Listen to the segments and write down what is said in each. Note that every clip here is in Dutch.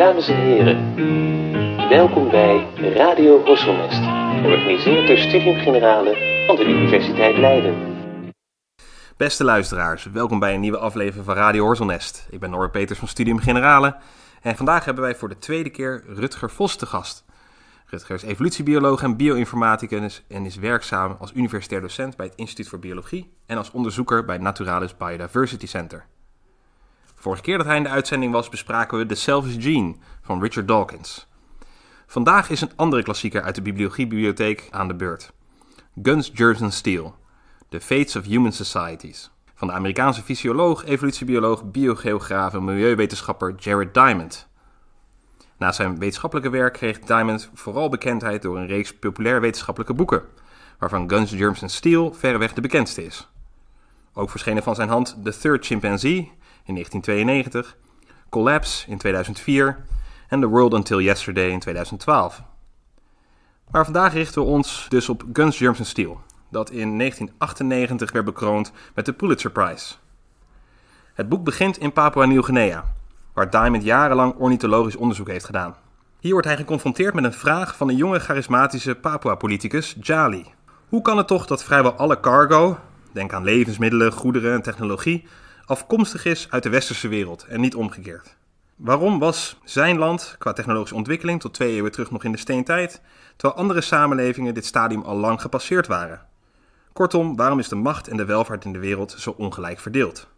Dames en heren, welkom bij Radio Horselnest, georganiseerd door Studium Generale van de Universiteit Leiden. Beste luisteraars, welkom bij een nieuwe aflevering van Radio Horselnest. Ik ben Norbert Peters van Studium Generale en vandaag hebben wij voor de tweede keer Rutger Vos te gast. Rutger is evolutiebioloog en bioinformaticus en is werkzaam als universitair docent bij het Instituut voor Biologie en als onderzoeker bij Naturalis Biodiversity Center. Vorige keer dat hij in de uitzending was, bespraken we The Selfish Gene van Richard Dawkins. Vandaag is een andere klassieker uit de bibliothiebibliotheek aan de beurt. Guns, Germs and Steel. The Fates of Human Societies. Van de Amerikaanse fysioloog, evolutiebioloog, biogeograaf en milieuwetenschapper Jared Diamond. Na zijn wetenschappelijke werk kreeg Diamond vooral bekendheid door een reeks populair wetenschappelijke boeken, waarvan Guns, Germs and Steel verreweg de bekendste is. Ook verschenen van zijn hand The Third Chimpanzee in 1992, Collapse in 2004 en The World Until Yesterday in 2012. Maar vandaag richten we ons dus op Guns, Germs and Steel, dat in 1998 werd bekroond met de Pulitzer Prize. Het boek begint in Papua Nieuw-Guinea, waar Diamond jarenlang ornithologisch onderzoek heeft gedaan. Hier wordt hij geconfronteerd met een vraag van een jonge charismatische Papua-politicus, Jali. Hoe kan het toch dat vrijwel alle cargo, denk aan levensmiddelen, goederen en technologie, afkomstig is uit de westerse wereld en niet omgekeerd? Waarom was zijn land qua technologische ontwikkeling tot twee eeuwen terug nog in de steentijd, terwijl andere samenlevingen dit stadium al lang gepasseerd waren? Kortom, waarom is de macht en de welvaart in de wereld zo ongelijk verdeeld?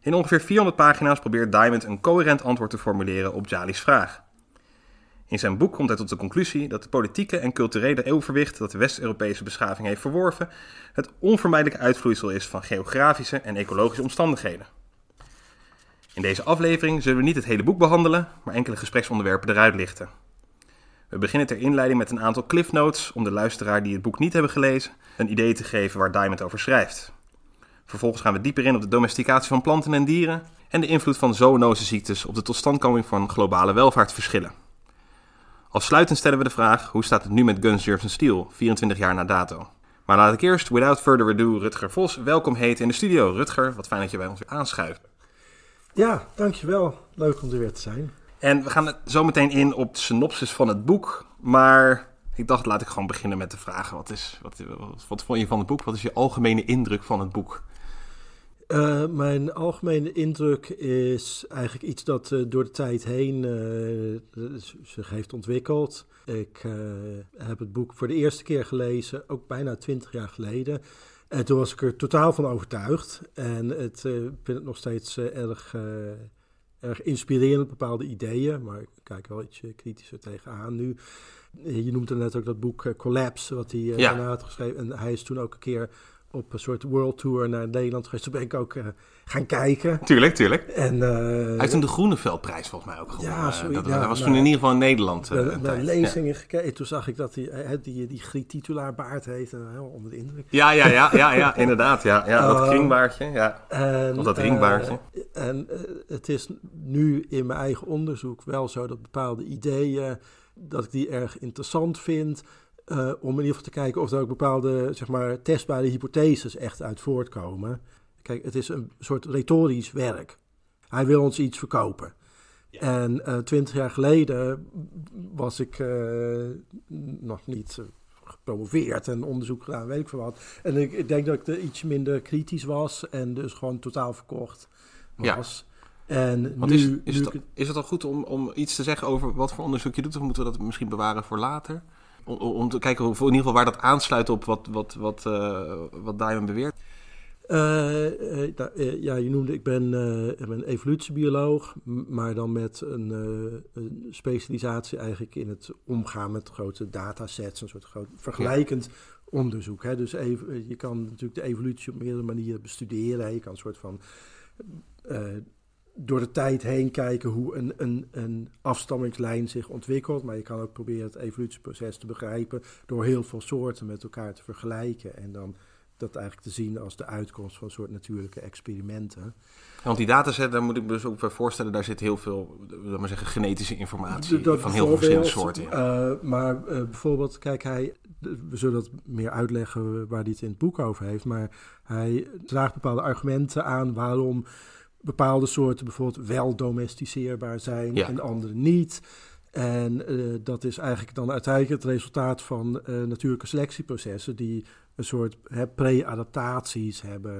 In ongeveer 400 pagina's probeert Diamond een coherent antwoord te formuleren op Jali's vraag. In zijn boek komt hij tot de conclusie dat de politieke en culturele eeuwverwicht dat de West-Europese beschaving heeft verworven, het onvermijdelijke uitvloeisel is van geografische en ecologische omstandigheden. In deze aflevering zullen we niet het hele boek behandelen, maar enkele gespreksonderwerpen eruit lichten. We beginnen ter inleiding met een aantal cliff notes om de luisteraar die het boek niet hebben gelezen een idee te geven waar Diamond over schrijft. Vervolgens gaan we dieper in op de domesticatie van planten en dieren en de invloed van zoonoseziektes op de totstandkoming van globale welvaartsverschillen. Afsluitend stellen we de vraag: hoe staat het nu met Guns, Germs Steel, 24 jaar na dato? Maar laat ik eerst, without further ado, Rutger Vos welkom heten in de studio. Rutger, wat fijn dat je bij ons weer aanschuift. Ja, dankjewel. Leuk om er weer te zijn. En we gaan zo meteen in op de synopsis van het boek. Maar ik dacht, laat ik gewoon beginnen met de vragen. Wat, is, wat, wat, wat vond je van het boek? Wat is je algemene indruk van het boek? Uh, mijn algemene indruk is eigenlijk iets dat uh, door de tijd heen uh, zich heeft ontwikkeld. Ik heb het boek voor de eerste keer gelezen, ook bijna twintig jaar geleden. En toen was ik er totaal van overtuigd. En het, ik vind het nog steeds erg, erg inspirerend, bepaalde ideeën. Maar ik kijk wel iets kritischer tegenaan nu. Je noemt er net ook dat boek Collapse, wat hij ja. daarna had geschreven. En hij is toen ook een keer op een soort world tour naar Nederland geweest. Toen ben ik ook uh, gaan kijken. Tuurlijk, tuurlijk. En, uh, Hij heeft toen de Groeneveldprijs volgens mij ook gewonnen. Ja, sorry, dat, ja, dat was nou, toen in ieder geval in Nederland. Uh, bij lezingen ja. gekeken. Toen zag ik dat hij die, die, die Griet titulaar baard heeft. En helemaal onder de indruk. Ja, ja, ja, ja, ja inderdaad. Ja, ja, dat kringbaardje. Ja. En, of dat ringbaardje. en het is nu in mijn eigen onderzoek wel zo dat bepaalde ideeën... dat ik die erg interessant vind... Uh, om in ieder geval te kijken of er ook bepaalde zeg maar, testbare hypotheses echt uit voortkomen. Kijk, het is een soort retorisch werk. Hij wil ons iets verkopen. Ja. En uh, twintig jaar geleden was ik uh, nog niet gepromoveerd en onderzoek gedaan, weet ik veel wat. En ik, ik, denk dat ik er iets minder kritisch was en dus gewoon totaal verkocht was. Ja. En Want nu, is, is, nu het, is het al goed om, om iets te zeggen over wat voor onderzoek je doet? Of moeten we dat misschien bewaren voor later? Om, om te kijken of, in ieder geval waar dat aansluit op wat, wat, wat, uh, wat Diamond beweert? Uh, uh, ja, je noemde, ik ben, ik ben evolutiebioloog, maar dan met een, een, specialisatie eigenlijk in het omgaan met grote datasets, een soort groot vergelijkend ja. onderzoek. Hè. Dus even, je kan natuurlijk de evolutie op meerdere manieren bestuderen. Je kan een soort van door de tijd heen kijken hoe een, een, een afstammingslijn zich ontwikkelt. Maar je kan ook proberen het evolutieproces te begrijpen door heel veel soorten met elkaar te vergelijken. En dan dat eigenlijk te zien als de uitkomst van een soort natuurlijke experimenten. Want die dataset, daar moet ik me dus ook bij voorstellen, daar zit heel veel, laat maar zeggen, genetische informatie dat van heel veel verschillende soorten in. Uh, maar uh, bijvoorbeeld, kijk, hij, we zullen dat meer uitleggen waar hij het in het boek over heeft, maar hij draagt bepaalde argumenten aan waarom bepaalde soorten bijvoorbeeld wel domesticeerbaar zijn en andere niet. En uh, dat is eigenlijk dan uiteindelijk het resultaat van uh, natuurlijke selectieprocessen die een soort pre-adaptaties hebben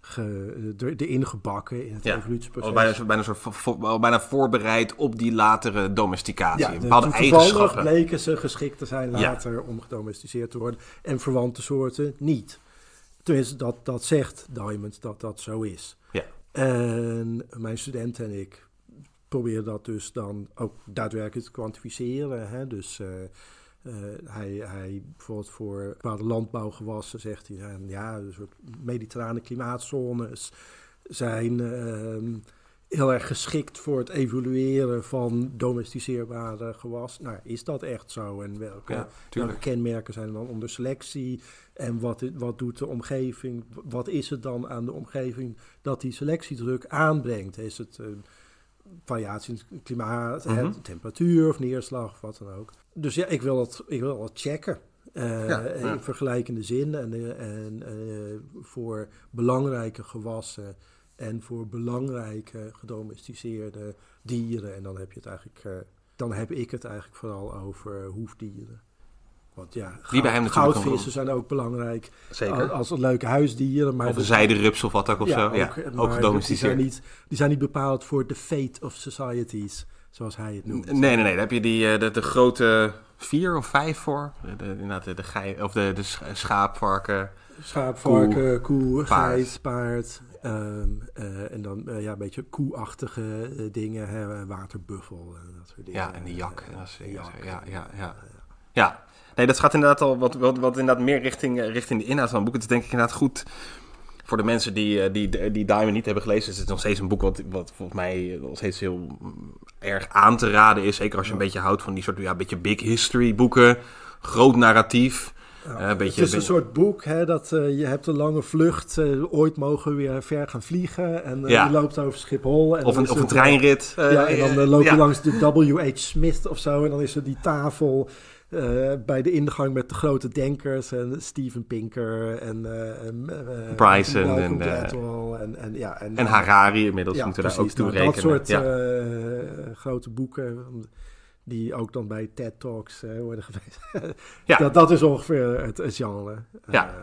ge, erin gebakken in het ja. evolutieproces. Bijna, bijna, soort, bijna voorbereid op die latere domesticatie. Ja, bepaalde eigenschappen. bleken ze geschikt te zijn later om gedomesticeerd te worden. En verwante soorten niet. Tenminste, dat, dat zegt Diamond dat dat zo is. Ja. En mijn studenten en ik proberen dat dus dan ook daadwerkelijk te kwantificeren. Hè? Dus... Uh, uh, hij, hij, bijvoorbeeld voor bepaalde landbouwgewassen zegt hij, ja, een soort mediterrane klimaatzones zijn uh, heel erg geschikt voor het evolueren van domesticeerbare gewassen. Nou, is dat echt zo? En welke, welke kenmerken zijn er dan onder selectie? En wat, wat doet de omgeving? Wat is het dan aan de omgeving dat die selectiedruk aanbrengt? Is het variatie in het klimaat, mhm. temperatuur of neerslag of wat dan ook. Dus ja, ik wil dat, ik wil dat checken. Uh, In vergelijkende zin en, eh, en uh, voor belangrijke gewassen en voor belangrijke gedomesticeerde dieren. En dan heb je het eigenlijk, dan heb ik het eigenlijk vooral over hoefdieren. Want ja, die bij hem goudvissen zijn ook belangrijk. Zeker. Als, leuke huisdieren. Maar of een zijderups of wat ook of zo. ja, ook gedomesticeerd. Die zijn, niet, die zijn niet bepaald voor the fate of societies, zoals hij het noemt. Nee, nee, nee. Daar heb je die, eh, de, de grote vier of vijf voor. De, de, de, de, gei, of de, de schaapvarken. Schaapvarken, koe, koe paard. geit, paard. Um, uh, en dan uh, ja, een beetje koeachtige uh, dingen, hè, waterbuffel en dat soort dingen. Ja, en de jak. ja, ja, ja, ja. ja. Nee, dat gaat inderdaad al wat, wat, wat inderdaad meer richting, eh, richting de inhoud van het boek. Het is denk ik inderdaad goed voor de mensen die, eh, die, die Diamond niet hebben gelezen. Is het nog steeds een boek wat, wat volgens mij nog steeds heel mm, erg aan te raden is. Zeker als je een beetje houdt van die soort ja, beetje big history boeken. Groot narratief. Ja, beetje, het is een soort boek, hè, dat uh, je hebt een lange vlucht, uh, ooit mogen we weer ver gaan vliegen en ja. je loopt over Schiphol. En of een, of een treinrit. ja, en dan loop je langs de W.H. Smith of zo en dan is er die tafel bij de ingang met de grote denkers en Steven Pinker en uh, Bryson en, en, en, ja, en, en Harari inmiddels moeten we daar ook toe nou, rekenen. Dat soort grote boeken die ook dan bij TED Talks worden geweest. ja. dat, dat is ongeveer het, het genre. Ja.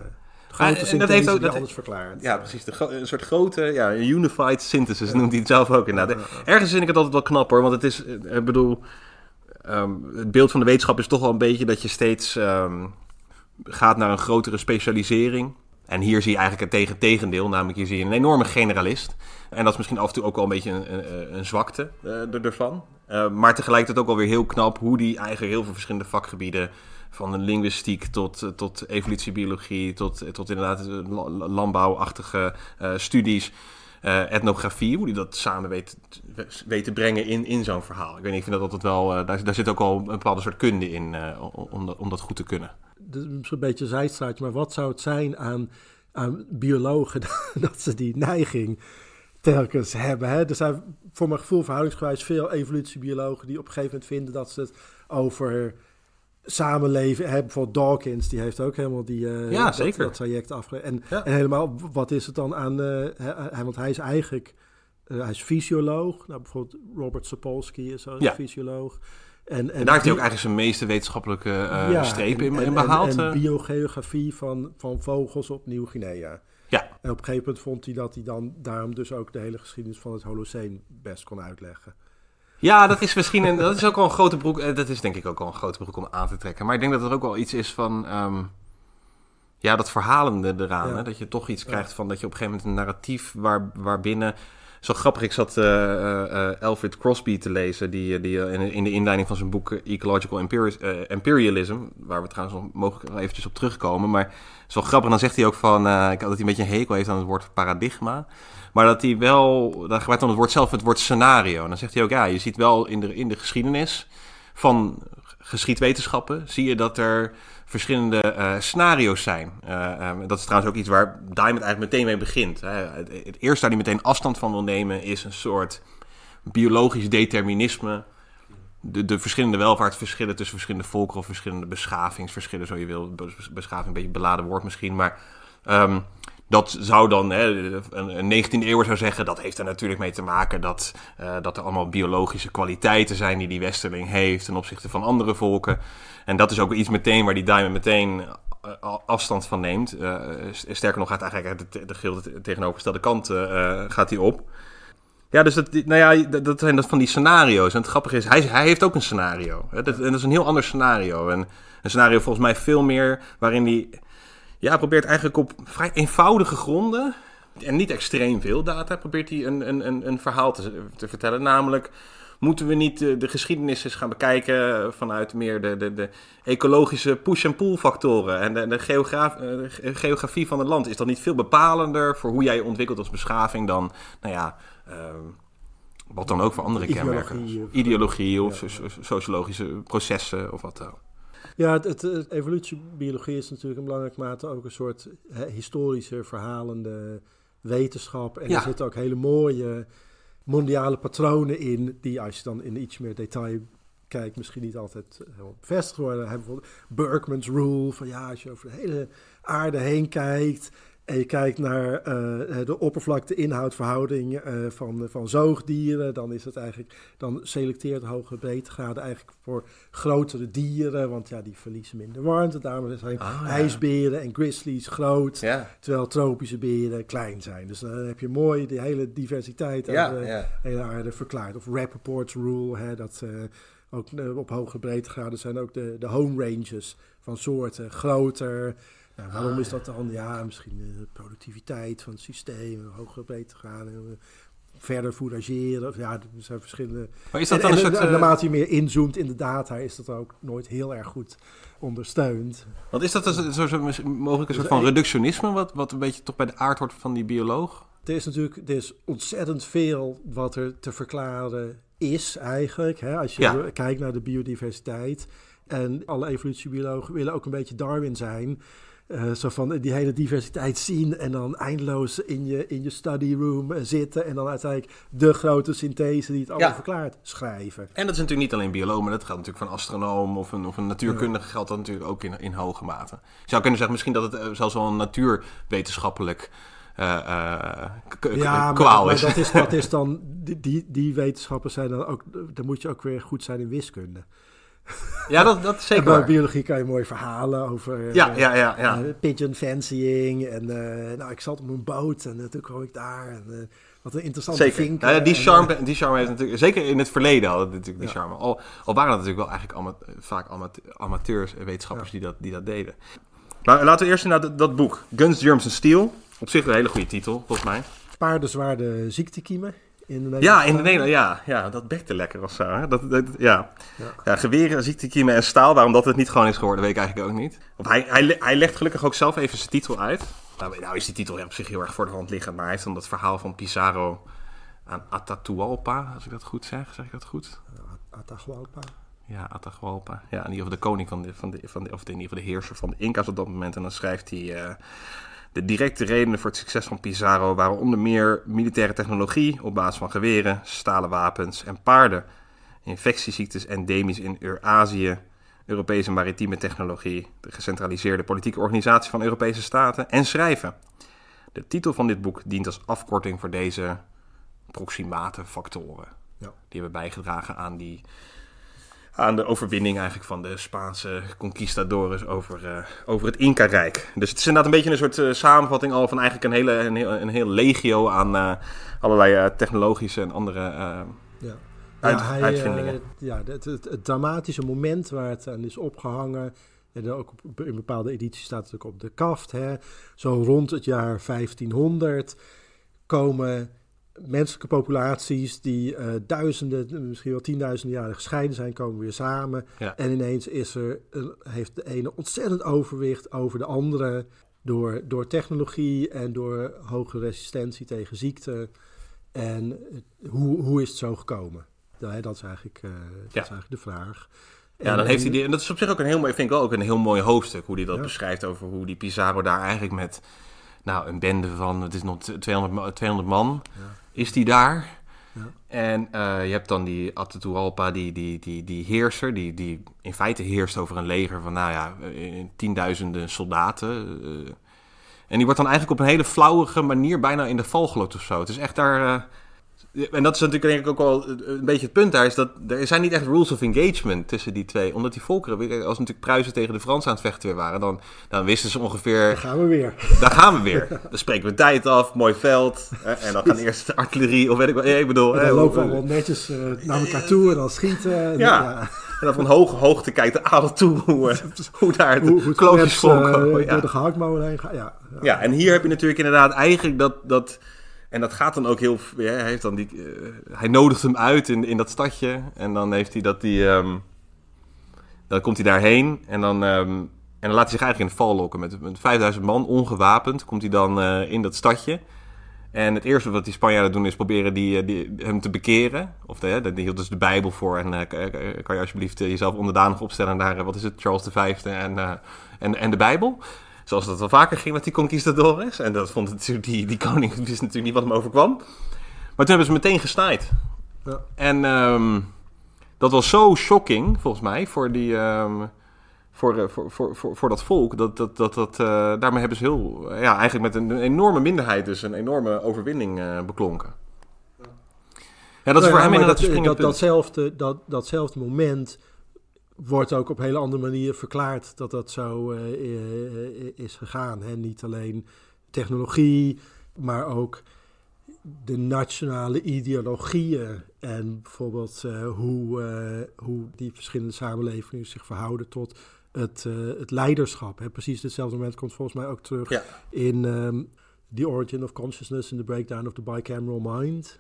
Grote en dat heeft ook dat, alles verklaard. Ja, precies. De, een soort grote, ja, unified synthesis noemt hij het zelf ook inderdaad. Ergens vind ik het altijd wel knap hoor, want het is, ik bedoel, Ehm, het beeld van de wetenschap is toch wel een beetje dat je steeds um, gaat naar een grotere specialisering. En hier zie je eigenlijk het tegen tegendeel, namelijk hier zie je een enorme generalist. En dat is misschien af en toe ook wel een beetje een, een, een zwakte uh, ervan. Uh, maar tegelijkertijd ook wel weer heel knap hoe die eigenlijk heel veel verschillende vakgebieden, van de linguïstiek tot, tot evolutiebiologie, tot, tot inderdaad landbouwachtige studies, etnografie, hoe die dat samen weet, weet te brengen in, in zo'n verhaal. Ik weet niet, ik vind dat altijd wel, daar, daar zit ook al een bepaalde soort kunde in om, dat, om dat goed te kunnen. Dat is een beetje zijstraatje, maar wat zou het zijn aan, aan biologen dat ze die neiging telkens hebben? Hè? Er zijn voor mijn gevoel verhoudingsgewijs veel evolutiebiologen die op een gegeven moment vinden dat ze het over samenleven. Hè, bijvoorbeeld Dawkins, die heeft ook helemaal die, uh, ja, dat, zeker. dat traject afgelegd. En, en, helemaal, wat is het dan aan... Uh, hij, want hij is eigenlijk... Uh, hij is fysioloog. Nou, bijvoorbeeld Robert Sapolsky is ook ja. fysioloog. En, en, en, daar heeft hij ook eigenlijk zijn meeste wetenschappelijke strepen in, in, behaald. En, biogeografie van, van vogels op Nieuw-Guinea. Ja. En op een gegeven moment vond hij dat hij dan daarom dus ook de hele geschiedenis van het Holocene best kon uitleggen. Ja, dat is misschien een, dat is ook wel een grote broek. Eh, dat is denk ik ook wel een grote broek om aan te trekken. Maar ik denk dat er ook wel iets is van. Ehm, ja, dat verhalende eraan. Hè? Dat je toch iets krijgt van dat je op een gegeven moment een narratief waar, waarbinnen. Zo grappig, ik zat uh, Alfred Crosby te lezen, die, die in, de inleiding van zijn boek Ecological Imperialism, waar we trouwens nog mogelijk eventjes op terugkomen. Maar zo grappig, dan zegt hij ook van, dat hij een beetje een hekel heeft aan het woord paradigma. Maar dat hij wel, dan gebruikt dan het woord zelf het woord scenario. En dan zegt hij ook, ja, je ziet wel in de, in de geschiedenis van geschiedwetenschappen, zie je dat er verschillende uh, scenario's zijn. Uh, um, dat is trouwens ook iets waar Diamond eigenlijk meteen mee begint. Hè. Het, eerste waar hij meteen afstand van wil nemen is een soort biologisch determinisme. De, de verschillende welvaartsverschillen tussen verschillende volkeren of verschillende beschavingsverschillen, zo je wil. Beschaving een beetje beladen woord misschien, maar... Um, dat zou dan, hè, een, 19e eeuw zou zeggen, dat heeft er natuurlijk mee te maken dat, uh, dat er allemaal biologische kwaliteiten zijn die die westerling heeft ten opzichte van andere volken. En dat is ook iets meteen waar die Diamond meteen eh, afstand van neemt. Uh, sterker nog gaat eigenlijk de, de tegenovergestelde kant gaat hij op. Ja, dus dat, nou ja, dat zijn dat van die scenario's. En het grappige is, hij, hij heeft ook een scenario. Hè? Dat, en dat is een heel ander scenario. En een scenario volgens mij veel meer waarin hij ja, probeert eigenlijk op vrij eenvoudige gronden en niet extreem veel data, probeert hij een, een, een, een verhaal te, te vertellen. Namelijk, moeten we niet de, de, geschiedenis eens gaan bekijken vanuit meer de, de, de ecologische push- en pull factoren en de, de, geograaf, eh, de, geografie van het land? Is dat niet veel bepalender voor hoe jij je ontwikkelt als beschaving dan, nou ja, uh, wat dan ook voor andere kenmerken? Ideologie of sociologische processen of wat dan ja, het, het, evolutiebiologie is natuurlijk in belangrijke mate ook een soort historische, verhalende wetenschap. En er zitten ook hele mooie mondiale patronen in, die als je dan in iets meer detail kijkt, misschien niet altijd bevestigd worden. Bijvoorbeeld Berkman's Rule, van ja, als je over de hele aarde heen kijkt, en je kijkt naar uh, de oppervlakte-inhoudverhouding uh, van, van zoogdieren, dan is het eigenlijk, dan selecteert hoge breedtegraden eigenlijk voor grotere dieren, want ja, die verliezen minder warmte. Daarom zijn ah, ijsberen en grizzlies groot, terwijl tropische beren klein zijn. Dus dan heb je mooi de hele diversiteit ja, de hele aarde verklaard. Of Rappaport's Rule, hè, dat uh, ook op hoge breedtegraden zijn ook de, de home ranges van soorten groter. Waarom is dat dan? Ja, misschien de productiviteit van het systeem, hoger breedtegraden, eh, verder fourageren. Ja, er zijn verschillende. Maar is dat dan en, een soort, eh, naarmate je meer inzoomt in de data, is dat ook nooit heel erg goed ondersteund. Want is dat een, zo, mogelijk een soort van reductionisme, wat, wat een beetje toch bij de aard hoort van die bioloog? Er is natuurlijk er is ontzettend veel wat er te verklaren is eigenlijk. Hè? Als je kijkt naar de biodiversiteit. En alle evolutiebiologen willen ook een beetje Darwin zijn. Uh, zo van die hele diversiteit zien en dan eindeloos in je, in je study room eh, zitten en dan uiteindelijk de grote synthese die het allemaal verklaart schrijven. En dat is natuurlijk niet alleen bioloog, maar dat geldt natuurlijk van astronoom of een, of een natuurkundige geldt dat natuurlijk ook in, in hoge mate. Je zou kunnen zeggen misschien dat het zelfs wel een natuurwetenschappelijk uh, ja, kwaal maar, is. Maar dat is. Dat is dan, die, die, die wetenschappers zijn dan ook, dan moet je ook weer goed zijn in wiskunde. Ja, dat, dat is zeker. bij biologie kan je mooie verhalen over ja, ja, ja, ja. Uh, pigeon fancying. En uh, nou, ik zat op mijn boot en toen kwam ik daar. En, wat een interessante zeker. vink. Ja, die, charme, die charme heeft natuurlijk, zeker in het verleden hadden natuurlijk die charme. Al, al waren het natuurlijk wel eigenlijk vaak amateurs, wetenschappers die, dat, die dat deden. Maar laten we eerst naar dat, dat boek, Guns, Germs and Steel. Op zich een hele goede titel, volgens mij. Paardenzwaarde ziektekiemen. In de ja, in de Nederland, ja, ja. Dat bekte lekker of zo. Hè? Dat, dat, ja. Ja. ja, geweren, ziektekiemen en staal. Waarom dat het niet gewoon is geworden, weet ik eigenlijk ook niet. Want hij, hij, hij legt gelukkig ook zelf even zijn titel uit. Nou, nou is die titel op zich heel erg voor de hand liggend. Maar hij heeft dan dat verhaal van Pizarro aan Atahualpa, als ik dat goed zeg. Zeg ik dat goed? Atahualpa. Ja, Atahualpa. Ja, in ieder geval de koning van de, van de, van de of in ieder geval de heerser van de Inca's op dat moment. En dan schrijft hij... Uh, de directe redenen voor het succes van Pizarro waren onder meer militaire technologie op basis van geweren, stalen wapens en paarden, infectieziektes endemisch in Eurazië, Europese maritieme technologie, de gecentraliseerde politieke organisatie van Europese staten en schrijven. De titel van dit boek dient als afkorting voor deze proximate factoren. Ja. Die hebben bijgedragen aan die aan de overwinning eigenlijk van de Spaanse conquistadores over, uh, over het Inca-rijk. Dus het is inderdaad een beetje een soort uh, samenvatting al van eigenlijk een hele, een heel, een heel legio aan uh, allerlei technologische en andere ja. Uit, ja, hij, uitvindingen. ja, het, het, het, dramatische moment waar het aan is opgehangen. En ook op, in bepaalde edities staat het ook op de kaft. Hè. Zo rond het jaar 1500 komen menselijke populaties die uh, duizenden, misschien wel tienduizenden jaren gescheiden zijn, komen weer samen. En ineens is er, heeft de ene ontzettend overwicht over de andere door, door technologie en door hoge resistentie tegen ziekte. En hoe, hoe is het zo gekomen? Dat is eigenlijk, uh, dat is eigenlijk de vraag. Ja, dan heeft hij die, en dat is op zich ook een heel mooi, vind ik wel ook een heel mooi hoofdstuk, hoe hij dat beschrijft over hoe die Pizarro daar eigenlijk met nou, een bende van, het is nog 200, 200 man, ja. Is die daar. Ja. En uh, je hebt dan die Atahualpa, die, die, die, die heerser, die, die in feite heerst over een leger van, nou ja, tienduizenden soldaten. Uh, En die wordt dan eigenlijk op een hele flauwige manier bijna in de val geloot of zo. Het is echt daar... en dat is natuurlijk denk ik ook wel een beetje het punt daar, is dat er zijn niet echt rules of engagement tussen die twee. Omdat die volkeren, weer- als natuurlijk Pruisen tegen de Fransen aan het vechten weer waren, dan, dan wisten ze ongeveer Daar gaan we weer. daar gaan we weer. Dan spreken we tijd af, mooi veld. En dan gaan eerst de artillerie, of weet ik wat. Ik bedoel, En hè, dan lopen we netjes eh, naar elkaar toe en dan schieten. En, Ja. En dan van hoge hoogte kijkt de adel toe hoe, eh, hoe daar Hoe, hoe de het klootjes eh, volkomen. door Ja. de gehaktmolen heen. Ja, ja. ja, en hier heb je natuurlijk inderdaad eigenlijk dat... dat en dat gaat dan ook heel... Ja, hij, heeft dan die, eh, hij nodigt hem uit in, in dat stadje. En dan heeft hij dat die... ehm, dan komt hij daarheen en dan... ehm, en dan laat hij zich eigenlijk in de val lokken. Met, met 5000 man, ongewapend, komt hij dan eh, in dat stadje. En het eerste wat die Spanjaarden doen is proberen die, eh, die, hem te bekeren. Of de, die hield dus de Bijbel voor. En kan- je alsjeblieft jezelf onderdanig opstellen naar, wat is het, Charles V en, en, en de Bijbel. Zoals dat wel vaker ging met die conquistadores. En dat vond natuurlijk die, die koning, wist natuurlijk niet wat hem overkwam. Maar toen hebben ze meteen gesnaaid. Ja. En ehm, dat was zo shocking, volgens mij, voor, die, ehm, voor, eh, voor, voor, voor, voor dat volk. Dat, dat, dat, dat, eh, daarmee hebben ze heel, ja, eigenlijk met een, enorme minderheid dus een enorme overwinning eh, beklonken. Ja, dat is Nou voor ja, hem inderdaad dat, dat, datzelfde, dat, datzelfde moment wordt ook op een hele andere manier verklaard dat dat zo eh, eh, is gegaan. Hè? Niet alleen technologie, maar ook de nationale ideologieën en bijvoorbeeld eh, hoe, eh, hoe die verschillende samenlevingen zich verhouden tot het, eh, het leiderschap. Hè? Precies hetzelfde moment komt volgens mij ook terug Ja. in ehm, The Origin of Consciousness in the Breakdown of the Bicameral Mind.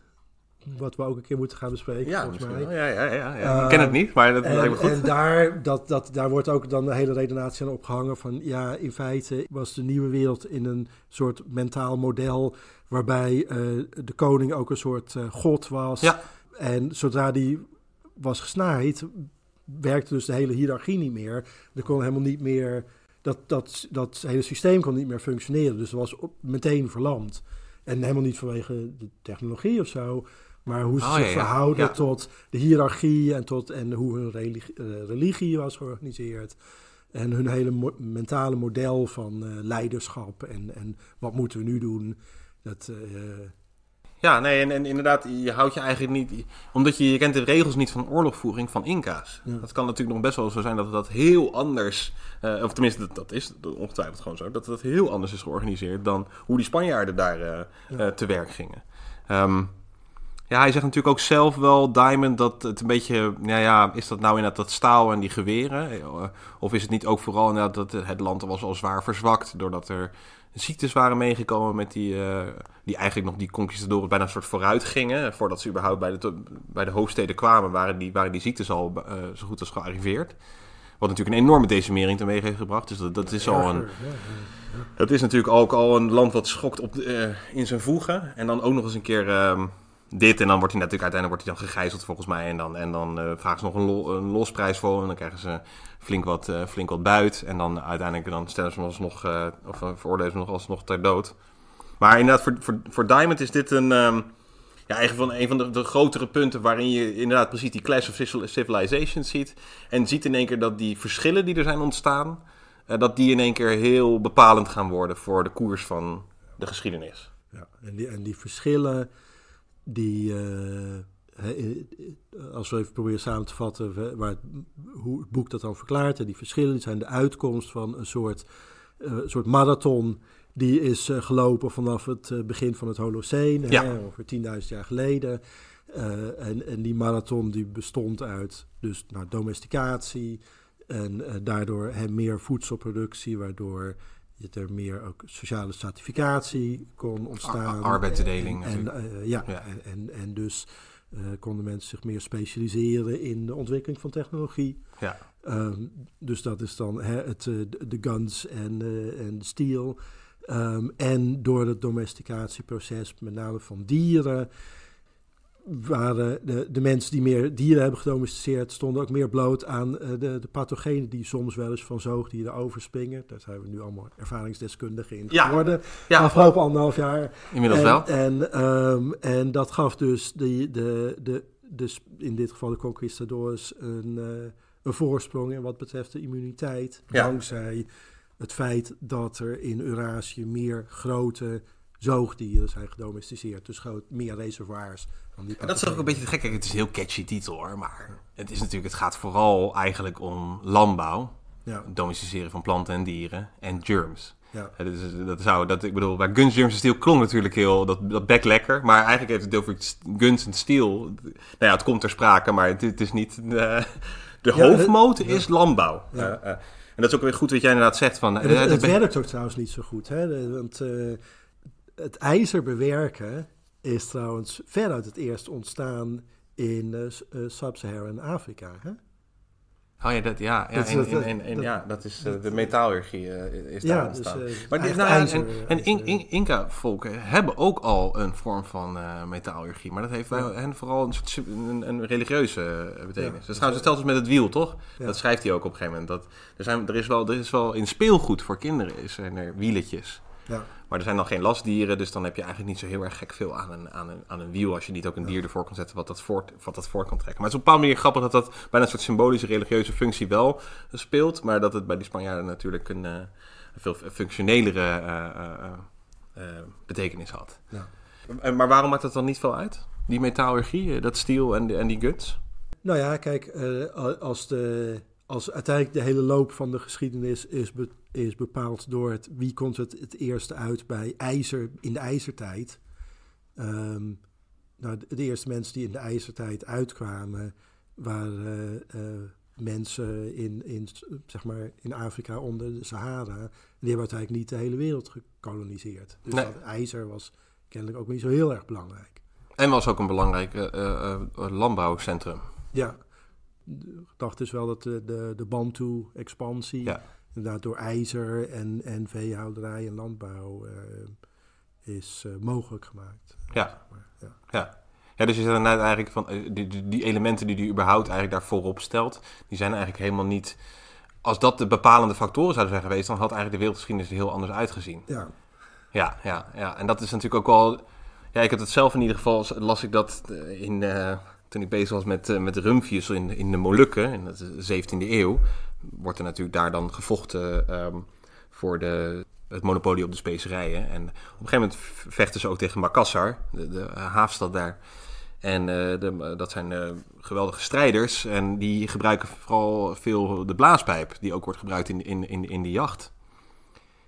Wat we ook een keer moeten gaan bespreken, Ja, volgens mij. ja, ja, ja, ja. Eh, ik ken het niet, maar dat lijkt me En, goed. en daar, dat, dat, daar wordt ook dan de hele redenatie aan opgehangen van... ja, in feite was de nieuwe wereld in een soort mentaal model... waarbij eh, de koning ook een soort eh, god was. Ja. En zodra die was gesnaaid, werkte dus de hele hiërarchie niet meer. Er kon helemaal niet meer... Dat, dat, dat hele systeem kon niet meer functioneren. Dus het was op- meteen verlamd. En helemaal niet vanwege de technologie of zo... Maar hoe ze Oh, zich ja, verhouden Ja. tot de hiërarchie en, tot, en hoe hun religie, eh, religie was georganiseerd. En hun hele mo- mentale model van eh, leiderschap en, en wat moeten we nu doen. Dat, eh, Ja, nee, en, en inderdaad, je houdt je eigenlijk niet... Omdat je, je kent de regels niet van oorlogvoering van Inca's. Ja. Dat kan natuurlijk nog best wel zo zijn dat dat heel anders... eh, of tenminste, dat, dat is ongetwijfeld gewoon zo. Dat dat heel anders is georganiseerd dan hoe die Spanjaarden daar te werk gingen. Ehm, ja, hij zegt natuurlijk ook zelf wel, Diamond, dat het een beetje... Ja, ja, is dat nou inderdaad dat staal en die geweren? Eh, Of is het niet ook vooral inderdaad dat het land was al zwaar verzwakt... doordat er ziektes waren meegekomen met die, eh, die eigenlijk nog die conquistadoren bijna een soort vooruit gingen. Voordat ze überhaupt bij de, bij de hoofdsteden kwamen, waren die, waren die ziektes al eh, zo goed als gearriveerd. Wat natuurlijk een enorme decimering teweeg heeft gebracht. Dus dat, dat is al een, het is natuurlijk ook al een land wat schokt op in zijn voegen. En dan ook nog eens een keer ehm, dit. En dan wordt hij natuurlijk uiteindelijk wordt hij dan gegijzeld volgens mij. En dan, en dan eh, vragen ze nog een, lo- een losprijs voor. En dan krijgen ze flink wat, eh, flink wat buit. En dan uiteindelijk dan stellen ze hem alsnog, eh of veroordelen ze hem nog alsnog ter dood. Maar inderdaad, voor, voor, voor Diamond is dit een... ehm, ja, eigenlijk van een van de, de grotere punten waarin je inderdaad precies die clash of civil- civilizations ziet. En ziet in één keer dat die verschillen die er zijn ontstaan, dat die in één keer heel bepalend gaan worden voor de koers van de geschiedenis. Ja, en, die, en die verschillen, die, eh, hè, eh, als we even proberen samen te vatten waar het, hoe het boek dat dan verklaart, en die verschillen die zijn de uitkomst van een soort, eh, soort marathon die is eh, gelopen vanaf het eh, begin van het Holocene, Ja. hè, ongeveer 10.000 jaar geleden. Eh, en, en die marathon die bestond uit dus, nou, domesticatie en eh, daardoor hè, meer voedselproductie, waardoor je er meer ook sociale stratificatie kon ontstaan. Ar- arbeidsdeling En, eh, ja, Ja. En, en, en dus eh, konden mensen zich meer specialiseren in de ontwikkeling van technologie. Ja. Ehm, dus dat is dan hè, het, eh, de, guns en, en de steel. Ehm, en door het domesticatieproces, met name van dieren, waren de, de mensen die meer dieren hebben gedomesticeerd, stonden ook meer bloot aan eh, de, de pathogenen die soms wel eens van zoogdieren overspringen. Daar zijn we nu allemaal ervaringsdeskundigen in Ja. geworden. Ja. Afgelopen anderhalf jaar. Inmiddels en, wel. En, ehm, en dat gaf dus de, de, de, de, sp- in dit geval de conquistadors een, eh, een voorsprong in wat betreft de immuniteit. Ja. Dankzij het feit dat er in Eurasië meer grote zoogdieren zijn gedomesticeerd. Dus groot, meer reservoirs. En dat is ook een beetje gek. Kijk, het is een heel catchy titel hoor. Maar het, is natuurlijk, het gaat vooral eigenlijk om landbouw. Ja, Domesticeren van planten en dieren. En germs. ja. Ja, dus, dat zou, dat, ik bedoel, bij Guns, Germs en Steel klonk natuurlijk heel, dat, dat bek lekker. Maar eigenlijk heeft het over Guns en Steel. Nou ja, het komt ter sprake, maar het, het is niet... eh, de Ja, hoofdmoot het- is landbouw. Ja. Eh, eh, en dat is ook weer goed wat jij inderdaad zegt. Van, het, het werkt ook trouwens niet zo goed. Hè? De- Want het ijzer bewerken is trouwens veruit het eerst ontstaan in eh, eh, Sub-Saharan Afrika. Hè? Oh ja, dat, ja, ja, Dat en, dat- en, en, en dat- ja, dat is eh, de metaalurgie is Ja, daar dus, ontstaan. maar dit, echt nou, ijzer, en, en ijzer. In- In- Inca-volken hebben ook al een vorm van eh metaalurgie. Maar dat heeft bij hen vooral een, soort, een, een religieuze betekenis. Ja, dat is dus, trouwens hetzelfde met het wiel, toch? Dat schrijft hij ook op een gegeven moment. Dat, er, zijn, er, is wel, er is wel in speelgoed voor kinderen is, zijn er wieletjes. Ja. Maar er zijn dan geen lastdieren, dus dan heb je eigenlijk niet zo heel erg gek veel aan een, aan een, aan een wiel. Als je niet ook een dier ervoor kan zetten wat dat, voort, wat dat voort kan trekken. Maar het is op een bepaalde manier grappig dat dat bijna een soort symbolische religieuze functie wel speelt. Maar dat het bij die Spanjaarden natuurlijk een, eh, een veel functionelere eh, eh, betekenis had. Ja. En- Maar waarom maakt dat dan niet veel uit? Die metaalurgie, eh, dat steel en, die- en die guts? Nou ja, kijk, als, de, als uiteindelijk de hele loop van de geschiedenis is, be- is bepaald door het, wie komt het het eerste uit bij ijzer in de ijzertijd. Ehm, nou, de, de eerste mensen die in de ijzertijd uitkwamen waren eh, mensen in, in, zeg maar, in Afrika onder de Sahara. En die hebben uiteindelijk niet de hele wereld gekoloniseerd. Dus Nee. dat ijzer was kennelijk ook niet zo heel erg belangrijk. En was ook een belangrijk eh, eh, landbouwcentrum. Ja, de gedachte is wel dat de, de, de Bantu-expansie Ja. inderdaad door ijzer en, en veehouderij en landbouw eh, is eh, mogelijk gemaakt. Ja. Maar, ja. Ja. Ja, dus je zegt net eigenlijk van eh, die, die, die elementen die hij überhaupt eigenlijk daar voorop stelt, die zijn eigenlijk helemaal niet. Als dat de bepalende factoren zouden zijn geweest, dan had eigenlijk de wereldgeschiedenis er heel anders uitgezien. ja, Ja, ja, ja. En dat is natuurlijk ook wel. Ja, ik heb het zelf in ieder geval, las ik dat eh, in, eh, toen ik bezig was met, eh, met rumfius in, in de Molukken in de 17e eeuw. Wordt er natuurlijk daar dan gevochten ehm, voor de, het monopolie op de specerijen. En op een gegeven moment vechten ze ook tegen Makassar, de, de eh, havenstad daar. En eh, de, dat zijn geweldige strijders. En die gebruiken vooral veel de blaaspijp, die ook wordt gebruikt in, in, in, in de jacht.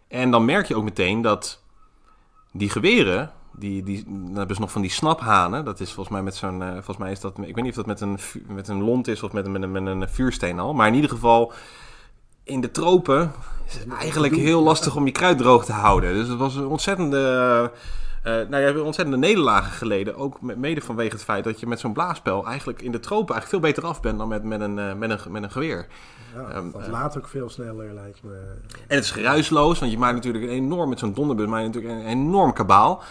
En dan merk je ook meteen dat die geweren, die, die, dan hebben ze nog van die snaphanen. Dat is volgens mij met zo'n, eh, volgens mij is dat, ik weet niet of dat met een, met een lont is of met, een- met, een, met een vuursteen al. Maar in ieder geval, in de tropen is het eigenlijk heel lastig om je kruid droog te houden. Dus het was een ontzettende, eh, nou, je hebt ontzettende nederlagen geleden. Ook me- mede vanwege het feit dat je met zo'n blaaspel eigenlijk in de tropen eigenlijk veel beter af bent dan met, met, een, eh, met, een, met een geweer. ja Ehm, dat eh, laat ook veel sneller, lijkt me. En het is geruisloos, want je maakt natuurlijk een enorm, met zo'n donderbus, maak je natuurlijk een enorm kabaal.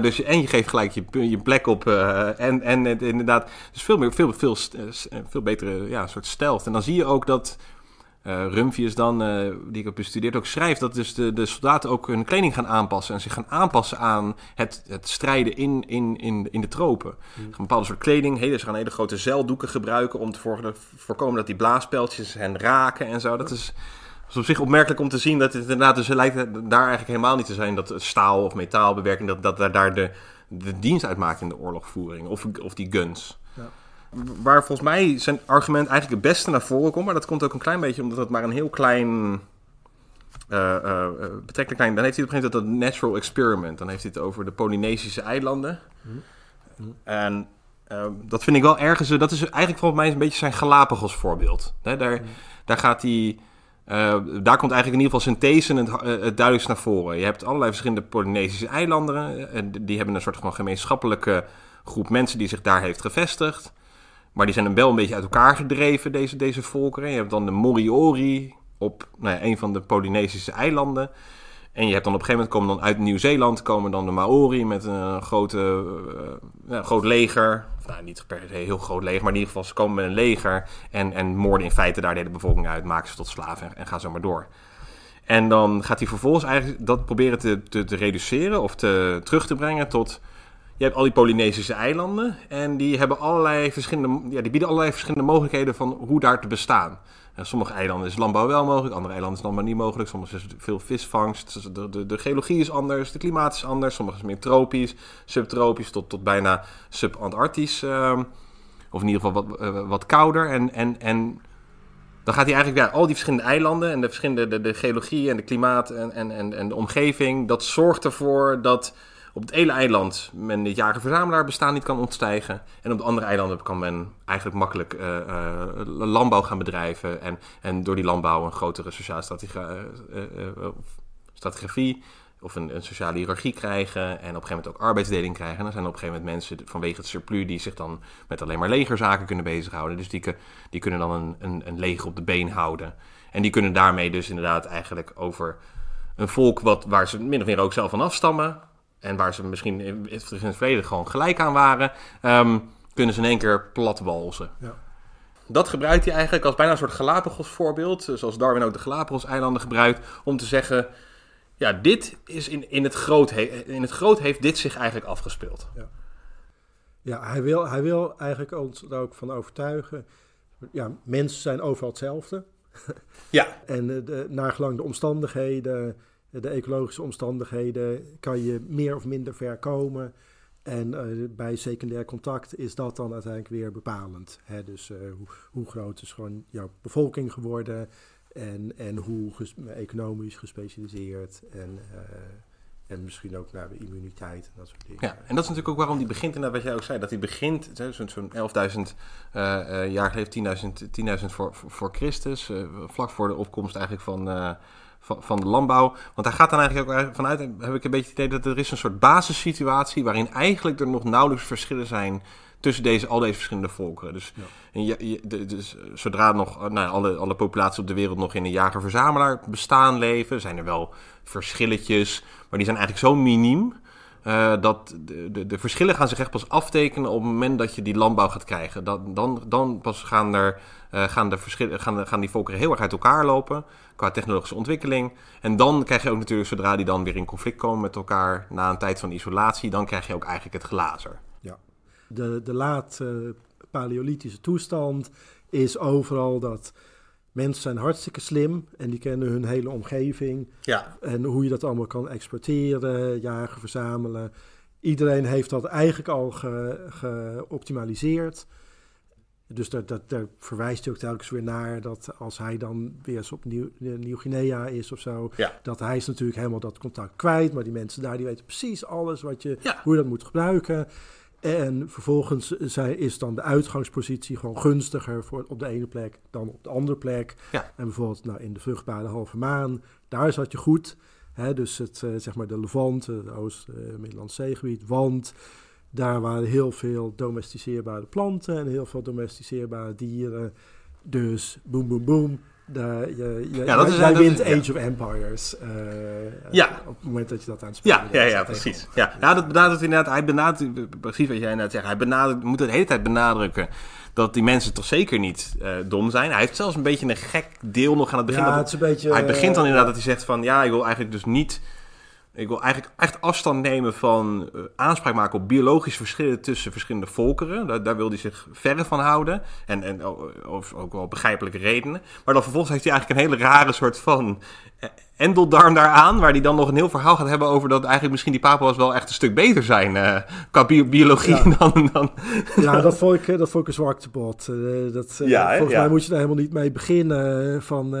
Dus je, en je geeft gelijk je, je plek op. en, en het inderdaad, dus veel, meer, veel, veel, eh, veel betere ja, soort stealth. En dan zie je ook dat eh Rumfius dan, eh, die ik heb bestudeerd, ook schrijft dat dus de, de soldaten ook hun kleding gaan aanpassen. En zich gaan aanpassen aan het, het strijden in, in, in, in de tropen. Ze gaan Een bepaalde soort kleding, hele, ze gaan hele grote zeildoeken gebruiken om te voor- voorkomen dat die blaaspeltjes hen raken en zo. Dat is... Op zich opmerkelijk om te zien dat het inderdaad, dus het lijkt daar eigenlijk helemaal niet te zijn dat staal of metaalbewerking, dat, dat daar- daar de, de dienst uitmaakt in de oorlogvoering. Of, of die guns. Waar volgens mij zijn argument eigenlijk het beste naar voren komt, maar dat komt ook een klein beetje omdat het maar een heel klein, eh, eh, betrekkelijk klein, dan heeft hij op een gegeven moment dat natural experiment. Dan heeft hij het over de Polynesische eilanden. En eh, dat vind ik wel ergens, dat is eigenlijk volgens mij een beetje zijn Galapagos voorbeeld. Daar, daar gaat hij, daar komt eigenlijk in ieder geval synthese het, het duidelijkst naar voren. Je hebt allerlei verschillende Polynesische eilanden. en die hebben een soort van gemeenschappelijke groep mensen die zich daar heeft gevestigd. Maar die zijn wel een beetje uit elkaar gedreven, deze, deze volkeren. Je hebt dan de Moriori op nou ja, een van de Polynesische eilanden. En je hebt dan op een gegeven moment komen dan uit Nieuw-Zeeland komen dan de Maori met een grote, eh, groot leger. Of, nou, niet per se heel groot leger, maar in ieder geval ze komen met een leger en, en moorden in feite daar de hele bevolking uit, maken ze tot slaven en, en gaan zo maar door. En dan gaat hij vervolgens eigenlijk dat proberen te, te, te reduceren of te, terug te brengen tot je hebt al die Polynesische eilanden en die, hebben allerlei verschillende, ja, die bieden allerlei verschillende mogelijkheden van hoe daar te bestaan. En sommige eilanden is landbouw wel mogelijk, andere eilanden is landbouw niet mogelijk. Sommige is veel visvangst, de, de, de geologie is anders, de klimaat is anders. Sommige is meer tropisch, subtropisch tot, tot bijna subantarctisch. Uh, of in ieder geval wat, uh, wat kouder. En, en, en dan gaat hij eigenlijk, ja, al die verschillende eilanden en de verschillende de, geologie en de klimaat en, en, en de omgeving, dat zorgt ervoor dat op het ene eiland men het jager-verzamelaar bestaan niet kan ontstijgen. En op de andere eilanden kan men eigenlijk makkelijk uh, uh, landbouw gaan bedrijven. En, en door die landbouw een grotere sociale strategie of een, een, sociale hiërarchie krijgen. En op een gegeven moment ook arbeidsdeling krijgen. En dan zijn er op een gegeven moment mensen vanwege het surplus die zich dan met alleen maar legerzaken kunnen bezighouden. Dus die, die kunnen dan een, een, een leger op de been houden. En die kunnen daarmee dus inderdaad eigenlijk over een volk wat, waar ze min of meer ook zelf van afstammen en waar ze misschien in het verleden gewoon gelijk aan waren, um, kunnen ze in één keer platwalzen. Ja. Dat gebruikt hij eigenlijk als bijna een soort Galapagos voorbeeld, zoals Darwin ook de Galapagos-eilanden gebruikt, om te zeggen, ja, dit is in, in, het groot in het groot heeft dit zich eigenlijk afgespeeld. Ja, ja hij, wil, hij wil eigenlijk ons er ook van overtuigen, ja, mensen zijn overal hetzelfde. Ja. en de, naargelang de omstandigheden de ecologische omstandigheden kan je meer of minder ver komen. En uh, bij secundair contact is dat dan uiteindelijk weer bepalend. Hè? Dus uh, hoe, hoe, groot is gewoon jouw bevolking geworden en, en hoe economisch gespecialiseerd en, uh, en misschien ook naar de immuniteit en dat soort dingen. Ja, en dat is natuurlijk ook waarom die begint, en wat jij ook zei, dat hij begint zo'n zo 11.000 jaar geleden, 10.000 10 voor, voor Christus, vlak voor de opkomst eigenlijk van van, van de landbouw. Want daar gaat dan eigenlijk ook vanuit, heb ik een beetje het idee dat er is een soort basissituatie waarin eigenlijk er nog nauwelijks verschillen zijn tussen deze, al deze verschillende volkeren. Dus, ja. en je, dus zodra nog nou, alle, alle populaties op de wereld nog in een jager-verzamelaar bestaan leven, zijn er wel verschilletjes, maar die zijn eigenlijk zo miniem. Uh, dat de, de, de, verschillen gaan zich echt pas aftekenen op het moment dat je die landbouw gaat krijgen. Dan, dan, dan pas gaan, er, uh, gaan, de verschillen, gaan, gaan die volkeren heel erg uit elkaar lopen qua technologische ontwikkeling. En dan krijg je ook natuurlijk, zodra die dan weer in conflict komen met elkaar na een tijd van isolatie, dan krijg je ook eigenlijk het glazer. Ja, de, de laat uh, paleolithische toestand is overal dat mensen zijn hartstikke slim en die kennen hun hele omgeving. Ja. En hoe je dat allemaal kan exporteren, jagen, verzamelen. Iedereen heeft dat eigenlijk al geoptimaliseerd. Ge dus daar, dat, daar verwijst hij ook telkens weer naar dat als hij dan weer eens op Nieuw, Nieuw-Guinea is of zo, ja. dat hij is natuurlijk helemaal dat contact kwijt. Maar die mensen daar die weten precies alles wat je, hoe je dat moet gebruiken. En vervolgens is dan de uitgangspositie gewoon gunstiger voor, op de ene plek dan op de andere plek. Ja. En bijvoorbeeld nou, in de vruchtbare halve maan, daar zat je goed. Hè, dus het, uh, zeg maar de Levant, het Oost-Middellandse zeegebied, want daar waren heel veel domesticeerbare planten en heel veel domesticeerbare dieren. Dus boem, boem, boem. Daar, je, je, ja, dat is, jij wint Age of Empires. Uh, ja. Op het moment dat je dat aan het spelen Ja, ja, ja precies. Ja. ja, dat benadrukt inderdaad. Hij benadrukt, precies wat jij net zegt. Hij benadrukt, moet het de hele tijd benadrukken dat die mensen toch zeker niet uh, dom zijn. Hij heeft zelfs een beetje een gek deel nog aan het begin. Ja, het is een beetje, hij begint dan inderdaad dat hij zegt van... ja, ik wil eigenlijk dus niet ik wil eigenlijk echt afstand nemen van uh, aanspraak maken op biologische verschillen tussen verschillende volkeren. Daar, daar wil hij zich verre van houden. En, en ook wel begrijpelijke redenen. Maar dan vervolgens heeft hij eigenlijk een hele rare soort van eh, endeldarm daaraan. Waar hij dan nog een heel verhaal gaat hebben over dat eigenlijk misschien die Papua's wel echt een stuk beter zijn. Uh, qua biologie ja. dan, dan... Ja, dat vond ik, dat vond ik een zwaktebod. Uh, dat, uh, ja, volgens ja. mij moet je daar helemaal niet mee beginnen. Van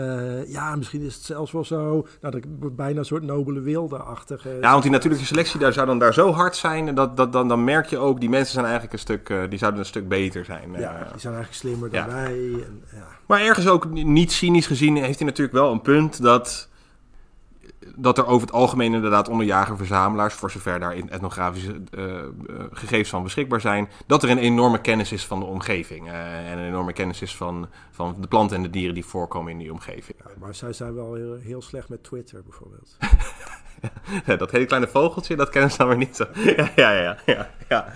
ja, misschien is het zelfs wel zo. Nou, dat bijna een soort nobele wilde-achtige. Ja, want die natuurlijke selectie daar zou dan daar zo hard zijn. Dat, dat, dan, dan merk je ook, die mensen zijn eigenlijk een stuk, die zouden een stuk beter zijn. Ja, die zijn eigenlijk slimmer dan wij. En, ja. Maar ergens ook niet cynisch gezien heeft hij natuurlijk wel een punt dat dat er over het algemeen inderdaad onder jager-verzamelaars, voor zover daar etnografische uh, gegevens van beschikbaar zijn, dat er een enorme kennis is van de omgeving. Uh, en een enorme kennis is van, van de planten en de dieren die voorkomen in die omgeving. Ja, maar zij zijn wel heel, heel slecht met Twitter bijvoorbeeld. ja, dat hele kleine vogeltje, dat kennen ze dan weer niet zo. ja, ja, ja. ja, ja.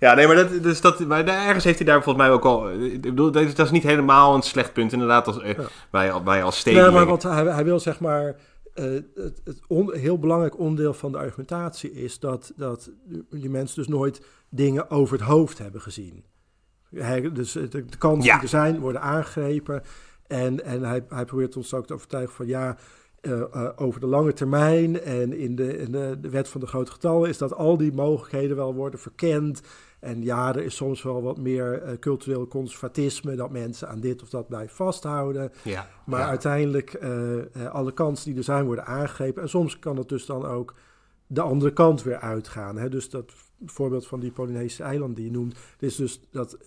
Ja, nee, maar, dat, dus dat, maar ergens heeft hij daar volgens mij ook al... Ik bedoel, dat is, dat is niet helemaal een slecht punt inderdaad als, ja. wij, wij als steden. Nee, maar want hij, hij wil zeg maar eh, het, het on, heel belangrijk onderdeel van de argumentatie is dat, dat die mensen dus nooit dingen over het hoofd hebben gezien. Hij, dus de, de kansen Ja. die er zijn worden aangegrepen. En, en hij, hij probeert ons ook te overtuigen van ja, eh, eh, over de lange termijn en in, de, in de, de wet van de grote getallen is dat al die mogelijkheden wel worden verkend. En ja, er is soms wel wat meer eh, cultureel conservatisme, dat mensen aan dit of dat blijven vasthouden. Ja. Maar ja. uiteindelijk, eh, alle kansen die er zijn, worden aangegrepen. En soms kan het dus dan ook de andere kant weer uitgaan. Hè? Dus dat voorbeeld van die Polynesische eilanden die je noemt, is dus dat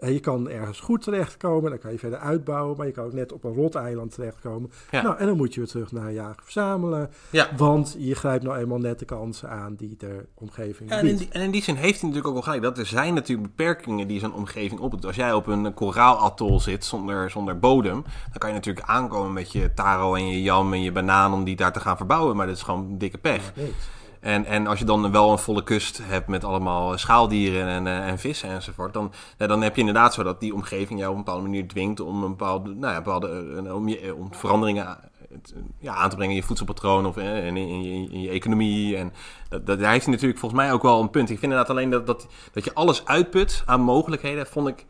je kan ergens goed terechtkomen, dan kan je verder uitbouwen, maar je kan ook net op een rot-eiland terechtkomen. Ja. Nou, en dan moet je weer terug naar jagen verzamelen, Ja. want je grijpt nou eenmaal net de kansen aan die de omgeving en, in die, en in die zin heeft hij natuurlijk ook wel gelijk. Dat er zijn natuurlijk beperkingen die zo'n omgeving opdoet. Als jij op een koraalatol zit zonder, zonder bodem, dan kan je natuurlijk aankomen met je taro en je jam en je banaan om die daar te gaan verbouwen. Maar dat is gewoon dikke pech. En, en als je dan wel een volle kust hebt met allemaal schaaldieren en, eh, en vissen enzovoort, dan, dan heb je inderdaad zo dat die omgeving jou op een bepaalde manier dwingt om een bepaalde, nou ja, bepaalde eh, om, je, om veranderingen eh, ja, aan te brengen in je voedselpatroon of eh, in, in, je, economie. En dat, dat, daar heeft natuurlijk volgens mij ook wel een punt. Ik vind inderdaad alleen dat, dat, dat je alles uitput aan mogelijkheden, vond ik.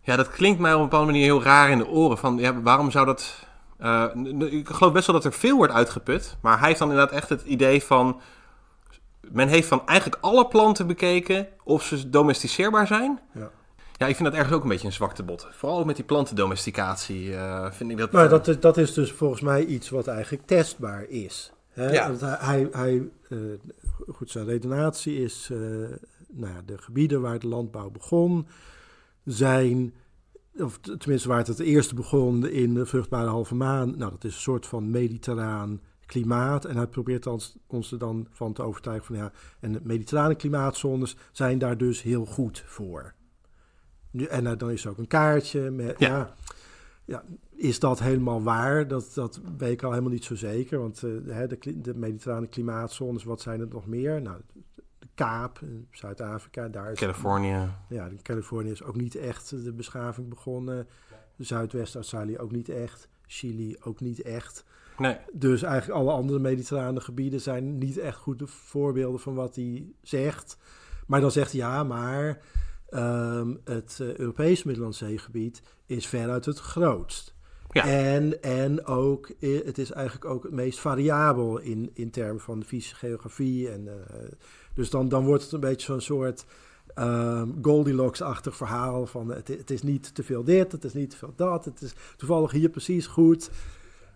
Ja, dat klinkt mij op een bepaalde manier heel raar in de oren. Van, ja, waarom zou dat... eh, ik geloof best wel dat er veel wordt uitgeput. Maar hij heeft dan inderdaad echt het idee van... Men heeft van eigenlijk alle planten bekeken of ze domesticeerbaar zijn. Ja. Ja, ik vind dat ergens ook een beetje een zwaktebod. Vooral ook met die plantendomesticatie eh, vind ik dat... Nou, dat, is- dat is dus volgens mij iets wat eigenlijk testbaar is. Hè? Ja. Want hij, hij, eh, goed, zijn redenatie is, eh, nou, ja, de gebieden waar de landbouw begon, zijn, of tenminste waar het het eerste begon in de vruchtbare halve maan, nou, dat is een soort van mediterraan klimaat. En hij probeert ons, ons er dan van te overtuigen van ja, en de mediterrane klimaatzones zijn daar dus heel goed voor. Nu, en eh, dan is er ook een kaartje met, Ja. ja, ja, is dat helemaal waar? Dat, dat weet ik al helemaal niet zo zeker. Want hè, de, de mediterrane klimaatzones, wat zijn het nog meer? Nou, Kaap, eh, Zuid-Afrika, daar is... Californië. Ja, in Californië is ook niet echt de beschaving begonnen. Zuidwest-Australië ook niet echt. Chili ook niet echt. Nee, Dus eigenlijk alle andere mediterrane gebieden zijn niet echt goede voorbeelden van wat hij zegt. Maar dan zegt hij ja, maar ehm, het uh, Europees Middellandse Zeegebied is veruit het grootst. Ja. En, en ook, eh, het is eigenlijk ook het meest variabel in, in termen van de fysische geografie. En, uh, dus dan, dan wordt het een beetje zo'n soort um, Goldilocks-achtig verhaal van het, het is niet te veel dit, het is niet te veel dat, het is toevallig hier precies goed.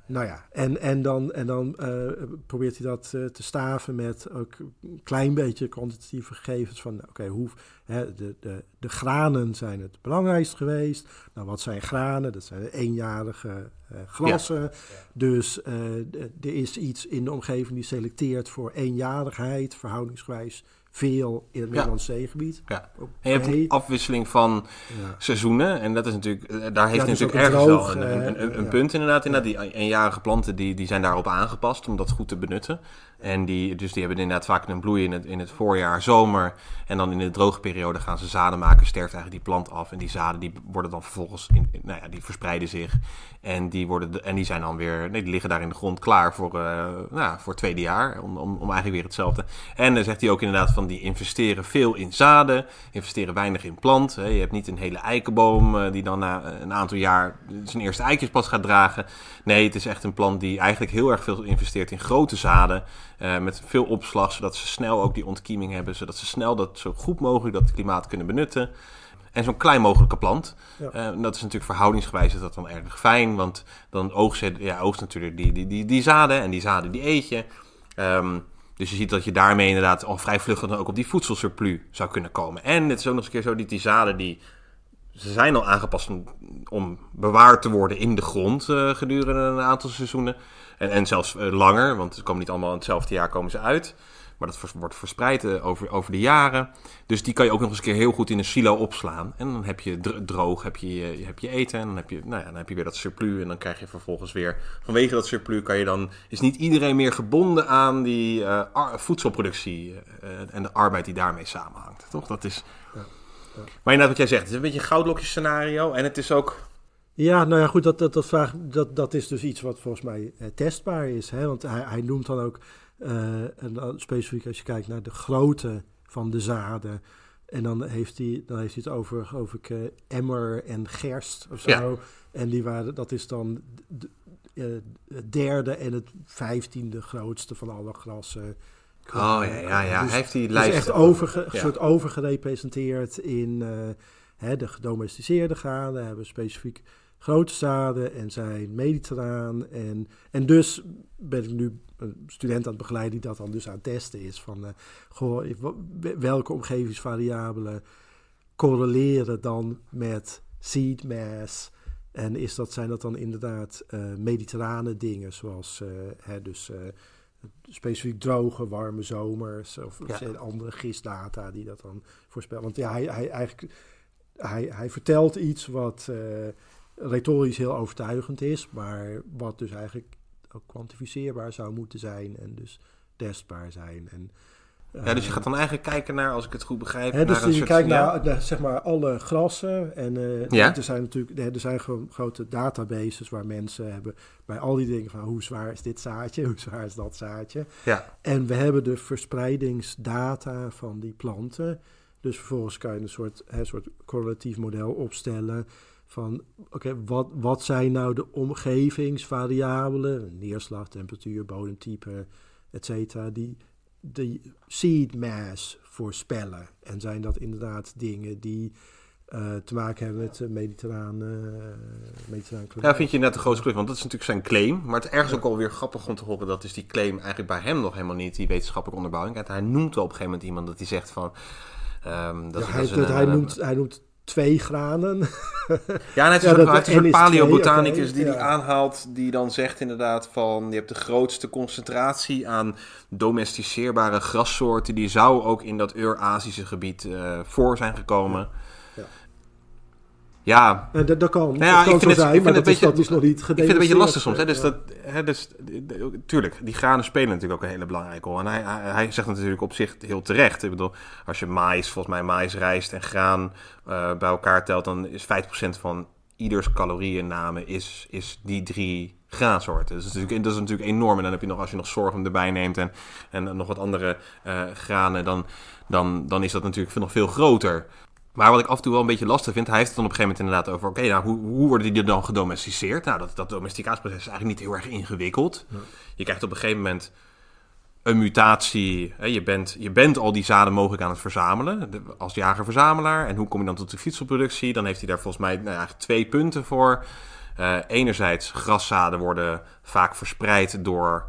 Nou ja, en, en dan, en dan uh, probeert hij dat uh, te staven met ook een klein beetje kwantitatieve gegevens van, oké, okay, hoe, hè, de, de, de granen zijn het belangrijkst geweest. Nou, wat zijn granen? Dat zijn eenjarige uh, grassen. Ja. Dus er is iets in de omgeving die selecteert voor eenjarigheid, verhoudingsgewijs veel in het Middellandse ja. zeegebied. Ja. En je hebt een afwisseling van ja. seizoenen. En dat is natuurlijk, daar heeft ja, dus natuurlijk ergens droog, wel een, een, een, een punt inderdaad. inderdaad. Die eenjarige planten die, die zijn daarop aangepast om dat goed te benutten. En die, dus die hebben inderdaad vaak een bloei in het, in het voorjaar, zomer. En dan in de droge periode gaan ze zaden maken, sterft eigenlijk die plant af. En die zaden die worden dan vervolgens, in, nou ja, die verspreiden zich. En die, worden, en die zijn dan weer, nee, die liggen daar in de grond klaar voor, uh, nou, voor het tweede jaar. Om, om, om eigenlijk weer hetzelfde. En dan zegt hij ook inderdaad van die investeren veel in zaden, investeren weinig in plant. Hè. Je hebt niet een hele eikenboom uh, die dan na een aantal jaar zijn eerste eitjes pas gaat dragen. Nee, het is echt een plant die eigenlijk heel erg veel investeert in grote zaden. Uh, met veel opslag, zodat ze snel ook die ontkieming hebben. Zodat ze snel dat zo goed mogelijk dat klimaat kunnen benutten. En zo'n klein mogelijke plant. Ja. Uh, en dat is natuurlijk verhoudingsgewijs is dat dan erg fijn. Want dan oogst je ja, oogst natuurlijk die, die, die, die zaden. En die zaden die eet je. Um, dus je ziet dat je daarmee inderdaad al vrij vlug dan ook op die voedselsurplus zou kunnen komen. En het is ook nog eens een keer zo dat die zaden die ze zijn al aangepast om, om, bewaard te worden in de grond uh, gedurende een aantal seizoenen. En, en zelfs uh, langer, want ze komen niet allemaal in hetzelfde jaar komen ze uit. Maar dat wordt verspreid uh, over, over de jaren. Dus die kan je ook nog eens een keer heel goed in een silo opslaan. En dan heb je droog, heb je, heb je eten. En dan heb je, nou ja, dan heb je weer dat surplus. En dan krijg je vervolgens weer... Vanwege dat surplus kan je dan... Is niet iedereen meer gebonden aan die uh, voedselproductie. Uh, en de arbeid die daarmee samenhangt. Toch? Dat is... Ja. Ja. Maar inderdaad wat jij zegt, het is een beetje een goudlokjes scenario. En het is ook... Ja, nou ja, goed, dat, dat, dat, vraag, dat, dat is dus iets wat volgens mij eh, testbaar is. Hè? Want hij, hij noemt dan ook, eh, en specifiek als je kijkt naar de grootte van de zaden. En dan heeft hij, dan heeft hij het over, geloof ik, eh, emmer en gerst of zo. Ja. En die waren, dat is dan de- het derde en het vijftiende grootste van alle grassen. Oh ja, ja, ja. Dus- hij heeft die dus lijst. echt overge, Ja. soort overgerepresenteerd in hè, de gedomesticeerde granen. Hebben specifiek grote zaden en zijn mediterraan. En, en dus ben ik nu een student aan het begeleiden die dat dan dus aan het testen is. Van, eh, goh, welke omgevingsvariabelen correleren dan met seed mass? En is dat, zijn dat dan inderdaad eh, mediterrane dingen, zoals eh, hè, dus, specifiek droge, warme zomers of Ja. andere gistdata die dat dan voorspellen. Want ja, hij, hij, eigenlijk, hij, hij vertelt iets wat retorisch heel overtuigend is, maar wat dus eigenlijk ook kwantificeerbaar zou moeten zijn en dus testbaar zijn. En, Ja, dus je eh, gaat dan eigenlijk kijken naar, als ik het goed begrijp, Hè, dus naar een je kijkt naar, zeg maar alle grassen en eh, Ja. er zijn natuurlijk er zijn gewoon grote databases waar mensen hebben bij al die dingen van hoe zwaar is dit zaadje, hoe zwaar is dat zaadje. Ja, En we hebben de verspreidingsdata van die planten. Dus vervolgens kan je een soort, hè, soort correlatief model opstellen van oké, wat, wat zijn nou de omgevingsvariabelen, neerslag, temperatuur, bodemtype, et cetera, die de seed mass voorspellen. En zijn dat inderdaad dingen die eh, te maken hebben met de mediterrane, uh, mediterrane klimaat? Ja, vind je net de grootste klus, want dat is natuurlijk zijn claim. Maar het is ergens ook alweer grappig om te horen dat is die claim eigenlijk bij hem nog helemaal niet, die wetenschappelijke onderbouwing. En hij noemt op een gegeven moment iemand dat hij zegt van... ehm, dat Ja, hij, dat een- hij, noemt, hij noemt twee granen. Ja, en het is Ja, een is paleobotanicus die die aanhaalt, die dan zegt inderdaad van... je hebt de grootste concentratie aan domesticeerbare grassoorten... die zou ook in dat Eurasische gebied eh, voor zijn gekomen. Ja. Ja, En dat, dat kan, Nou ja, dat kan ik vind zo het- zijn, maar dat, is, beetje- dat is nog niet Ik vind het een beetje lastig soms. Hè? Dus Ja. dat, hè, dus, tuurlijk, die granen spelen natuurlijk ook een hele belangrijke rol. En hij, hij, hij zegt natuurlijk op zich heel terecht. Ik bedoel, als je maïs, volgens mij maïs, rijst en graan eh, bij elkaar telt... dan is 50% van ieders calorieinname is, is die drie graansoorten. Dus dat is, natuurlijk, dat is natuurlijk enorm. En dan heb je nog, als je nog sorghum erbij neemt en, en nog wat andere eh, granen... Dan, dan, dan is dat natuurlijk nog veel groter. Maar wat ik af en toe wel een beetje lastig vind, hij heeft het dan op een gegeven moment inderdaad over: oké, nou, hoe, hoe worden die dan gedomesticeerd? Nou, dat, dat domesticatieproces is eigenlijk niet heel erg ingewikkeld. Ja. Je krijgt op een gegeven moment een mutatie. Hè, je, bent, je bent al die zaden mogelijk aan het verzamelen de- als jager-verzamelaar. En hoe kom je dan tot de voedselproductie? Dan heeft hij daar volgens mij nou, eigenlijk twee punten voor. Eh, enerzijds, graszaden worden vaak verspreid door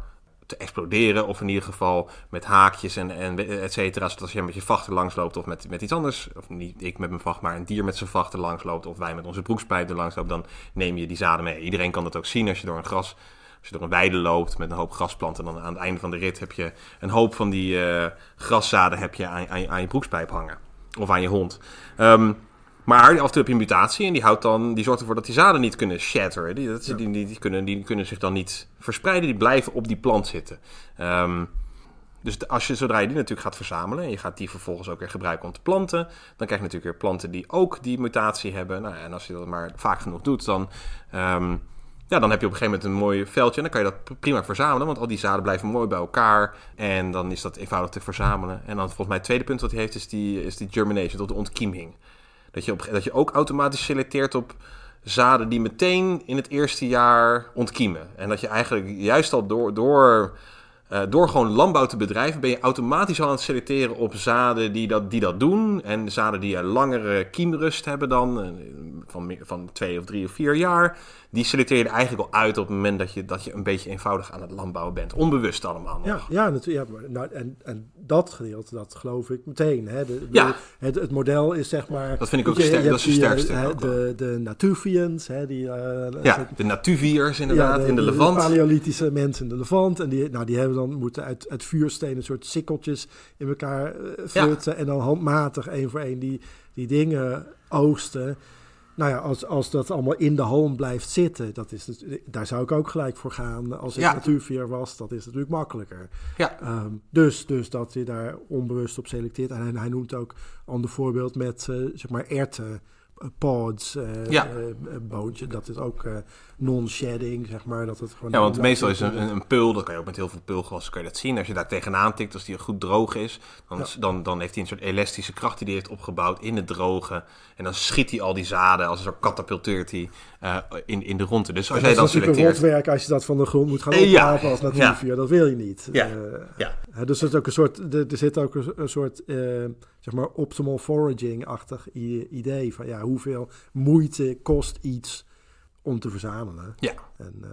te exploderen. Of in ieder geval met haakjes en, en et cetera. Zodat als je met je vacht er langs loopt of met, met iets anders. Of niet ik met mijn vacht, maar een dier met zijn vacht er langs loopt. Of wij met onze broekspijp er langs lopen. Dan neem je die zaden mee. Iedereen kan dat ook zien als je door een gras... Als je door een weide loopt met een hoop grasplanten, dan aan het einde van de rit heb je een hoop van die eh, graszaden heb je aan, aan, aan je broekspijp hangen. Of aan je hond. Ehm, maar af en toe heb je een mutatie en die, houdt dan, die zorgt ervoor dat die zaden niet kunnen shatteren. Die, dat, Ja. die, die, die kunnen, die kunnen zich dan niet verspreiden, die blijven op die plant zitten. Ehm, dus als je, zodra je die natuurlijk gaat verzamelen en je gaat die vervolgens ook weer gebruiken om te planten, dan krijg je natuurlijk weer planten die ook die mutatie hebben. Nou, en als je dat maar vaak genoeg doet, dan, ehm, ja, dan heb je op een gegeven moment een mooi veldje en dan kan je dat prima verzamelen, want al die zaden blijven mooi bij elkaar en dan is dat eenvoudig te verzamelen. En dan volgens mij het tweede punt wat hij heeft is die, is die germination, tot de ontkieming. Dat je, ook automatisch selecteert op zaden die meteen in het eerste jaar ontkiemen. En dat je eigenlijk juist al door, door, eh, door gewoon landbouw te bedrijven... ben je automatisch al aan het selecteren op zaden die dat, die dat doen. En zaden die een langere kiemrust hebben dan, eh, van, van twee of drie of vier jaar... die selecteer je eigenlijk al uit op het moment dat je, dat je een beetje eenvoudig aan het landbouwen bent. Onbewust allemaal nog. Ja, ja, natuurlijk. Ja, maar, nou, en, en dat gedeelte, dat geloof ik meteen. Hè. De, Ja. het, het model is zeg maar... Dat vind ik ook sterk- dat is de sterkste hè. De, de Natuvians, hè, die... eh, Ja, de natuviërs inderdaad, in de Levant. paleolithische mensen in de Levant. En die, nou, die hebben dan moeten uit, uit vuurstenen soort sikkeltjes in elkaar eh, frutten. En dan handmatig één voor één die, die dingen oogsten. Nou ja, als, als dat allemaal in de halm blijft zitten, dat is dus, daar zou ik ook gelijk voor gaan. Als ik Ja. natuurvier was, dat is natuurlijk makkelijker. Ja. Ehm, dus, dus dat je daar onbewust op selecteert. En hij, hij noemt ook een ander voorbeeld met, eh, zeg maar, erten pods, uh, Ja. boontje. Dat is ook eh, non-shedding, zeg maar. Dat het gewoon Ja, want meestal is een, een, pul, dat kan je ook met heel veel pulgewassen kan je dat zien. Als je daar tegenaan tikt, als die goed droog is, dan, Ja. dan, dan heeft hij een soort elastische kracht die hij heeft opgebouwd in het droge. En dan schiet hij al die zaden, als een soort katapulteert hij in, in de ronde. Dus als dat jij is dan natuurlijk selecteert... rotwerk als je dat van de grond moet gaan ja. oprapen als natuurvuur. Dat wil je niet. Ja. Dus er, is ook een soort, er, er zit ook een, een soort zeg maar optimal foraging-achtig idee van ja, hoeveel moeite kost iets om te verzamelen. Ja. En, eh,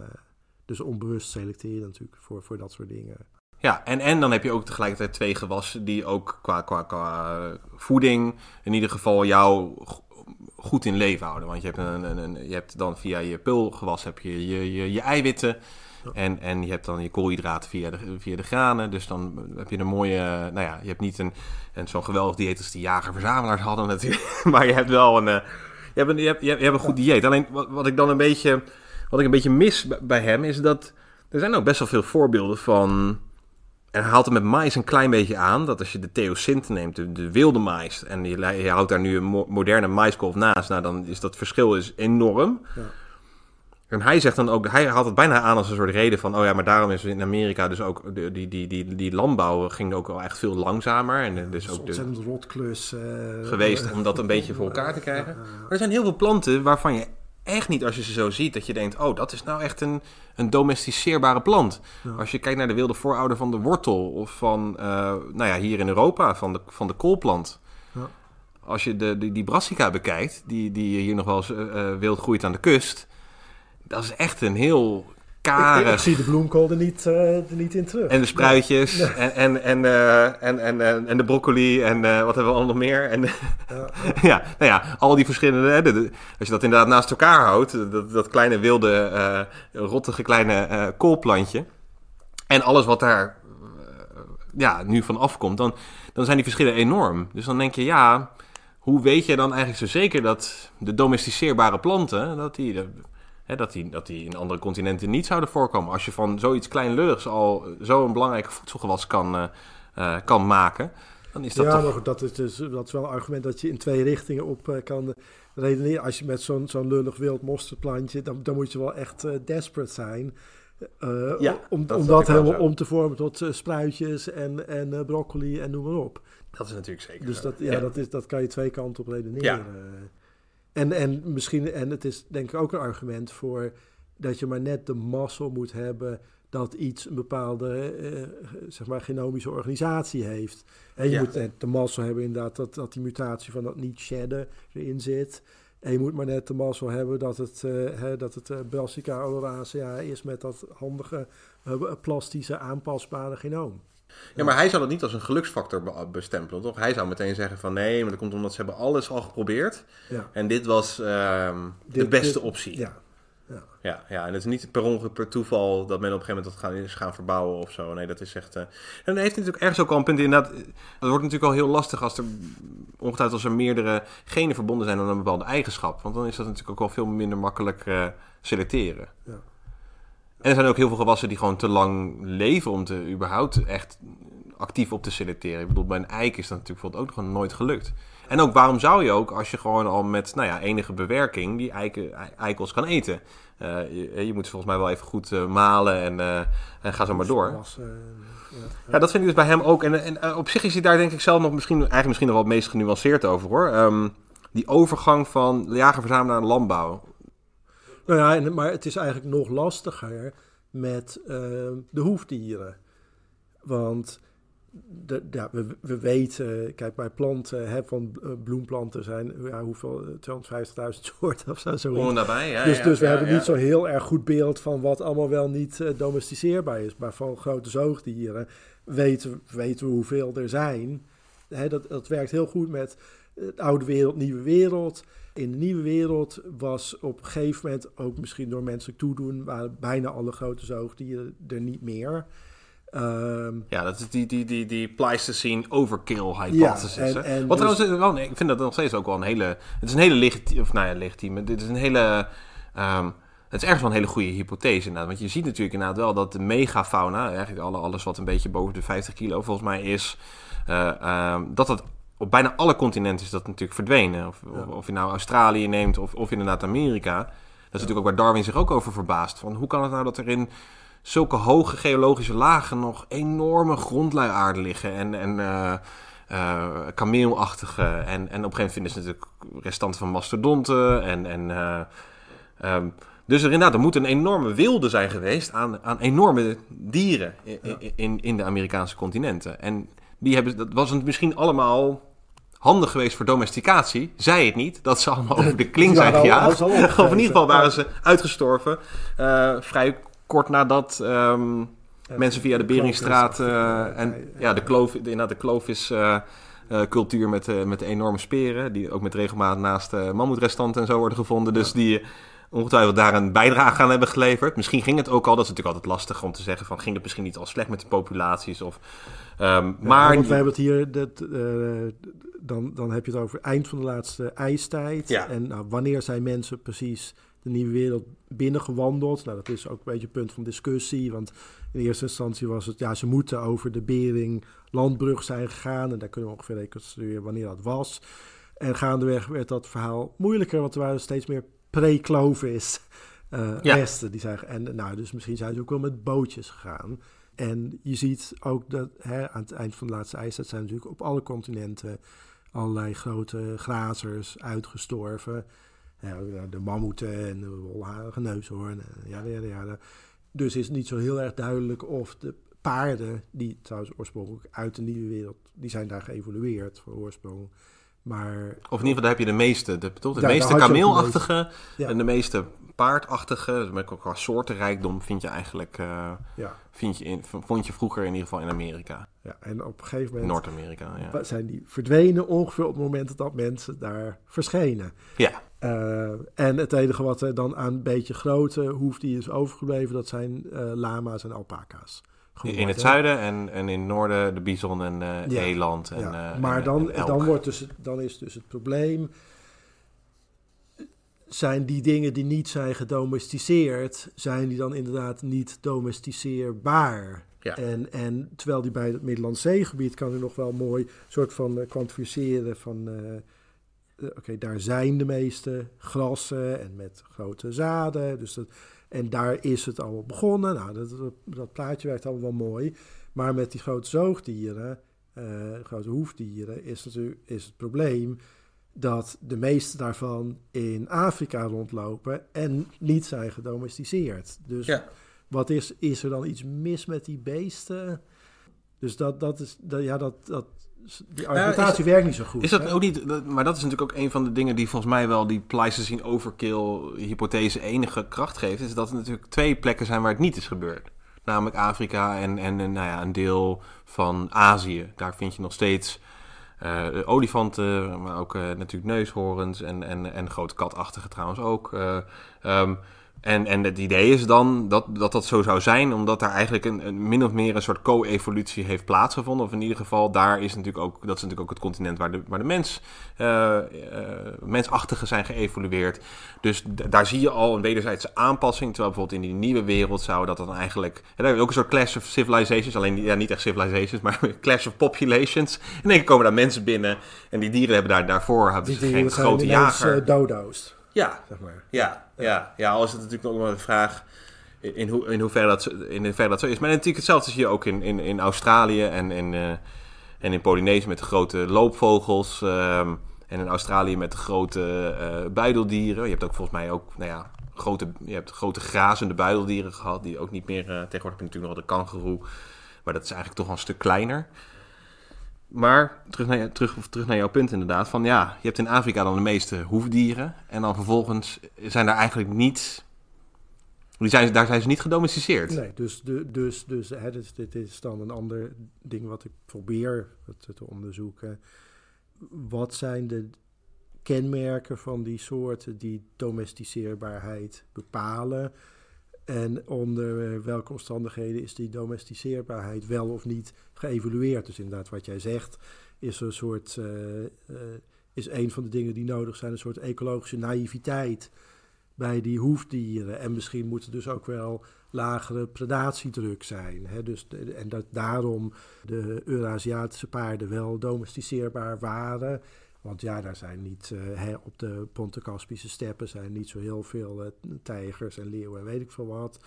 dus onbewust selecteer je natuurlijk voor, voor dat soort dingen. Ja, en, en dan heb je ook tegelijkertijd twee gewassen die ook qua, qua, qua voeding in ieder geval jou go- goed in leven houden. Want je hebt, een, een, een- je hebt dan via je pulgewas heb je je, je, je eiwitten. En, en je hebt dan je koolhydraten via de, via de granen. Dus dan heb je een mooie... Nou ja, je hebt niet een, een zo'n geweldig dieet als die jager-verzamelaars hadden natuurlijk. Maar je hebt wel een... eh, Je hebt een, je hebt, je hebt, een goed dieet. Alleen wat, wat ik dan een beetje... Wat ik een beetje mis bij- hem is dat... Er zijn ook best wel veel voorbeelden van... En hij haalt het met mais een klein beetje aan. Dat als je de theosinte neemt, de, de wilde mais... en je, je houdt daar nu een mo- moderne maiskolf naast... nou, dan is dat verschil is enorm. Ja. En hij zegt dan ook... Hij haalt het bijna aan als een soort reden van... oh ja, maar daarom is in Amerika dus ook... de- die, die, die, die landbouw ging ook wel echt veel langzamer. En dus ook een de, ontzettend rotklus. eh, geweest eh, om dat een beetje voor elkaar te krijgen. Maar er zijn heel veel planten waarvan je echt niet, als je ze zo ziet, dat je denkt: oh, dat is nou echt een, een domesticeerbare plant. Ja. Als je kijkt naar de wilde voorouder van de wortel of van, eh, nou ja, hier in Europa, van de, van de koolplant. Ja. Als je de, die, die brassica bekijkt, die, die hier nog wel eens wild groeit aan de kust, dat is echt een heel Ik, ik, zie de bloemkool er niet, eh, er niet in terug. En de spruitjes en, en, en, eh, en, en, en, en de broccoli en eh, wat hebben we allemaal nog meer? En, Ja, ja, nou ja, al die verschillende. Hè, de- de- als je dat inderdaad naast elkaar houdt, dat, dat kleine wilde, eh, rottige kleine eh, koolplantje. En alles wat daar eh, ja, nu van afkomt, dan, dan zijn die verschillen enorm. Dus dan denk je, ja, hoe weet je dan eigenlijk zo zeker dat de domesticeerbare planten, dat die, de- hè, dat die, dat die in andere continenten niet zouden voorkomen? Als je van zoiets kleinlurigs al zo'n belangrijk voedselgewas kan, eh, eh, kan maken, dan is dat ja, toch... maar goed, dat is, dus, dat is wel een argument dat je in twee richtingen op eh, kan redeneren. Als je met zo'n zo'n lullig wild mosterdplantje, dan, dan moet je wel echt eh, desperate zijn. eh, Ja, om, dat om dat helemaal zo. om te vormen tot spruitjes en, en eh, broccoli en noem maar op. Dat is natuurlijk zeker Dus dat, ja, Dat, is, dat kan je twee kanten op redeneren. Ja. En, en misschien, en het is denk ik ook een argument voor dat je maar net de mazzel moet hebben dat iets een bepaalde eh, zeg maar genomische organisatie heeft. En je Ja. moet net de mazzel hebben inderdaad dat, dat die mutatie van dat niet shedden erin zit. En je moet maar net de mazzel hebben dat het, eh, hè, dat het eh, Brassica oleracea is met dat handige eh, plastische aanpasbare genoom. Ja, maar hij zou dat niet als een geluksfactor be- bestempelen, toch? Hij zou meteen zeggen van nee, maar dat komt omdat ze hebben alles al geprobeerd. Ja. En dit was ehm, de beste dit- optie. Ja, Ja, ja, en het is niet per ongeluk, per toeval dat men op een gegeven moment dat gaan, is gaan verbouwen of zo. Nee, dat is echt... eh, En dan heeft natuurlijk ergens ook al een punt inderdaad... Het wordt natuurlijk al heel lastig als er... Ongetwijfeld als er meerdere genen verbonden zijn aan een bepaalde eigenschap. Want dan is dat natuurlijk ook wel veel minder makkelijk eh, selecteren. Ja. En er zijn ook heel veel gewassen die gewoon te lang leven om te überhaupt echt actief op te selecteren. Ik bedoel, bij een eik is dat natuurlijk bijvoorbeeld ook gewoon nooit gelukt. En ook waarom zou je ook, als je gewoon al met nou ja, enige bewerking die eiken, ei- eikels kan eten. Eh, je, je moet ze volgens mij wel even goed eh, malen en, eh, en ga zo maar door. Was, ja. Ja, dat vind ik dus bij hem ook. En, en op zich is hij daar denk ik zelf nog misschien, eigenlijk misschien nog wel het meest genuanceerd over hoor. Ehm, die overgang van jager-verzamelaar naar landbouw. Nou ja, en, maar het is eigenlijk nog lastiger met eh, de hoefdieren. Want de, ja, we, we weten, kijk bij planten, hè, van eh, bloemplanten zijn, ja, hoeveel, eh, 250.000 soorten of zo. zoiets. Om nabij, ja. dus ja, dus we hebben niet zo'n heel erg goed beeld van wat allemaal wel niet eh, domesticeerbaar is. Maar van grote zoogdieren weten, weten we hoeveel er zijn. Hè, dat, dat werkt heel goed met het oude wereld, nieuwe wereld. In de nieuwe wereld was op een gegeven moment, ook misschien door menselijk toedoen, waren bijna alle grote zoogdieren er niet meer. Ehm, Ja, dat is die, die, die, die Pleistocene overkill Ja, hypothesis. en- hè? en Wat dus- trouwens, wel, nee, ik vind dat nog steeds ook wel een hele... Het is een hele legitieme... Of nou ja, legitieme. Dit is een hele... ehm, het is ergens wel een hele goede hypothese inderdaad. Want je ziet natuurlijk inderdaad wel dat de megafauna... Eigenlijk alle, alles wat een beetje boven de 50 kilo volgens mij is... eh, ehm, dat dat op bijna alle continenten is dat natuurlijk verdwenen. Of, of, of je nou Australië neemt of, of inderdaad Amerika. Dat is natuurlijk ook waar Darwin zich ook over verbaast. Van hoe kan het nou dat er in zulke hoge geologische lagen nog enorme grondluiaarden liggen en, en eh, kameelachtige. En, en op een gegeven moment vinden ze natuurlijk restanten van mastodonten. En, en, eh, ehm, dus er inderdaad, er moet een enorme wilde zijn geweest aan, aan enorme dieren in, in, in de Amerikaanse continenten. En die hebben, dat was het misschien allemaal handig geweest voor domesticatie. Zij het niet, dat ze allemaal over de kling zijn gejaagd. Of in ieder geval waren ze uitgestorven. Uh, vrij kort nadat um, mensen via de Beringstraat uh, en ja, de kloof, inderdaad de kloof is uh, cultuur met, uh, met enorme speren, die ook met regelmaat naast mammoetrestanten en zo worden gevonden. Dus die ongetwijfeld daar een bijdrage aan hebben geleverd. Misschien ging het ook al, dat is natuurlijk altijd lastig om te zeggen van ging het misschien niet al slecht met de populaties of... Um, ja, maar... Want wij hebben het hier, dat, dan, dan heb je het over eind van de laatste ijstijd. Ja. En nou, wanneer zijn mensen precies de nieuwe wereld binnengewandeld? Nou, dat is ook een beetje een punt van discussie. Want in eerste instantie was het, ja, ze moeten over de Bering landbrug zijn gegaan. En daar kunnen we ongeveer reconstrueren wanneer dat was. En gaandeweg werd dat verhaal moeilijker, want er waren steeds meer pre-Clovis uh, Ja. resten. Die zijn, en nou, dus misschien zijn ze ook wel met bootjes gegaan. En je ziet ook dat hè, aan het eind van de laatste ijstijd zijn natuurlijk op alle continenten allerlei grote grazers uitgestorven. Ja, de mammoeten en de wolharige neushoorn. Ja, ja, ja. Dus is het niet zo heel erg duidelijk of de paarden, die trouwens oorspronkelijk uit de nieuwe wereld, die zijn daar geëvolueerd voor oorsprong. Maar Of in ieder geval, daar heb je de meeste, de, toch, de Ja, meeste kameelachtige Ja. en de meeste paardachtige, dus met ook qua soortenrijkdom vind je eigenlijk, eh, ja, vind je in, vond je vroeger in ieder geval in Amerika, ja, en op een gegeven moment Noord-Amerika. Ja. zijn die verdwenen ongeveer op het moment dat mensen daar verschenen. ja, Eh, en het enige wat er dan aan een beetje grote hoefdieren is overgebleven, dat zijn eh, lama's en alpaca's. In het zuiden en, en in het noorden de bison en eh Ja. eland. En, Ja, eh, maar en- dan, en dan, wordt dus, het- dan is dus het probleem. Zijn die dingen die niet zijn gedomesticeerd, zijn die dan inderdaad niet domesticeerbaar? Ja. En, en terwijl die bij het Middellandse Zeegebied kan u nog wel mooi soort van eh, kwantificeren van... eh, eh, Oké, daar zijn de meeste grassen en met grote zaden. Dus dat, en daar is het allemaal begonnen. Nou, dat, dat, plaatje werkt allemaal wel mooi. Maar met die grote zoogdieren, eh, grote hoefdieren, is, natuurlijk, is het probleem dat de meeste daarvan in Afrika rondlopen en niet zijn gedomesticeerd. Dus Ja. wat is, is er dan iets mis met die beesten? Dus dat, dat is, dat, ja, dat, dat, die argumentatie werkt niet zo goed. Is dat hè? ook niet, dat- maar dat is natuurlijk ook een van de dingen die volgens mij wel die Pleistocene overkill hypothese enige kracht geeft, is dat er natuurlijk twee plekken zijn waar het niet is gebeurd. Namelijk Afrika en, en, en, nou ja, een deel van Azië. Daar vind je nog steeds eh, olifanten, maar ook eh, natuurlijk neushoorns en, en, en grote katachtige trouwens ook. ehm, en, en het idee is dan dat, dat dat zo zou zijn, omdat daar eigenlijk een, een min of meer een soort co-evolutie heeft plaatsgevonden. Of in ieder geval, daar is natuurlijk ook, dat is natuurlijk ook het continent waar de, waar de mens, eh, eh, mensachtigen zijn geëvolueerd. Dus daar zie je al een wederzijdse aanpassing. Terwijl bijvoorbeeld in die nieuwe wereld zou dat dan eigenlijk. En daar heb je ook een soort clash of civilizations. Alleen ja, niet echt civilizations, maar clash of populations. In één keer komen daar mensen binnen. En die dieren hebben daar, daarvoor hebben Die ze geen grote jager. eh, dodo's, ja, zeg maar. ja, ja, ja, al is het natuurlijk nog wel de vraag in, in, hoe, in, hoeverre dat, in hoeverre dat zo is. Maar natuurlijk hetzelfde zie je ook in, in, in Australië en in, eh, en in Polynesië met de grote loopvogels. ehm, en in Australië met de grote eh buideldieren. Je hebt ook volgens mij ook, nou ja, grote, je hebt grote grazende buideldieren gehad. Die ook niet meer, eh, tegenwoordig heb natuurlijk nog de kangoeroe. Maar dat is eigenlijk toch wel een stuk kleiner. Maar terug naar, terug, terug naar jouw punt inderdaad. Van ja, je hebt in Afrika dan de meeste hoefdieren. En dan vervolgens zijn daar eigenlijk niet... Die zijn, daar zijn ze niet gedomesticeerd. Nee, dus, dus, dus hè, dus dit is dan een ander ding wat ik probeer te onderzoeken. Wat zijn de kenmerken van die soorten die domesticeerbaarheid bepalen? En onder eh, welke omstandigheden is die domesticeerbaarheid wel of niet geëvolueerd? Dus inderdaad, wat jij zegt, is een soort, eh, eh, is een van de dingen die nodig zijn, een soort ecologische naïviteit bij die hoefdieren. En misschien moeten dus ook wel lagere predatiedruk zijn. Hè? Dus en dat daarom de Eurasiatische paarden wel domesticeerbaar waren. Want ja, daar zijn niet, uh, hè, op de Ponte-Caspische steppen zijn niet zo heel veel uh, tijgers en leeuwen en weet ik veel wat.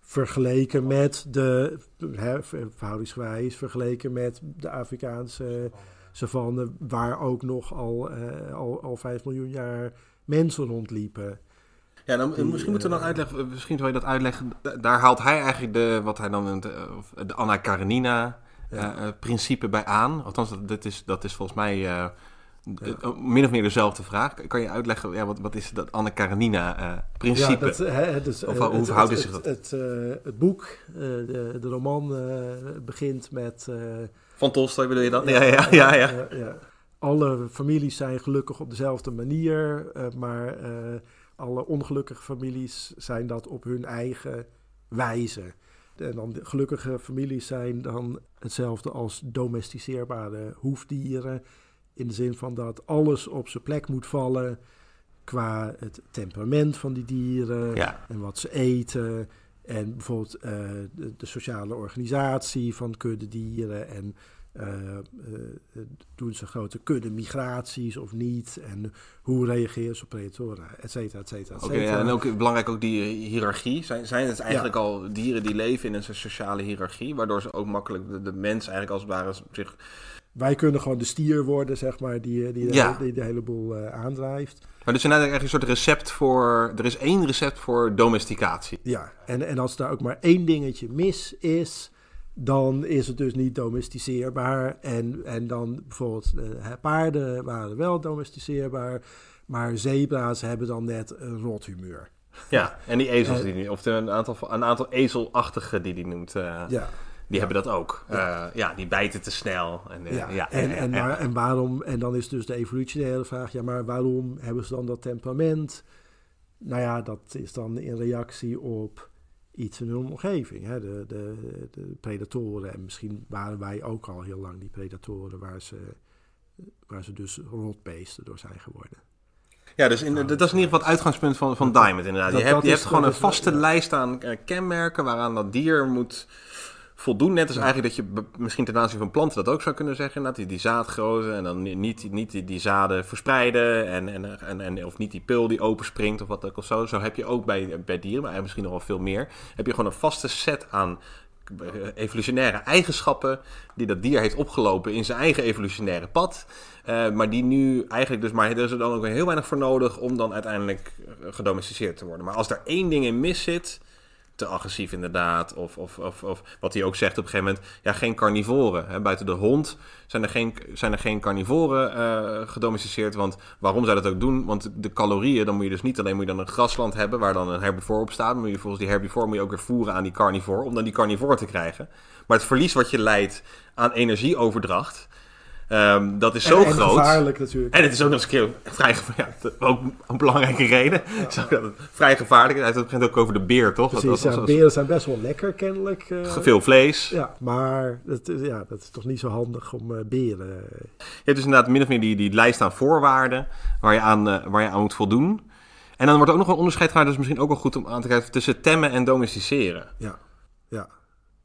Vergeleken met de, hè, verhoudingsgewijs, vergeleken met de Afrikaanse savanne, waar ook nog al, uh, al, al 5 miljoen jaar mensen rondliepen. Ja, dan, misschien moeten we dan uitleggen, misschien zou je dat uitleggen. Daar haalt hij eigenlijk de, wat hij dan de, de Anna Karenina ja. principe bij aan. Althans, dat, is, dat is volgens mij ja. Min of meer dezelfde vraag. Kan je uitleggen, ja, wat, wat is dat Anne Karenina-principe? Uh, ja, dus, of hoe verhoudt het, zich dat? Het, het, uh, het boek, uh, de, de, roman begint met... Van Tolstoy bedoel je dan? Ja, ja, ja. ja, ja. Alle families zijn gelukkig op dezelfde manier, maar alle ongelukkige families zijn dat op hun eigen wijze. En dan de gelukkige families zijn dan hetzelfde als domesticeerbare hoefdieren in de zin van dat alles op zijn plek moet vallen qua het temperament van die dieren en wat ze eten. En bijvoorbeeld uh, de, de, sociale organisatie van kuddedieren en uh, uh, doen ze grote kudde migraties of niet? En hoe reageren ze op predatoren, et cetera, et cetera, et ja, en ook belangrijk ook die hiërarchie. Zijn, zijn het eigenlijk al dieren die leven in een sociale hiërarchie, waardoor ze ook makkelijk de, de mens eigenlijk als het ware zich wij kunnen gewoon de stier worden, zeg maar, die, die, de, die de hele boel uh, aandrijft. Maar dus is eigenlijk een soort recept voor... Er is één recept voor domesticatie. Ja, en, en als daar ook maar één dingetje mis is... dan is het dus niet domesticeerbaar. En, en dan bijvoorbeeld uh, paarden waren wel domesticeerbaar... maar zebra's hebben dan net een rot humeur. Ja, en die ezels, die, of een aantal, een aantal ezelachtige die die noemt. Uh, ja. Die hebben dat ook. Ja. Uh, ja. die bijten te snel. En, uh, ja. ja. En, en, maar, en, waarom, en dan is dus de evolutionaire vraag, ja, maar waarom hebben ze dan dat temperament? Nou ja, dat is dan in reactie op iets in hun omgeving. Hè? De, de, de predatoren. En misschien waren wij ook al heel lang die predatoren waar ze, waar ze dus rotbeesten door zijn geworden. Ja, dus in, dat is in ieder geval het uitgangspunt van, van Diamond inderdaad. je hebt, je hebt gewoon een vaste lijst aan kenmerken waaraan dat dier moet voldoen. Net als eigenlijk dat je misschien ten aanzien van planten dat ook zou kunnen zeggen. Dat die, die zaadgrootte en dan niet, niet die, die zaden verspreiden. En, en, en, en, of niet die pul die openspringt of wat ook of zo. Zo heb je ook bij, bij dieren, maar misschien nog wel veel meer. Heb je gewoon een vaste set aan eh, evolutionaire eigenschappen die dat dier heeft opgelopen in zijn eigen evolutionaire pad. Uh, maar die nu eigenlijk dus, maar er is er dan ook heel weinig voor nodig om dan uiteindelijk eh, gedomesticeerd te worden. Maar als er één ding in mis zit, agressief inderdaad. Of, of, of, of, wat hij ook zegt op een gegeven moment, ja, geen carnivoren. Hè. Buiten de hond zijn er geen, zijn er geen carnivoren uh, gedomesticeerd. Want waarom zou dat ook doen? Want de calorieën, dan moet je dus niet alleen moet je dan een grasland hebben waar dan een herbivore op staat. Maar moet je volgens die herbivore moet je ook weer voeren aan die carnivore om dan die carnivore te krijgen. Maar het verlies wat je leidt aan energieoverdracht Um, dat is zo en, groot. gevaarlijk natuurlijk. En het is ook nog eens een keer vrij ja, ook een belangrijke reden. Ja. dat het vrij gevaarlijk is. Het begint ook over de beer, toch? Precies, dat, ja, beren zijn best wel lekker kennelijk. Uh, veel vlees. Ja, maar dat, ja, dat is toch niet zo handig om uh, beren... Je hebt dus inderdaad min of meer die, die lijst aan voorwaarden waar je aan, uh, waar je aan moet voldoen. En dan wordt er ook nog een onderscheid gemaakt, dat is misschien ook wel goed om aan te kijken, tussen temmen en domesticeren. Ja, ja.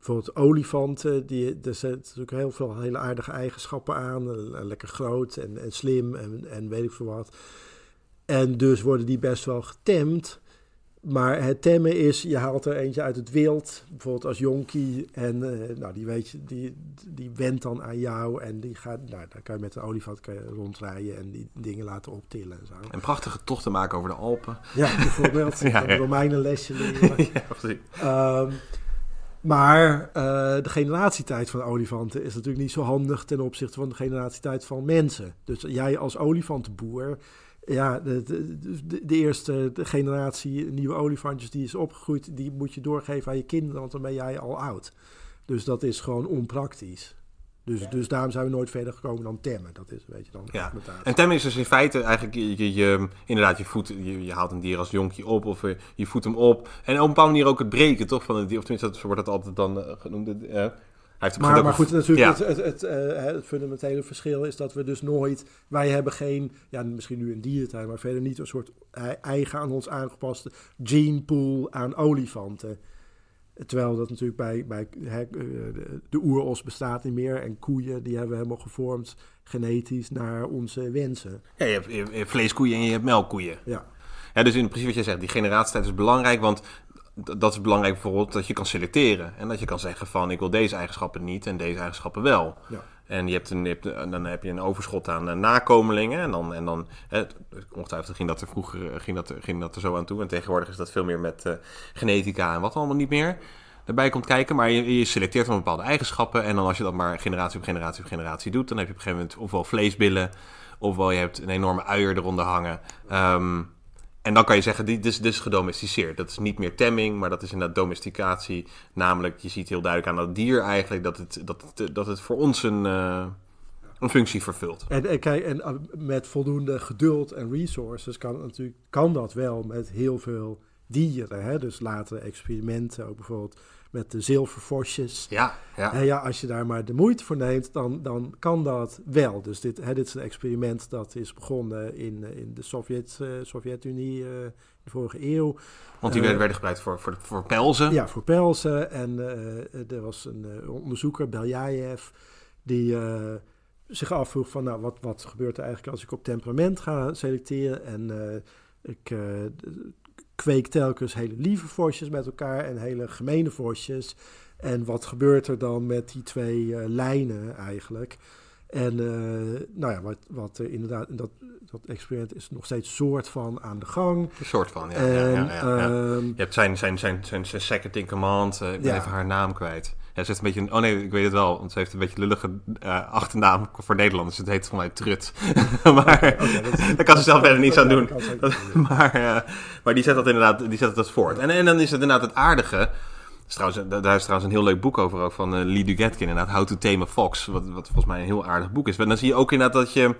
Bijvoorbeeld olifanten, die, er zitten natuurlijk heel veel hele aardige eigenschappen aan. Lekker groot en, en slim en, en weet ik veel wat. En dus worden die best wel getemd. Maar het temmen is, je haalt er eentje uit het wild, bijvoorbeeld als jonkie. En uh, nou, die, weet je, die, die wendt dan aan jou en die gaat, nou, dan kan je met een olifant kan je rondrijden en die dingen laten optillen en zo. En prachtige tochten maken over de Alpen. Ja, bijvoorbeeld. ja, ja. Romeinen lesje leren. ja, precies. Um, maar uh, de generatietijd van olifanten is natuurlijk niet zo handig ten opzichte van de generatietijd van mensen. Dus jij als olifantenboer, ja, de, de, de, eerste generatie nieuwe olifantjes die is opgegroeid, die moet je doorgeven aan je kinderen, want dan ben jij al oud. Dus dat is gewoon onpraktisch. Dus, dus daarom zijn we nooit verder gekomen dan temmen. Dat is een beetje dan ja. En temmen is dus in feite eigenlijk, je, je, inderdaad, je, voet, je, je, haalt een dier als jonkje op of je, je voedt hem op. En op een bepaalde manier ook het breken toch van het dier. Of tenminste, dat wordt dat altijd dan uh, genoemd. Uh, hij heeft maar, maar goed, natuurlijk, ja. het, het, het, uh, het, fundamentele verschil is dat we dus nooit, wij hebben geen, ja, misschien nu een dierentuin, maar verder niet een soort eigen aan ons aangepaste gene pool aan olifanten. Terwijl dat natuurlijk bij, bij hè, de, oeros bestaat niet meer. En koeien, die hebben we helemaal gevormd genetisch naar onze wensen. Ja, je hebt, je hebt vleeskoeien en je hebt melkkoeien. Ja. Ja, dus in principe wat jij zegt, die generatietijd is belangrijk, want dat is belangrijk bijvoorbeeld dat je kan selecteren. En dat je kan zeggen van ik wil deze eigenschappen niet en deze eigenschappen wel. Ja. En je hebt een, je hebt, dan heb je een overschot aan eh, nakomelingen. En dan, en dan ongetwijfeld ging dat er vroeger eh, ging dat, ging dat er zo aan toe. En tegenwoordig is dat veel meer met eh, genetica en wat allemaal niet meer erbij komt kijken. Maar je, selecteert van bepaalde eigenschappen. En dan als je dat maar generatie op generatie op generatie doet, dan heb je op een gegeven moment ofwel vleesbillen, ofwel je hebt een enorme uier eronder hangen. Ehm, en dan kan je zeggen, dit is, dit is gedomesticeerd. Dat is niet meer temming, maar dat is inderdaad domesticatie. Namelijk, je ziet heel duidelijk aan dat dier eigenlijk dat het, dat het, dat het voor ons een, eh, een functie vervult. En, kijk, en uh, met voldoende geduld en resources kan, natuurlijk, kan dat wel met heel veel dieren. Hè? Dus latere experimenten, ook bijvoorbeeld met de zilvervosjes. Ja, ja. En ja, als je daar maar de moeite voor neemt, dan, dan kan dat wel. Dus dit, hè, dit is een experiment dat is begonnen in, eh, in de Sovjet, eh, Sovjet-Unie in de vorige eeuw. Want die werden, werden gebruikt voor, voor, voor pelzen. Ja, voor pelzen. En er was een onderzoeker, Beljajev, die zich afvroeg van, nou, wat, wat gebeurt er eigenlijk als ik op temperament ga selecteren? En ik kweek telkens hele lieve vosjes met elkaar en hele gemene vosjes. En wat gebeurt er dan met die twee eh, lijnen eigenlijk? En eh, nou ja, wat, wat er inderdaad, dat, dat experiment is nog steeds soort van aan de gang. Een soort van, ja. en, ja, ja, ja, ja. ehm, Je hebt zijn, zijn, zijn, zijn, zijn second in command. eh, ik ben even haar naam kwijt. Ja, ze heeft een beetje... een- Oh nee, ik weet het wel. Want ze heeft een beetje lullige eh, achternaam voor Nederlanders. Het heet volgens mij Trut. maar dat is- daar kan ze zelf verder niets aan doen. dat maar, eh, maar die zet dat inderdaad die zet dat voort. En, en dan is het inderdaad het aardige. Is trouwens, daar is trouwens een heel leuk boek over ook van eh, Lee Dugetkin. Inderdaad, How to Tame a Fox. Wat, wat volgens mij een heel aardig boek is. En dan zie je ook inderdaad dat je...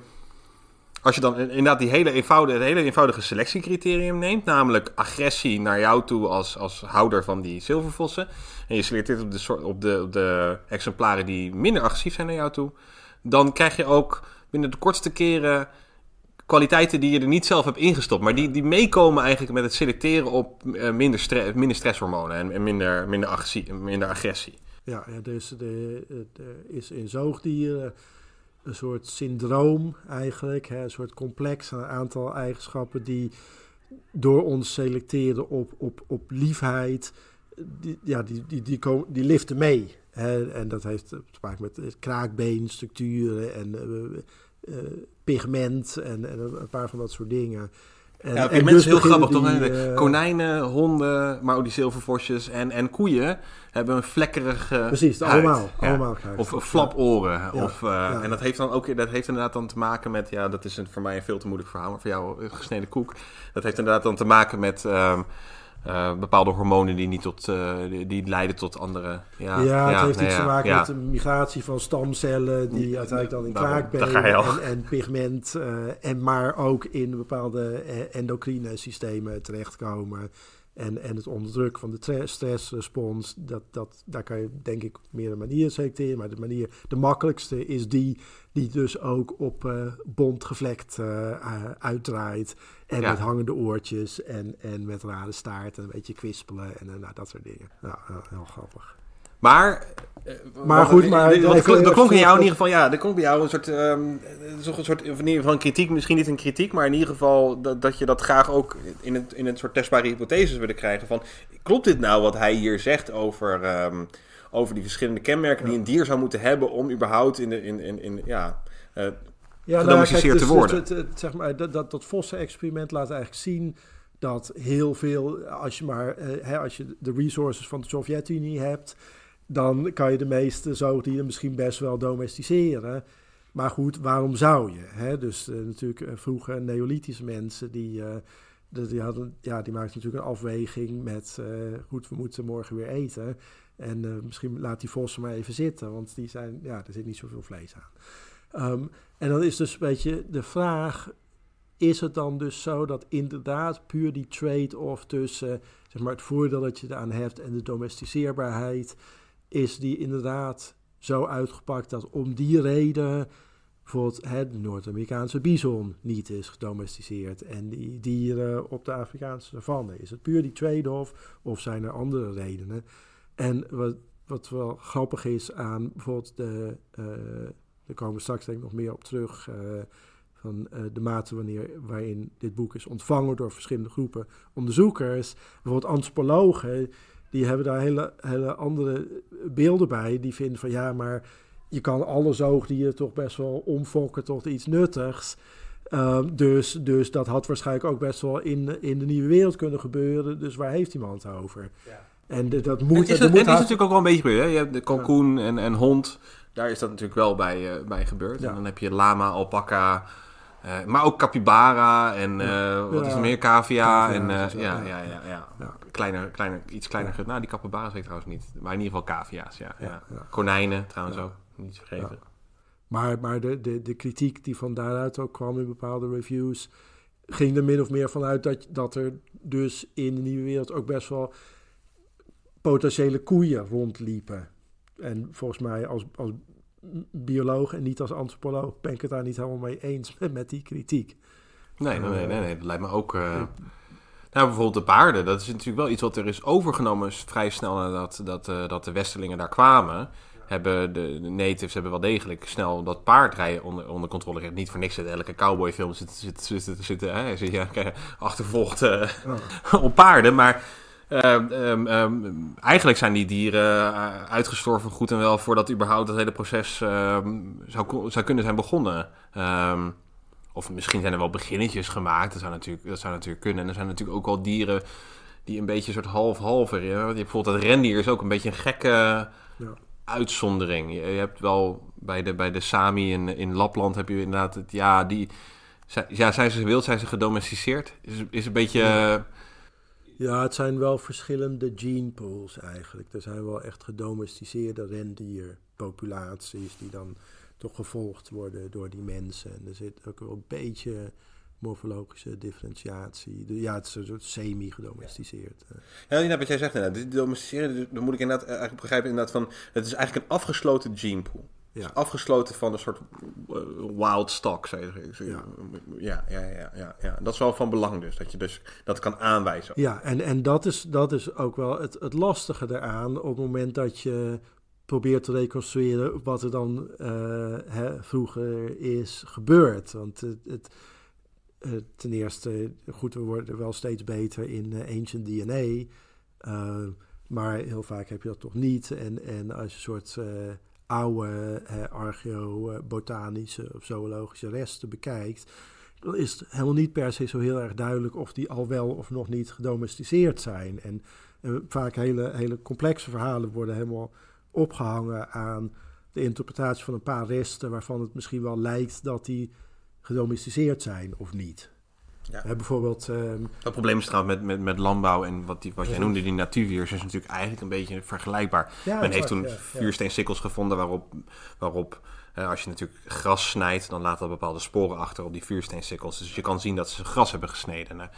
Als je dan inderdaad die hele eenvoudige, het hele eenvoudige selectiecriterium neemt, namelijk agressie naar jou toe als, als houder van die zilvervossen, en je selecteert op de, op, de, de exemplaren die minder agressief zijn naar jou toe, dan krijg je ook binnen de kortste keren kwaliteiten die je er niet zelf hebt ingestopt, maar die, die meekomen eigenlijk met het selecteren op eh, minder, minder stresshormonen en, minder, minder, agressie, minder agressie. Ja, er, er is in zoogdieren een soort syndroom eigenlijk, een soort complex een aantal eigenschappen die door ons selecteren op, op, op liefheid, die, ja, die, die, die, komen, die liften mee. Hè, en dat heeft te maken met kraakbeenstructuren en eh, eh, pigment en, en een paar van dat soort dingen. En, Ja, en pigment dus is heel grappig, toch? die, eh, Konijnen, honden, maar ook die zilvervosjes en, en koeien hebben een vlekkerige Precies, huid. allemaal. Ja. allemaal Of flaporen. Ja, Of, eh. En dat heeft dan ook dat heeft inderdaad dan te maken met, ja, dat is een, voor mij een veel te moeilijk verhaal, maar voor jou een gesneden koek. Dat heeft inderdaad dan te maken met ehm, eh, bepaalde hormonen die niet tot, eh, die, die leiden tot andere. Ja, Ja, het heeft nee, iets ja, te maken ja. met de migratie van stamcellen die uiteindelijk dan in kraakbeen en, en pigment eh, en maar ook in bepaalde endocrine systemen terechtkomen. En, en het onderdrukken van de tre- stressrespons, dat, dat, daar kan je denk ik meerdere manieren selecteren. Maar de manier, de makkelijkste is die die dus ook op bont gevlekt uitdraait. En Ja. met hangende oortjes en, en met rare staart en een beetje kwispelen en eh, nou, dat soort dingen. Ja, heel, grappig. Maar, eh, Maar wat- goed, maar Er klonk, er klonk in jou in ieder geval, ja, er klonk bij jou een soort, ehm, eh, toch een soort in ieder geval een kritiek, misschien niet een kritiek, maar in ieder geval dat, dat je dat graag ook in het, in het soort testbare hypotheses willen krijgen van, klopt dit nou wat hij hier zegt over, ehm, over die verschillende kenmerken die een dier zou moeten hebben om überhaupt in de, in, in, in ja, eh, Ja, gedomesticeerd kijk, te dus- worden. dus het- het- zeg maar, dat, dat, dat vossen-experiment laat eigenlijk zien dat heel veel, als je maar eh, hè, als je de resources van de Sovjet-Unie hebt, dan kan je de meeste zoogdieren misschien best wel domesticeren. Maar goed, waarom zou je? Hè? Dus eh, natuurlijk eh, vroeger neolithische mensen die, eh, die, die hadden, ja, die maakten natuurlijk een afweging met, goed, we moeten morgen weer eten. En misschien laat die vossen maar even zitten, want die zijn, ja, er zit niet zoveel vlees aan. Ehm, en dan is dus een beetje de vraag: is het dan dus zo dat inderdaad puur die trade-off tussen zeg maar, het voordeel dat je eraan hebt en de domesticeerbaarheid, is die inderdaad zo uitgepakt dat om die reden bijvoorbeeld de Noord-Amerikaanse bison niet is gedomesticeerd en die dieren op de Afrikaanse savanne? Is het puur die trade-off of zijn er andere redenen? En wat, wat wel grappig is aan bijvoorbeeld de, uh, daar komen we straks denk ik nog meer op terug, uh, van uh, de mate wanneer, waarin dit boek is ontvangen door verschillende groepen onderzoekers. Bijvoorbeeld antropologen, die hebben daar hele, hele andere beelden bij. Die vinden van ja, maar je kan alle zoogdieren toch best wel omfokken tot iets nuttigs. Uh, dus, dus dat had waarschijnlijk ook best wel in, in de nieuwe wereld kunnen gebeuren. Dus waar heeft iemand over? Ja. En de, dat moet... En is, dat, moet is natuurlijk ook wel een beetje gebeurd. Hè? Je hebt de kalkoen en, en hond. Daar is dat natuurlijk wel bij, uh, bij gebeurd. En dan heb je lama, alpaca... Uh, maar ook capybara en uh, wat is er meer? Cavia. en, ja, ja, ja, ja. Kleiner, kleiner, iets kleiner. Nou, die capybara's weet ik trouwens niet. Maar in ieder geval cavia's, ja. ja, Konijnen trouwens ook, niet vergeten. Maar, maar de, de, de kritiek die van daaruit ook kwam in bepaalde reviews... ging er min of meer vanuit dat, dat er dus in de nieuwe wereld ook best wel potentiële koeien rondliepen. En volgens mij als, als bioloog en niet als antropoloog ben ik het daar niet helemaal mee eens met, met die kritiek. Nee, nee, nee, nee, dat lijkt me ook. Uh, nou, bijvoorbeeld de paarden, dat is natuurlijk wel iets wat er is overgenomen vrij snel nadat dat, uh, dat de Westelingen daar kwamen. Hebben de, de, natives hebben wel degelijk snel dat paardrijden onder, onder controle gehad. Niet voor niks dat elke cowboyfilm zit, zit, zit, zit, zitten, hè, zit ja, achtervolgd uh, op paarden. Maar Ehm, ehm, ehm, eigenlijk zijn die dieren uh, uitgestorven goed en wel voordat überhaupt het hele proces zou, zou kunnen zijn begonnen. of misschien zijn er wel beginnetjes gemaakt, dat zou, natuurlijk, dat zou natuurlijk kunnen. En er zijn natuurlijk ook wel dieren die een beetje een soort half-half... Je hebt bijvoorbeeld dat rendier is ook een beetje een gekke ja. uitzondering. Je, hebt wel bij de, bij de Sami in, in Lapland heb je inderdaad... Het, ja, die, ja, zijn ze wild, zijn ze gedomesticeerd? Is, is een beetje... Ja, het zijn wel verschillende gene pools eigenlijk. Er zijn wel echt gedomesticeerde rendierpopulaties die dan toch gevolgd worden door die mensen. En er zit ook wel een beetje morfologische differentiatie. Ja, het is een soort semi-gedomesticeerd. Ja, inderdaad, wat jij zegt inderdaad. Domesticeren, dan moet ik inderdaad eigenlijk begrijpen inderdaad van... Het is eigenlijk een afgesloten gene pool. Ja. afgesloten van een soort uh, wild stock, zeg je. Ja. Ja, ja, ja, ja, ja. Dat is wel van belang dus, dat je dus dat kan aanwijzen. Ja, en, en dat, is, dat is ook wel het, het lastige eraan op het moment dat je probeert te reconstrueren wat er dan uh, hè, vroeger is gebeurd. Want het, het uh, ten eerste, goed, we worden wel steeds beter in ancient DNA... maar heel vaak heb je dat toch niet. En, en als je een soort oude eh, archeobotanische of zoologische resten bekijkt, dan is het helemaal niet per se zo heel erg duidelijk of die al wel of nog niet gedomesticeerd zijn. En, en vaak hele, hele complexe verhalen worden helemaal opgehangen aan de interpretatie van een paar resten waarvan het misschien wel lijkt dat die gedomesticeerd zijn of niet. Ja. Uh, bijvoorbeeld... Um, het probleem is trouwens met, met, met landbouw en wat, die, wat jij noemde, die natuurvirus, is natuurlijk eigenlijk een beetje vergelijkbaar. Men heeft toen ja, vuursteensikkels gevonden waarop, waarop uh, als je natuurlijk gras snijdt, dan laat dat bepaalde sporen achter op die vuursteensikkels. Dus je kan zien dat ze gras hebben gesneden. Nou,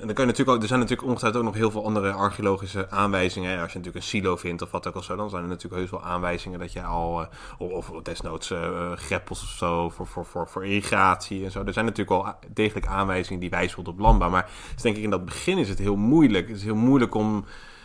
en dan kan je natuurlijk ook, er zijn natuurlijk ongetwijfeld ook nog heel veel andere archeologische aanwijzingen. Als je natuurlijk een silo vindt of wat ook al zo, dan zijn er natuurlijk heus wel aanwijzingen dat je al, uh, of, of, desnoods uh, greppels of zo voor, voor, voor, voor irrigatie en zo. Er zijn natuurlijk wel degelijk aanwijzingen die wijzen op landbouw. Maar dus denk ik in dat begin is het heel moeilijk. Het is heel moeilijk om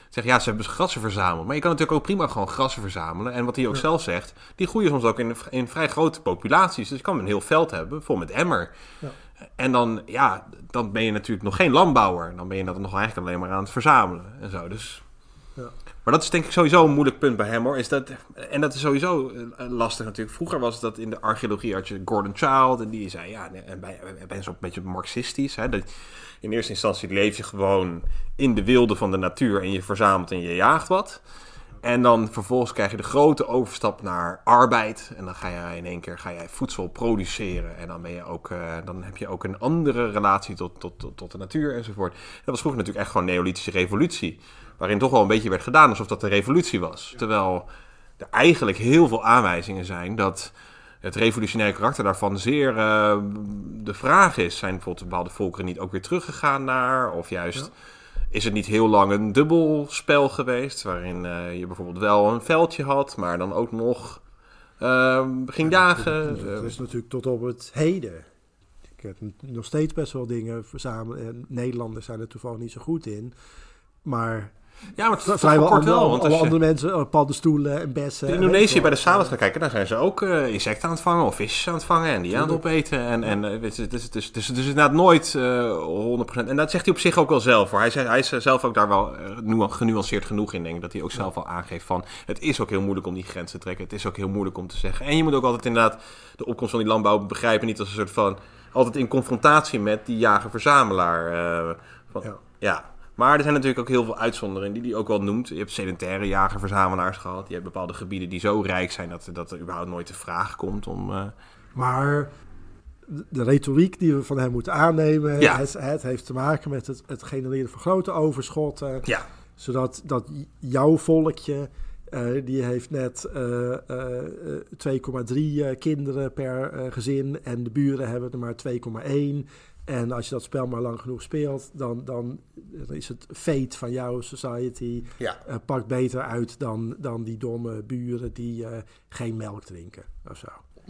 zeggen, ja, ze hebben grassen verzameld. Maar je kan natuurlijk ook prima gewoon grassen verzamelen. En wat hij ook zelf zegt, die groeien soms ook in, in vrij grote populaties. Dus je kan een heel veld hebben, vol met emmer. Ja. En dan, ja, dan ben je natuurlijk nog geen landbouwer. Dan ben je dat nog eigenlijk alleen maar aan het verzamelen en zo. Dus... Ja. Maar dat is denk ik sowieso een moeilijk punt bij hem hoor. Is dat, en dat is sowieso eh, lastig natuurlijk. Vroeger was dat in de archeologie had je Gordon Child. En die zei, ja, en bij, ben zo een beetje marxistisch. Hè, dat in eerste instantie leef je gewoon in de wilde van de natuur. En je verzamelt en je jaagt wat. En dan vervolgens krijg je de grote overstap naar arbeid. En dan ga je in één keer ga jij voedsel produceren. En dan, ben je ook, uh, dan heb je ook een andere relatie tot, tot, tot, tot, de natuur enzovoort. Dat was vroeger natuurlijk echt gewoon neolithische revolutie. Waarin toch wel een beetje werd gedaan alsof dat de revolutie was. Terwijl er eigenlijk heel veel aanwijzingen zijn dat het revolutionaire karakter daarvan zeer uh, de vraag is. Zijn bijvoorbeeld bepaalde volkeren niet ook weer teruggegaan naar? Of juist is het niet heel lang een dubbelspel geweest, waarin uh, je bijvoorbeeld wel een veldje had, maar dan ook nog uh, ging jagen. Dat is natuurlijk tot op het heden. Ik heb nog steeds best wel dingen verzamelen. En Nederlanders zijn er toevallig niet zo goed in. Maar Ja, maar het is Vrijwel kort wel. Want alle als je andere mensen, uh, paddenstoelen en bessen. in Indonesië bij de wel. Sawas gaat kijken, daar zijn ze ook eh, insecten aan het vangen of visjes aan het vangen en die aan het opeten. En, en eh, het is, het is, het is inderdaad nooit eh 100%. En dat zegt hij op zich ook wel zelf hoor. Hij, zegt, hij is eh, zelf ook daar wel eh, nu- genuanceerd genoeg in, denk ik. Dat hij ook zelf al aangeeft van, het is ook heel moeilijk om die grens te trekken. Het is ook heel moeilijk om te zeggen. En je moet ook altijd inderdaad de opkomst van die landbouw begrijpen, niet als een soort van, altijd in confrontatie met die jager-verzamelaar. eh, van, Ja. ja. Maar er zijn natuurlijk ook heel veel uitzonderingen die hij ook wel noemt. Je hebt sedentaire jager-verzamelaars gehad. Je hebt bepaalde gebieden die zo rijk zijn dat, dat er überhaupt nooit de vraag komt om... eh, Maar de retoriek die we van hem moeten aannemen, Ja. het, het heeft te maken met het, het genereren van grote overschotten. ja, Zodat dat jouw volkje, eh, die heeft net eh, eh, 2,3 eh, kinderen per eh, gezin en de buren hebben er maar 2,1. En als je dat spel maar lang genoeg speelt, dan, dan is het fate van jouw society ja. eh, pakt beter uit dan, dan die domme buren die eh, geen melk drinken of zo.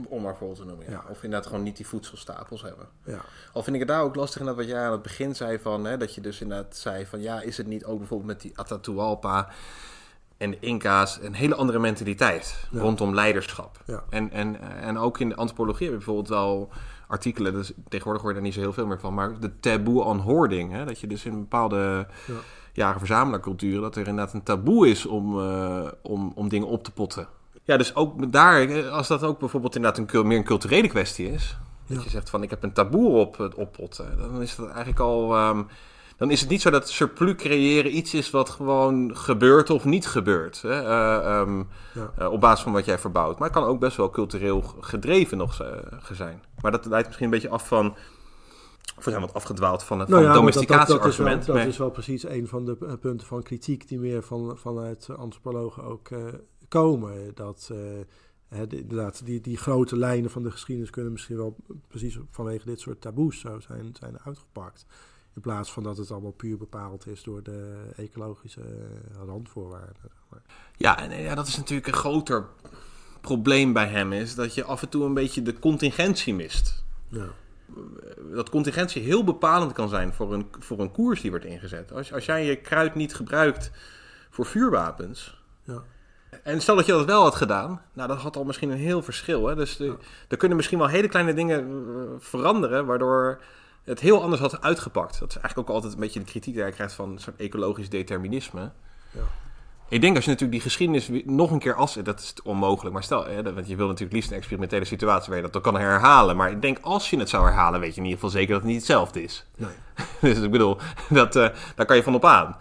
om maar vol te noemen. Ja. Ja. Of inderdaad gewoon niet die voedselstapels hebben. Ja. Al vind ik het daar ook lastig inderdaad wat jij aan het begin zei van... Hè, dat je dus inderdaad zei van ja, is het niet ook bijvoorbeeld met die Atahualpa en de Inca's een hele andere mentaliteit rondom leiderschap. Ja. En, en, en ook in de antropologie heb je bijvoorbeeld wel artikelen, dus tegenwoordig hoor je daar niet zo heel veel meer van, maar de taboe on hoarding. Hè, dat je dus in bepaalde Ja. jager-verzamelaarculturen, dat er inderdaad een taboe is om, eh, om, om dingen op te potten. Ja, dus ook daar, als dat ook bijvoorbeeld inderdaad een, meer een culturele kwestie is, dat Ja. je zegt van ik heb een taboe op het oppotten, dan is dat eigenlijk al... ehm, dan is het niet zo dat surplus creëren iets is wat gewoon gebeurt of niet gebeurt. Hè? eh, ehm, Ja. eh, op basis van wat jij verbouwt. Maar het kan ook best wel cultureel gedreven nog zijn. Maar dat leidt misschien een beetje af van... Of we zijn wat afgedwaald van het, Nou ja, maar dat, dat, dat, is wel, domesticatieargument. dat maar- is wel precies een van de punten van kritiek die meer van, vanuit antropologen ook eh, komen. Dat hè, de- inderdaad, die, die grote lijnen van de geschiedenis kunnen misschien wel precies vanwege dit soort taboes zo zijn, zijn uitgepakt. In plaats van dat het allemaal puur bepaald is door de ecologische randvoorwaarden. Ja, en eh, ja, dat is natuurlijk een groter probleem bij hem. Is dat je af en toe een beetje de contingentie mist. Ja. dat contingentie heel bepalend kan zijn voor een, voor een koers die wordt ingezet. Als, als jij je kruid niet gebruikt voor vuurwapens. Ja. En stel dat je dat wel had gedaan, nou dat had al misschien een heel verschil. Hè? Dus de, er kunnen misschien wel hele kleine dingen eh, veranderen, waardoor het heel anders had uitgepakt. Dat is eigenlijk ook altijd een beetje de kritiek die hij krijgt van een soort ecologisch determinisme. Ja. Ik denk als je natuurlijk die geschiedenis nog een keer als dat is onmogelijk, maar stel, hè, want je wil natuurlijk liefst een experimentele situatie waar je dat dan kan herhalen. Maar ik denk als je het zou herhalen, weet je in ieder geval zeker dat het niet hetzelfde is. Nee. Dus ik bedoel, dat, eh, daar kan je van op aan.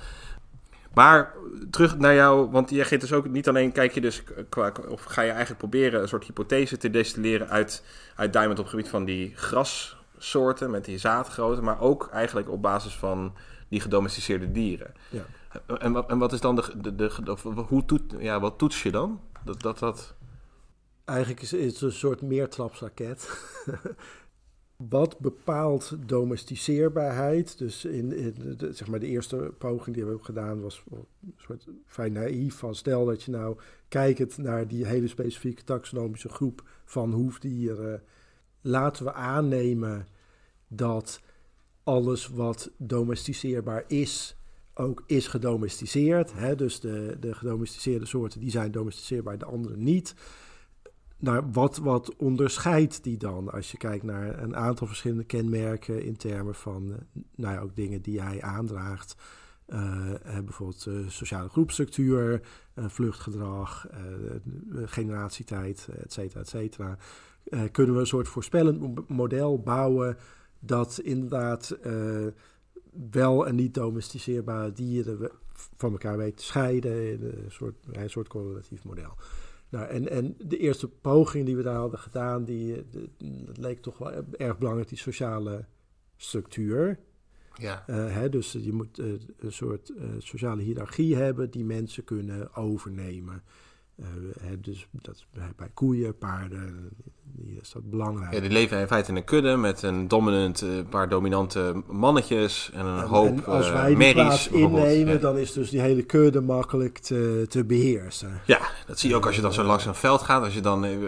Maar terug naar jou, want jij geeft dus ook niet alleen, kijk je dus, qua, of ga je eigenlijk proberen een soort hypothese te destilleren uit, uit Diamond op het gebied van die grassoorten met die zaadgrootte, maar ook eigenlijk op basis van die gedomesticeerde dieren. Ja. En, wat- en wat is dan de, de, de, hoe toet, ja, wat toets je dan? Dat, dat, dat, Eigenlijk is, het een soort meertrapsraket. Wat bepaalt domesticeerbaarheid? Dus in, de, zeg maar de eerste poging die we hebben gedaan was een soort vrij naïef. Van stel dat je nou kijkend naar die hele specifieke taxonomische groep van hoefdieren. Laten we aannemen dat alles wat domesticeerbaar is, ook is gedomesticeerd. Hè? Dus de, de gedomesticeerde soorten die zijn domesticeerbaar, de andere niet. Nou, wat, wat onderscheidt die dan als je kijkt naar een aantal verschillende kenmerken in termen van eh, nou ja, ook dingen die hij aandraagt? Eh, bijvoorbeeld eh, sociale groepstructuur, vluchtgedrag, generatietijd, et cetera, et cetera. Kunnen we een soort voorspellend mo- model bouwen dat inderdaad wel en niet domesticeerbare dieren van elkaar weet te scheiden. in Een soort, een soort correlatief model. Nou, en, en de eerste poging die we daar hadden gedaan, die, eh, de- dat leek toch wel erg belangrijk, die sociale structuur. ja. Eh, hè, dus je moet eh, een soort eh, sociale hiërarchie hebben die mensen kunnen overnemen. Dus dat bij koeien, paarden, die is dat belangrijk. Ja, die leven in feite in een kudde met een dominant, een paar dominante mannetjes en een hoop en als wij die plaats innemen, dan is dus die hele kudde makkelijk te, te beheersen. Ja, dat zie je ook als je dan zo langs een veld gaat. Als je dan, uh,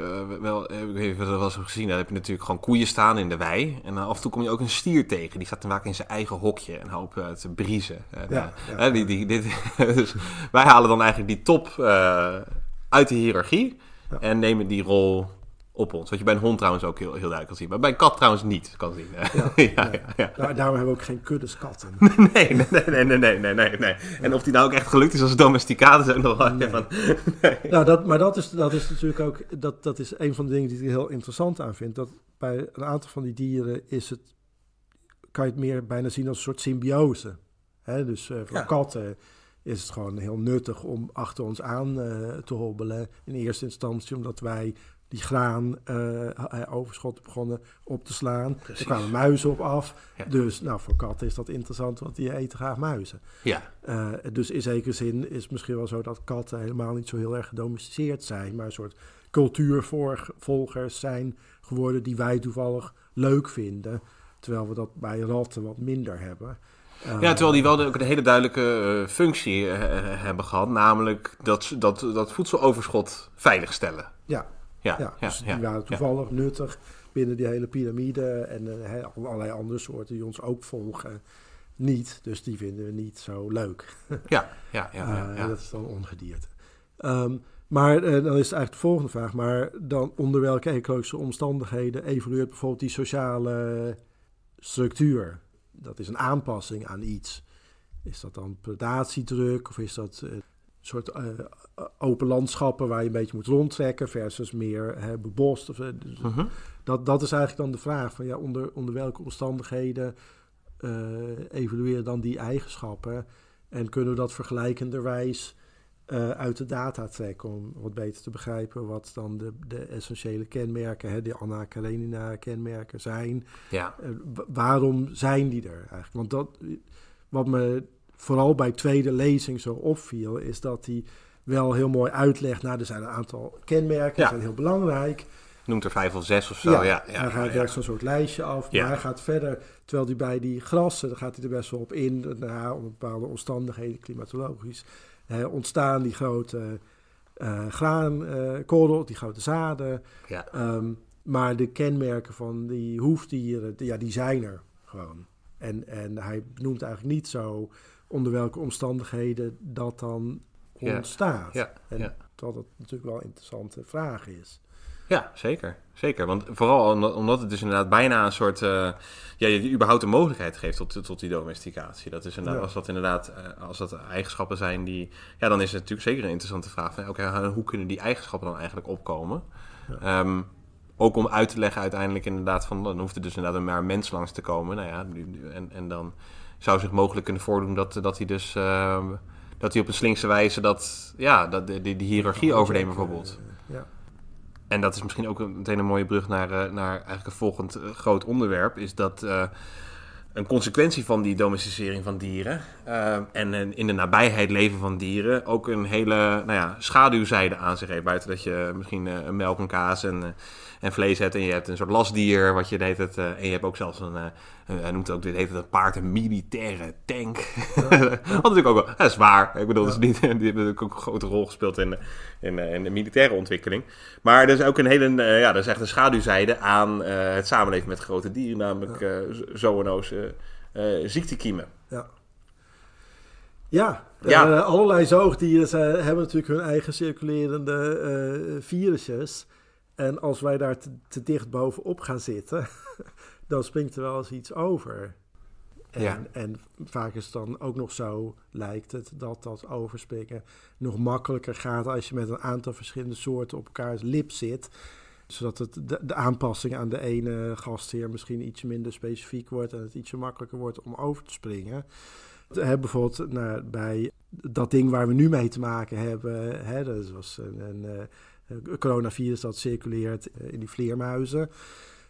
wel, ik heb het wel eens gezien, dan heb je natuurlijk gewoon koeien staan in de wei. En af en toe kom je ook een stier tegen. Die staat dan vaak in zijn eigen hokje en hoopt te briezen. Ja, ja, die, die, dit, dus wij halen dan eigenlijk die top uit de hiërarchie en nemen die rol op ons. Wat je bij een hond trouwens ook heel, heel duidelijk kan zien. Maar bij een kat trouwens niet kan zien. Ja, ja, ja, Daar, daarom hebben we ook geen kuddes katten. nee, nee, nee, nee, nee, nee, nee, nee. En of die nou ook echt gelukt is als domesticaat is ook nog wel nee. van... Nee. Nou, dat, maar dat is, dat is natuurlijk ook... Dat, dat is een van de dingen die ik heel interessant aan vind. Dat bij een aantal van die dieren is het... Kan je het meer bijna zien als een soort symbiose. Hè? Dus uh, voor katten is het gewoon heel nuttig om achter ons aan uh, te hobbelen. In eerste instantie omdat wij die graan uh, overschot begonnen op te slaan. Precies. Er kwamen muizen op af. Dus nou, voor katten is dat interessant, want die eten graag muizen. Ja. Uh, dus in zekere zin is het misschien wel zo dat katten helemaal niet zo heel erg gedomesticeerd zijn, maar een soort cultuurvolgers zijn geworden die wij toevallig leuk vinden. Terwijl we dat bij ratten wat minder hebben. Ja, terwijl die wel ook een hele duidelijke uh, functie uh, hebben gehad, namelijk dat, dat, dat voedseloverschot veiligstellen. Ja, ja, ja, dus die waren toevallig nuttig binnen die hele piramide en uh, allerlei andere soorten die ons ook volgen niet. Dus die vinden we niet zo leuk. ja, ja, ja, ja, Dat is dan ongedierte. Um, maar dan is het eigenlijk de volgende vraag. Maar dan onder welke ecologische omstandigheden evolueert bijvoorbeeld die sociale structuur? Dat is een aanpassing aan iets. Is dat dan predatiedruk of is dat een soort uh, open landschappen waar je een beetje moet rondtrekken versus meer hè, bebost? Of, dus uh-huh. dat, dat is eigenlijk dan de vraag van ja, onder, onder welke omstandigheden uh, evalueren dan die eigenschappen en kunnen we dat vergelijkenderwijs uh, uit de data trekken om wat beter te begrijpen wat dan de, de essentiële kenmerken, hè, de Anna Karenina kenmerken zijn. Ja. Uh, waarom zijn die er eigenlijk? Want dat, wat me vooral bij tweede lezing zo opviel, is dat hij wel heel mooi uitlegt, nou er zijn een aantal kenmerken, die zijn heel belangrijk. Noemt er vijf of zes of zo. Ja, ja, ja, hij werkt zo'n soort lijstje af. Maar hij gaat verder, terwijl hij bij die grassen, daar gaat hij er best wel op in, naar om bepaalde omstandigheden, klimatologisch ontstaan die grote uh, graankorrel, die grote zaden. Ja. Um, maar de kenmerken van die hoefdieren, ja, die zijn er gewoon. En, en hij noemt eigenlijk niet zo onder welke omstandigheden dat dan ontstaat. Ja. En ja. terwijl dat natuurlijk wel een interessante vraag is. Ja, zeker. Zeker. Want vooral omdat het dus inderdaad bijna een soort. Uh, ja, je überhaupt de mogelijkheid geeft tot, tot die domesticatie. Dat is inderdaad, als dat inderdaad. Uh, als dat eigenschappen zijn die. Ja, dan is het natuurlijk zeker een interessante vraag. Van, okay, hoe kunnen die eigenschappen dan eigenlijk opkomen? Ja. Um, ook om uit te leggen uiteindelijk inderdaad van. Dan hoeft er dus inderdaad maar een mens langs te komen. Nou ja, en, en dan zou zich mogelijk kunnen voordoen dat, dat hij dus. Uh, dat hij op een slinkse wijze dat. Ja, dat, die, die hiërarchie overneemt bijvoorbeeld. Ja. En dat is misschien ook meteen een mooie brug naar, uh, naar eigenlijk een volgend uh, groot onderwerp. Is dat uh, een consequentie van die domesticering van dieren en in de nabijheid leven van dieren ook een hele nou ja, schaduwzijde aan zich heeft. Buiten dat je misschien melk en kaas en en vlees hebt. En je hebt een soort lastdier, wat je deed het. En je hebt ook zelfs een, hij noemt ook, dit het een paard, een militaire tank. Ja. natuurlijk ook wel, dat is waar. Ik bedoel, ja. is niet, die hebben ook een grote rol gespeeld in, in, in de militaire ontwikkeling. Maar er is ook een hele, uh, ja, dat is echt een schaduwzijde aan het samenleven met grote dieren, namelijk ja. zoonoze ziektekiemen. Ja. Ja, ja. Uh, allerlei zoogdieren hebben natuurlijk hun eigen circulerende uh, virusjes. En als wij daar te, te, dicht bovenop gaan zitten, dan springt er wel eens iets over. En, ja. en vaak is het dan ook nog zo, lijkt het, dat dat overspringen nog makkelijker gaat als je met een aantal verschillende soorten op elkaars lip zit. Zodat het de, de aanpassing aan de ene gastheer misschien iets minder specifiek wordt en het ietsje makkelijker wordt om over te springen. He, bijvoorbeeld nou, bij dat ding waar we nu mee te maken hebben, hè, dat was een, een coronavirus dat circuleert in die vleermuizen.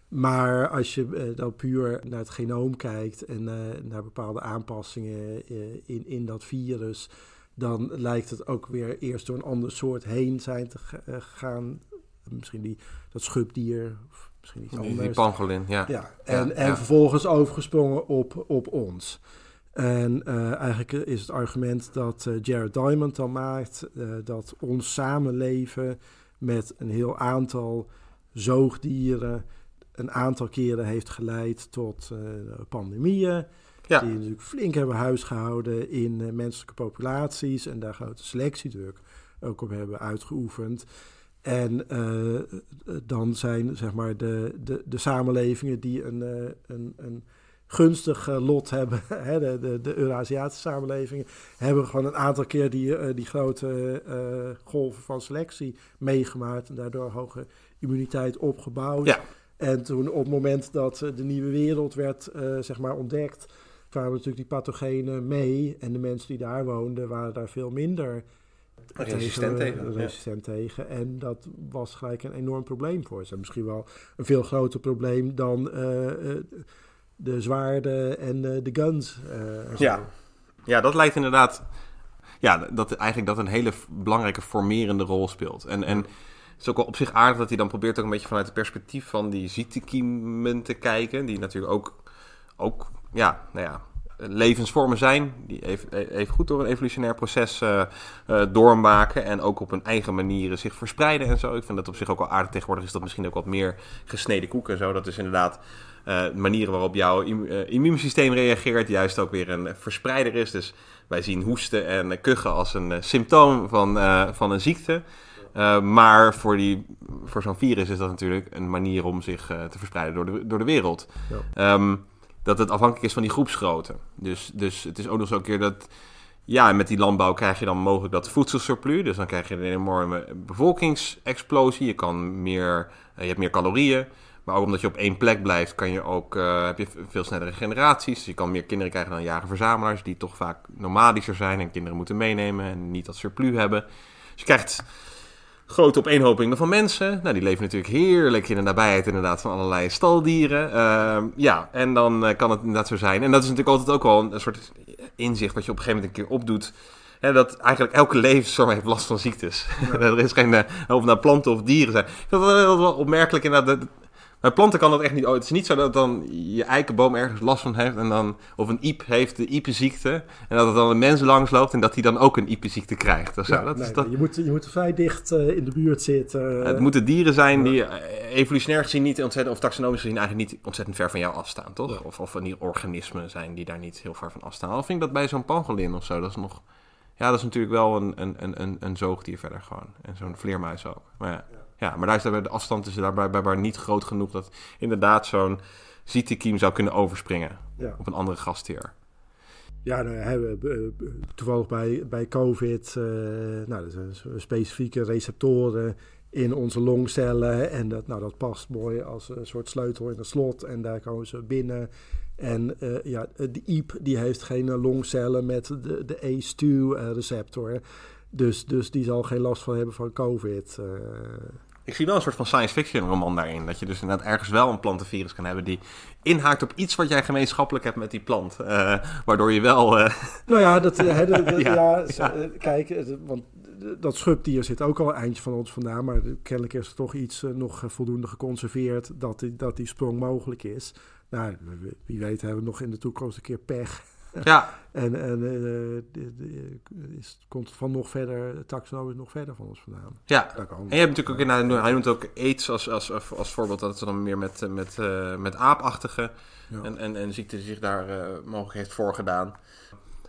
Maar als je dan puur naar het genoom kijkt en naar bepaalde aanpassingen in, in dat virus, dan lijkt het ook weer eerst door een ander soort heen zijn te gaan. Misschien die, dat schubdier, of misschien iets anders. Die pangolin, ja. ja en, en vervolgens overgesprongen op, op ons. En uh, eigenlijk is het argument dat uh, Jared Diamond dan maakt uh, dat ons samenleven met een heel aantal zoogdieren een aantal keren heeft geleid tot pandemieën. Ja. Die natuurlijk flink hebben huisgehouden in menselijke populaties en daar grote selectiedruk ook op hebben uitgeoefend. En dan zijn zeg maar de, de, de samenlevingen die een, een, een gunstig eh, lot hebben. Hè, de, de, de Eurasiatische samenlevingen hebben gewoon een aantal keer die, die grote golven van selectie meegemaakt en daardoor hoge immuniteit opgebouwd. Ja. En toen op het moment dat de nieuwe wereld werd zeg maar ontdekt, kwamen natuurlijk die pathogenen mee. En de mensen die daar woonden waren daar veel minder resistent tegen. tegen resistent tegen. En dat was gelijk een enorm probleem voor ze. Misschien wel een veel groter probleem dan de zwaarden en de, de guns. Ja. ja, dat lijkt inderdaad... Ja, dat eigenlijk dat een hele belangrijke formerende rol speelt. En, en is ook wel op zich aardig dat hij dan probeert ook een beetje vanuit het perspectief van die ziektekiemen te kijken. Die natuurlijk ook, ook ja, nou ja, levensvormen zijn. Die even, even goed door een evolutionair proces uh, uh, doormaken. En ook op hun eigen manieren zich verspreiden en zo. Ik vind dat op zich ook wel aardig. Tegenwoordig is dat misschien ook wat meer gesneden koek en zo. Dat is inderdaad uh, manieren waarop jouw immuunsysteem reageert. Juist ook weer een verspreider is. Dus wij zien hoesten en kuchen als een symptoom van, van een ziekte. Maar voor, die, voor zo'n virus is dat natuurlijk een manier om zich te verspreiden door de, door de wereld. Ja. Um, dat het afhankelijk is van die groepsgrootte. Dus, dus het is ook nog zo een keer dat... Ja, met die landbouw krijg je dan mogelijk dat voedselsurplus. Dus dan krijg je een enorme bevolkingsexplosie. Je, kan meer, eh, je hebt meer calorieën. Maar ook omdat je op één plek blijft, kan je ook, heb je veel snellere generaties. Dus je kan meer kinderen krijgen dan jager-verzamelaars, die toch vaak nomadischer zijn en kinderen moeten meenemen en niet dat surplus hebben. Dus je krijgt grote opeenhopingen van mensen. Nou, die leven natuurlijk heerlijk in de nabijheid inderdaad van allerlei staldieren. Uh, ja, en dan uh, kan het inderdaad zo zijn. En dat is natuurlijk altijd ook wel een soort inzicht wat je op een gegeven moment een keer opdoet. Hè, dat eigenlijk elke levensvorm heeft last van ziektes. er is geen, uh, of nou planten of dieren zijn. Dat is wel opmerkelijk inderdaad. Bij planten kan dat echt niet. Oh, het is niet zo dat dan je eikenboom ergens last van heeft. En dan, of een iep heeft de iepenziekte. En dat het dan een mens langs loopt en dat hij dan ook een iepenziekte krijgt. Dat nee, is dat... je, moet, je moet vrij dicht uh, in de buurt zitten. Het moeten dieren zijn die uh, evolutionair gezien niet ontzettend, of taxonomisch gezien eigenlijk niet ontzettend ver van jou afstaan, toch? Ja. Of, of van die organismen zijn die daar niet heel ver van afstaan. Al vind ik dat bij zo'n pangolin of zo, dat is nog. Ja, dat is natuurlijk wel een, een, een, een, een zoogdier verder gewoon. En zo'n vleermuis ook. Maar ja. Ja, maar daar is de afstand tussen daarbij bij, niet groot genoeg dat inderdaad zo'n ziektekiem zou kunnen overspringen op een andere gastheer. Ja, nou, hebben toevallig bij, bij COVID, uh, nou, er zijn specifieke receptoren in onze longcellen. En dat, nou, dat past mooi als een soort sleutel in een slot. En daar komen ze binnen. En uh, ja, de IEP die heeft geen longcellen met de, de ACE2-receptor. Dus, dus die zal geen last van hebben van COVID. Uh. Ik zie wel een soort van science fiction roman daarin. Dat je dus inderdaad ergens wel een plantenvirus kan hebben die inhaakt op iets wat jij gemeenschappelijk hebt met die plant. Uh, waardoor je wel. Uh... Nou ja, dat, ja, ja, kijk, want dat schubdier zit ook al een eindje van ons vandaan. Maar kennelijk is er toch iets nog voldoende geconserveerd dat die, dat die sprong mogelijk is. Nou, wie weet hebben we nog in de toekomst een keer pech. Ja. en en uh, is, komt van nog verder, taxonomisch nog verder van ons vandaan. Ja, en je hebt natuurlijk ook, in, hij noemt ook aids als, als, als, voorbeeld, dat het dan meer met, met, uh, met aapachtige en, en, en ziekte zich daar uh, mogelijk heeft voorgedaan.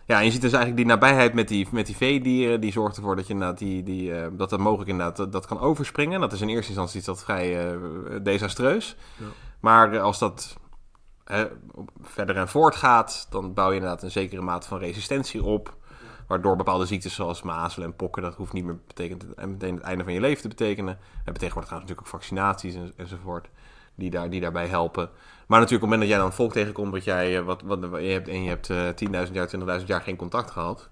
Ja, en je ziet dus eigenlijk die nabijheid met die, met die veedieren, die zorgt ervoor dat je inderdaad die, die, dat het mogelijk inderdaad dat, dat, kan overspringen. Dat is in eerste instantie iets dat vrij desastreus. Ja. Maar als dat verder en voortgaat, dan bouw je inderdaad een zekere mate van resistentie op. Waardoor bepaalde ziektes zoals mazelen en pokken, dat hoeft niet meer betekent, meteen het einde van je leven te betekenen. En tegenwoordig gaan natuurlijk ook vaccinaties en, enzovoort, die, daar, die daarbij helpen. Maar natuurlijk op het moment dat jij dan een volk tegenkomt wat jij, eh, wat, je hebt, en je hebt uh, 10.000 jaar, 20.000 jaar geen contact gehad.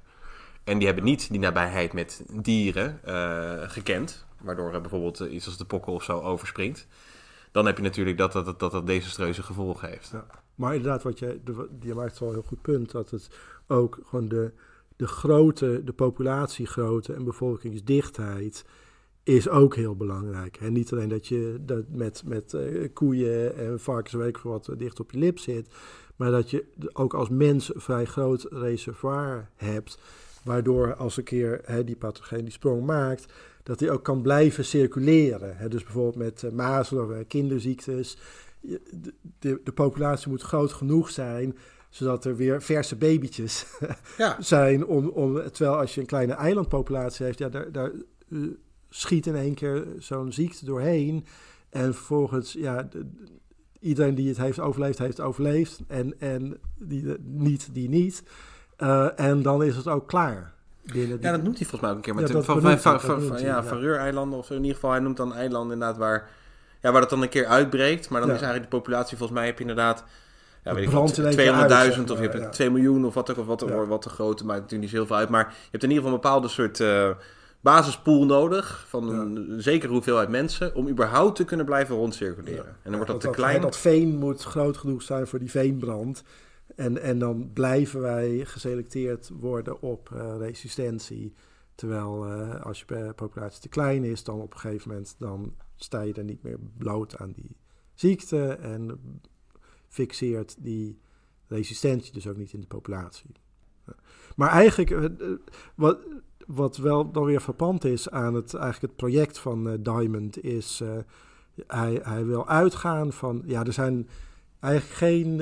En die hebben niet die nabijheid met dieren uh, gekend. Waardoor bijvoorbeeld iets als de pokken of zo overspringt dan heb je natuurlijk dat dat, dat, dat, dat desastreuze gevolgen heeft. Ja. Maar inderdaad, wat je, je maakt wel een heel goed punt, dat het ook gewoon de de grootte, de populatiegrootte en bevolkingsdichtheid is ook heel belangrijk. En niet alleen dat je dat met, met uh, koeien en varkens weet ik wat dicht op je lip zit, maar dat je ook als mens een vrij groot reservoir hebt, waardoor als een keer hè, die pathogeen die sprong maakt, dat die ook kan blijven circuleren. Hè. Dus bijvoorbeeld met uh, mazelen of kinderziektes. De, de, de populatie moet groot genoeg zijn zodat er weer verse babytjes ja. zijn. Om, om, terwijl als je een kleine eilandpopulatie heeft, ja, daar, daar uh, schiet in één keer zo'n ziekte doorheen. En vervolgens, ja, iedereen die het heeft overleefd, heeft overleefd. En, en die niet, die niet. Uh, en dan is het ook klaar. Ja, dat noemt hij volgens mij ook een keer. Met ja, de, van, van, van, van, van, ja, van Reureilanden, of in ieder geval, hij noemt dan eilanden inderdaad waar, ja, waar het dan een keer uitbreekt. Maar dan ja. is eigenlijk de populatie, volgens mij heb je inderdaad ja, weet ik 200.000 of je hebt 2 miljoen of wat ook, of wat, ja. wat te groot, maakt natuurlijk niet zoveel uit. Maar je hebt in ieder geval een bepaalde soort uh, basispool nodig van een zekere hoeveelheid mensen om überhaupt te kunnen blijven rondcirculeren. En dan wordt dat te klein. Dat veen moet groot genoeg zijn voor die veenbrand. En, en dan blijven wij geselecteerd worden op uh, resistentie. Terwijl uh, als je populatie te klein is, dan op een gegeven moment dan sta je er niet meer bloot aan die ziekte. En fixeert die resistentie dus ook niet in de populatie. Maar eigenlijk, uh, wat, wat wel dan weer verpand is aan het, eigenlijk het project van Diamond, is uh, hij, hij wil uitgaan van, ja, er zijn eigenlijk geen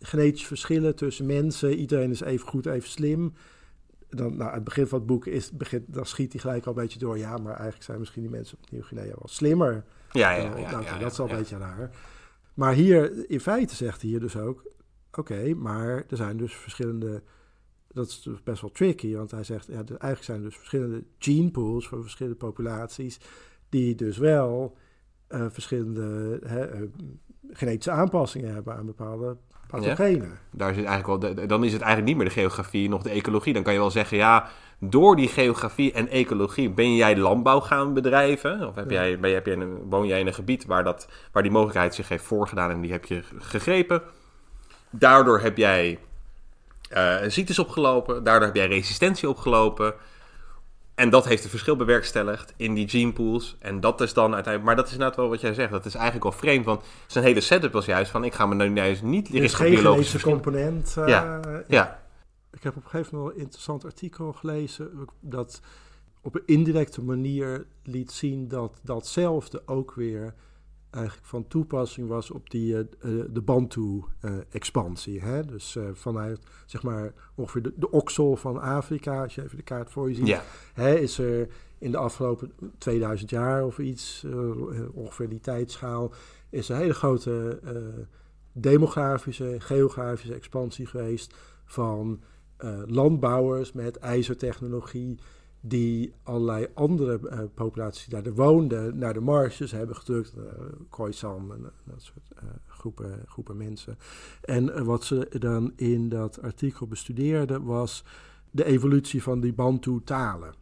genetische verschillen tussen mensen. Iedereen is even goed, even slim. Dan, nou, het begin van het boek is, begint, dan schiet hij gelijk al een beetje door. Ja, maar eigenlijk zijn misschien die mensen op Nieuw-Guinea wel slimmer. Ja, ja, ja, nou, ja, dat is al een beetje raar. Maar hier, in feite zegt hij hier dus ook, oké, maar er zijn dus verschillende, dat is dus best wel tricky, want hij zegt, ja, eigenlijk zijn er dus verschillende gene pools voor verschillende populaties, die dus wel uh, verschillende hè, uh, genetische aanpassingen hebben aan bepaalde pathogenen. Ja, daar zit eigenlijk wel, dan is het eigenlijk niet meer de geografie, nog de ecologie. Dan kan je wel zeggen, ja, door die geografie en ecologie ben jij landbouw gaan bedrijven? Of heb jij, ben, heb jij een, woon jij in een gebied waar, dat, waar die mogelijkheid zich heeft voorgedaan en die heb je gegrepen? Daardoor heb jij uh, ziektes opgelopen, daardoor heb jij resistentie opgelopen. En dat heeft een verschil bewerkstelligd in die gene pools. En dat is dan uiteindelijk. Maar dat is inderdaad wel wat jij zegt. Dat is eigenlijk wel vreemd. Want zijn hele setup was juist van: ik ga me nu juist niet leren. Er is geen genetische component. Uh, ja. ja. Ik heb op een gegeven moment een interessant artikel gelezen dat op een indirecte manier liet zien dat datzelfde ook weer eigenlijk van toepassing was op die, uh, de Bantu-expansie. Uh, dus uh, vanuit zeg maar ongeveer de, de oksel van Afrika, als je even de kaart voor je ziet, ja. hè, is er in de afgelopen 2000 jaar of iets, ongeveer die tijdschaal, is een hele grote demografische, geografische expansie geweest van landbouwers met ijzertechnologie die allerlei andere uh, populaties die daar woonden naar de marges hebben gedrukt. Uh, Khoisan en dat soort groepen, groepen mensen. En wat ze dan in dat artikel bestudeerden was de evolutie van die Bantu-talen.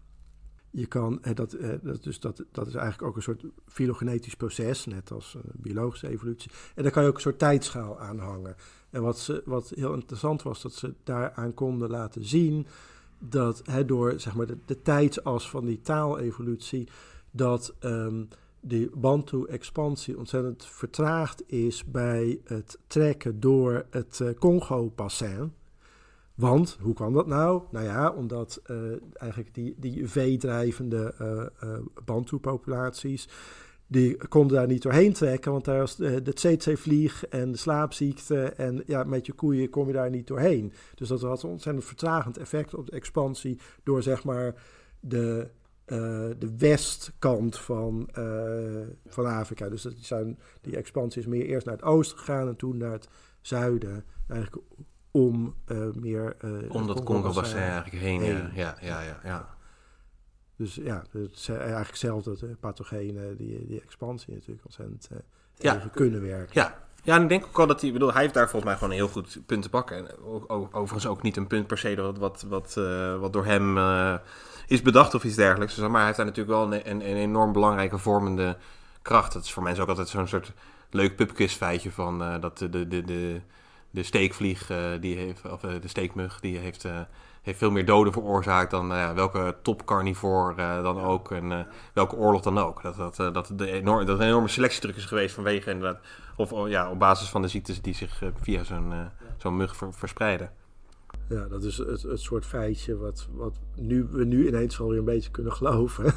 Je kan, dat, dat, dus dat, dat is eigenlijk ook een soort filogenetisch proces, net als biologische evolutie. En daar kan je ook een soort tijdschaal aan hangen. En wat, ze, wat heel interessant was, dat ze daaraan konden laten zien dat hè, door zeg maar, de, tijdsas van die taalevolutie, dat um, die Bantu-expansie ontzettend vertraagd is bij het trekken door het uh, Congo-bassin. Want, hoe kan dat nou? Nou ja, omdat uh, eigenlijk die, die veedrijvende uh, Bantu-populaties die konden daar niet doorheen trekken, want daar was de, de tsetse-vlieg en de slaapziekte. En ja, met je koeien kom je daar niet doorheen. Dus dat had een ontzettend vertragend effect op de expansie door zeg maar de, uh, de westkant van, uh, van Afrika. Dus dat zijn, die expansie is meer eerst naar het oosten gegaan en toen naar het zuiden. Eigenlijk om uh, meer... om dat Congo-bassin eigenlijk heen, heen. Ja, ja, ja, ja. Dus ja, het is eigenlijk hetzelfde. De pathogenen, die, die expansie natuurlijk ontzettend uh, ja. kunnen werken. Ja. ja, en ik denk ook wel dat hij, bedoel, hij heeft daar volgens mij gewoon een heel goed punt te pakken. En overigens ook niet een punt per se wat, wat, wat, uh, wat door hem uh, is bedacht of iets dergelijks. Dus, maar hij heeft daar natuurlijk wel een, een, een, enorm belangrijke vormende kracht. Dat is voor mensen ook altijd zo'n soort leuk pubquiz feitje van dat de, de, de, de, de steekvlieg, die heeft, of de steekmug, die heeft heeft veel meer doden veroorzaakt dan ja, welke topcarnivore uh, dan ook en uh, welke oorlog dan ook. Dat, dat, dat, de enorm, dat een enorme selectiedruk is geweest vanwege inderdaad, of oh, ja, op basis van de ziektes die zich via zo'n zo'n mug ver, verspreiden. Ja, dat is het, het soort feitje wat, wat nu, we nu ineens wel weer een beetje kunnen geloven.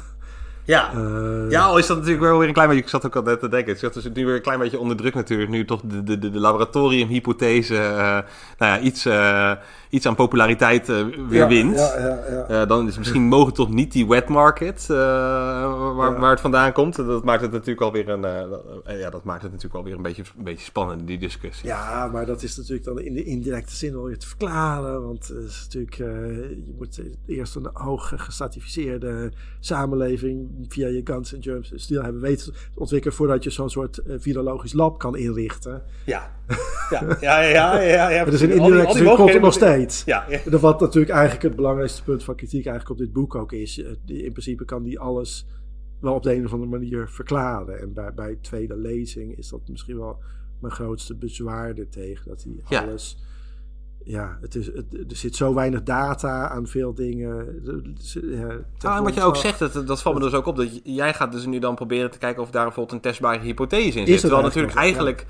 Ja. Uh, ja, al is dat natuurlijk wel weer een klein beetje. Ik zat ook al net te denken. Het is nu weer een klein beetje onder druk natuurlijk. Nu toch de, de, de laboratoriumhypothese. Uh, nou ja, iets, uh, iets aan populariteit weer ja, wint. Ja, ja, dan is misschien mogen toch niet die wet market waar, waar het vandaan komt. Dat maakt het natuurlijk alweer een. ja, dat maakt het natuurlijk alweer een beetje, een beetje spannend, die discussie. Ja, maar dat is natuurlijk dan in de indirecte zin wel weer te verklaren. Want het is natuurlijk. je moet eerst een hoog gestratificeerde samenleving via je Guns and Germs stil hebben weten te ontwikkelen voordat je zo'n soort uh, virologisch lab kan inrichten. Ja, ja, ja, ja. ja, ja, dus in indirecte zin komt het nog steeds. Ja, ja. Wat natuurlijk eigenlijk het belangrijkste punt van kritiek eigenlijk op dit boek ook is. Eh, in principe kan die alles wel op de een of andere manier verklaren. En bij, bij tweede lezing is dat misschien wel mijn grootste bezwaar er tegen. Dat hij alles ja, het is, het, er zit zo weinig data aan veel dingen. Ja, ah, en wat je ook zegt, dat, dat valt me dus ook op. Dat jij gaat dus nu dan proberen te kijken of daar bijvoorbeeld een testbare hypothese in zit. Terwijl natuurlijk eigenlijk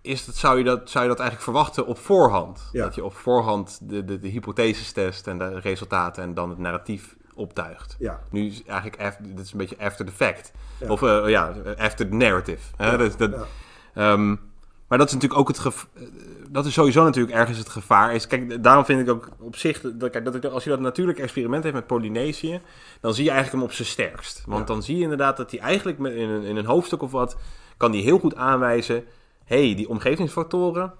is dat, zou, je dat, zou je dat eigenlijk verwachten op voorhand. Dat je op voorhand de, de, de hypotheses test en de resultaten en dan het narratief optuigt. Ja. Nu is eigenlijk, dit is een beetje after the fact. Of uh, ja, after the narrative. Hè? Dat, um, maar dat is natuurlijk ook het. Dat is sowieso natuurlijk ergens het gevaar. Is, kijk, daarom vind ik ook op zich. Dat, kijk, dat als je dat natuurlijk experiment heeft met Polynesië. dan zie je eigenlijk hem op zijn sterkst. Want dan zie je inderdaad dat hij eigenlijk met, in, een, in een hoofdstuk of wat. kan hij heel goed aanwijzen. hey, die omgevingsfactoren.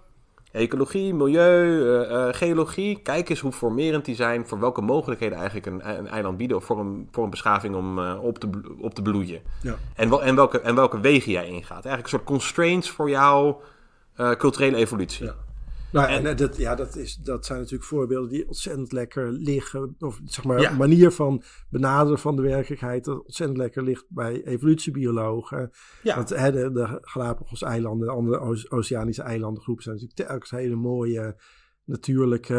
Ecologie, milieu, uh, uh, geologie. Kijk eens hoe formerend die zijn. voor welke mogelijkheden eigenlijk een, een eiland bieden. of voor een, voor een beschaving om uh, op, te, op te bloeien. Ja. En, wel, en, welke, en welke wegen jij ingaat. Eigenlijk een soort constraints voor jou uh, culturele evolutie. Ja. Nou, en, en, dat, ja, dat, is, dat zijn natuurlijk voorbeelden die ontzettend lekker liggen. Of zeg maar, ja. manier van benaderen van de werkelijkheid. dat ontzettend lekker ligt bij evolutiebiologen. Ja. Want hè, de, de Galapagos-eilanden, de andere oceanische eilandengroepen zijn natuurlijk telkens hele mooie natuurlijke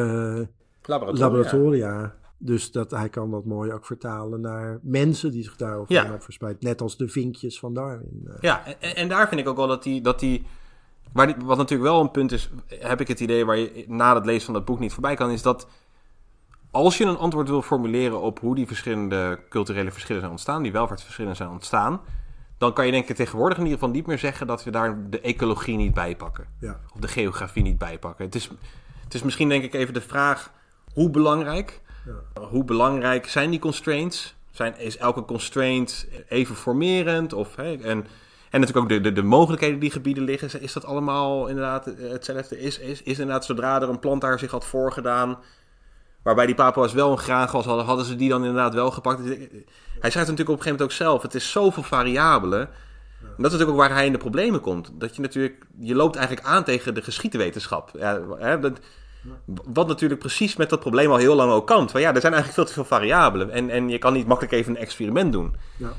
laboratoria. laboratoria. Dus dat, hij kan dat mooi ook vertalen naar mensen die zich daarover ja. hebben verspreid. Net als de vinkjes van Darwin. Eh. Ja, en, en, daar vind ik ook wel dat die, dat die maar wat natuurlijk wel een punt is, heb ik het idee waar je na het lezen van dat boek niet voorbij kan, is dat als je een antwoord wil formuleren op hoe die verschillende culturele verschillen zijn ontstaan, die welvaartsverschillen zijn ontstaan, dan kan je denk ik tegenwoordig in ieder geval niet meer zeggen dat we daar de ecologie niet bij pakken. Ja. Of de geografie niet bij pakken. Het is, het is misschien denk ik even de vraag, hoe belangrijk, ja. hoe belangrijk zijn die constraints? Zijn, is elke constraint even formerend? Of, hè, en en natuurlijk ook de, de, de mogelijkheden die gebieden liggen. Is dat allemaal inderdaad hetzelfde? Is, is, is inderdaad zodra er een plant daar zich had voorgedaan... waarbij die papa's wel een graangas hadden... hadden ze die dan inderdaad wel gepakt? Hij schrijft natuurlijk op een gegeven moment ook zelf... het is zoveel variabelen... En dat is natuurlijk ook waar hij in de problemen komt. Dat je natuurlijk, je loopt eigenlijk aan tegen de geschiedwetenschap. Ja, hè, dat, wat natuurlijk precies met dat probleem al heel lang ook kan. Van ja, er zijn eigenlijk veel te veel variabelen. En, en je kan niet makkelijk even een experiment doen. Ja.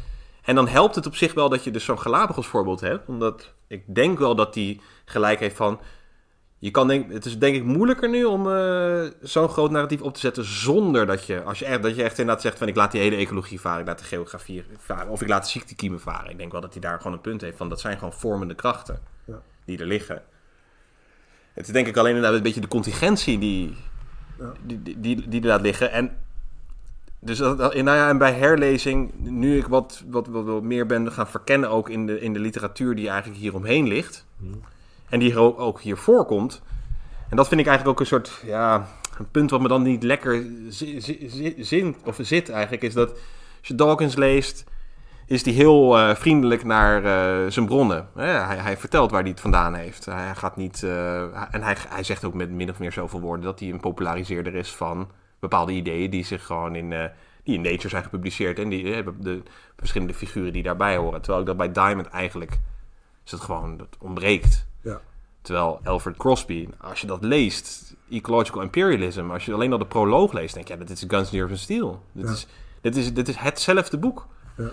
En dan helpt het op zich wel dat je dus zo'n Galapagos voorbeeld hebt. Omdat ik denk wel dat die gelijk heeft van... Je kan denk, het is denk ik moeilijker nu om uh, zo'n groot narratief op te zetten zonder dat je, als je echt, dat je echt inderdaad zegt van ik laat die hele ecologie varen, ik laat de geografie varen, of ik laat de ziektekiemen varen. Ik denk wel dat hij daar gewoon een punt heeft van dat zijn gewoon vormende krachten ja. die er liggen. Het is denk ik alleen inderdaad een beetje de contingentie die, ja. die, die, die, die er laat liggen. En dus dat, nou ja, en bij herlezing, nu ik wat, wat, wat, wat, meer ben gaan verkennen ook in de, in de literatuur die eigenlijk hier omheen ligt. Hmm. En die ook, ook hier voorkomt. En dat vind ik eigenlijk ook een soort, ja, een punt wat me dan niet lekker zin, of zit eigenlijk, is dat als je Dawkins leest, is hij heel uh, vriendelijk naar uh, zijn bronnen. hij, hij, vertelt waar hij het vandaan heeft. Hij gaat niet, uh, en hij, hij zegt ook met min of meer zoveel woorden dat hij een populariseerder is van bepaalde ideeën die zich gewoon in, uh, die in Nature zijn gepubliceerd. En die, uh, de verschillende figuren die daarbij horen. Terwijl ik dat bij Diamond eigenlijk is het gewoon, dat ontbreekt. Ja. Terwijl Alfred Crosby, als je dat leest, Ecological Imperialism, als je alleen al de proloog leest, denk je, ja, dit is Guns, Nerves and Steel. Dit, is, dit, is, dit is hetzelfde boek. Ja.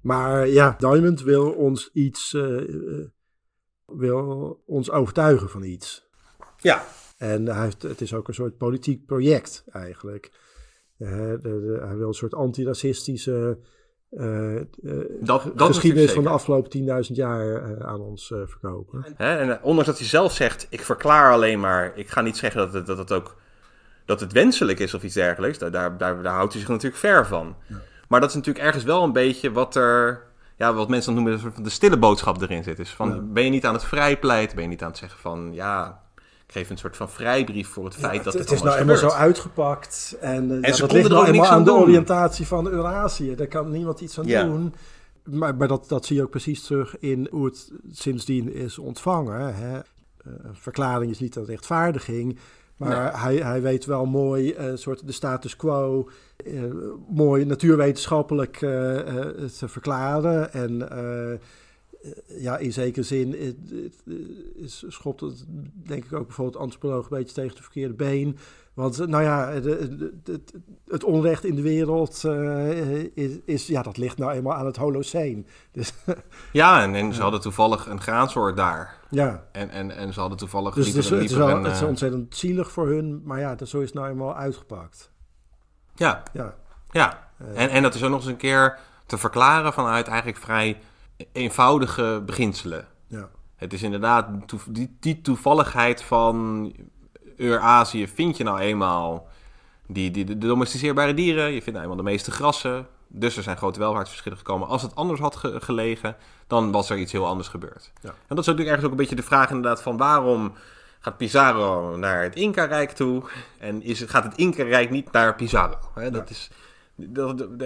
Maar ja, Diamond wil ons iets, uh, wil ons overtuigen van iets. Ja, En hij heeft, het is ook een soort politiek project eigenlijk. Uh, de, de, hij wil een soort antiracistische uh, dat, dat geschiedenis van de afgelopen 10.000 jaar aan ons verkopen. Hè? En ondanks dat hij zelf zegt, ik verklaar alleen maar, ik ga niet zeggen dat het, dat het ook dat het wenselijk is of iets dergelijks. Daar, daar, daar, houdt hij zich natuurlijk ver van. Ja. Maar dat is natuurlijk ergens wel een beetje wat er ja, wat mensen dan noemen, de stille boodschap erin zit. Dus van, ben je niet aan het vrijpleiten? Ben je niet aan het zeggen van, ja, geef een soort van vrijbrief voor het feit dat het, het is nou eenmaal zo uitgepakt. En, uh, en ze dat ligt nou eenmaal aan de oriëntatie van Eurasië. Daar kan niemand iets aan doen. Maar, maar dat, dat zie je ook precies terug in hoe het sindsdien is ontvangen. Hè. Uh, verklaring is niet een rechtvaardiging. Maar hij, hij weet wel mooi uh, soort de status quo uh, mooi natuurwetenschappelijk uh, te verklaren. En ja, in zekere zin is, schopt het denk ik ook bijvoorbeeld antropoloog een beetje tegen de verkeerde been. Want nou ja, het onrecht in de wereld is, is, ja, dat ligt nou eenmaal aan het Holocene. Dus, ja, en, en ze hadden toevallig een graansoort daar. Ja. En, en, en ze hadden toevallig... Dus, dus het, is wel, het is ontzettend zielig voor hun, maar ja, dat, zo is het nou eenmaal uitgepakt. Ja. Ja. ja. En, en dat is ook nog eens een keer te verklaren vanuit eigenlijk vrij eenvoudige beginselen. Ja. Het is inderdaad die, die toevalligheid van Eurazië vind je nou eenmaal die, die, de domesticeerbare dieren. Je vindt nou eenmaal de meeste grassen. Dus er zijn grote welvaartsverschillen gekomen. Als het anders had gelegen, dan was er iets heel anders gebeurd. Ja. En dat is natuurlijk ergens ook een beetje de vraag inderdaad van waarom gaat Pizarro naar het Inca-rijk toe en is, gaat het Inca-rijk niet naar Pizarro? Hè, dat is... Dat, dat,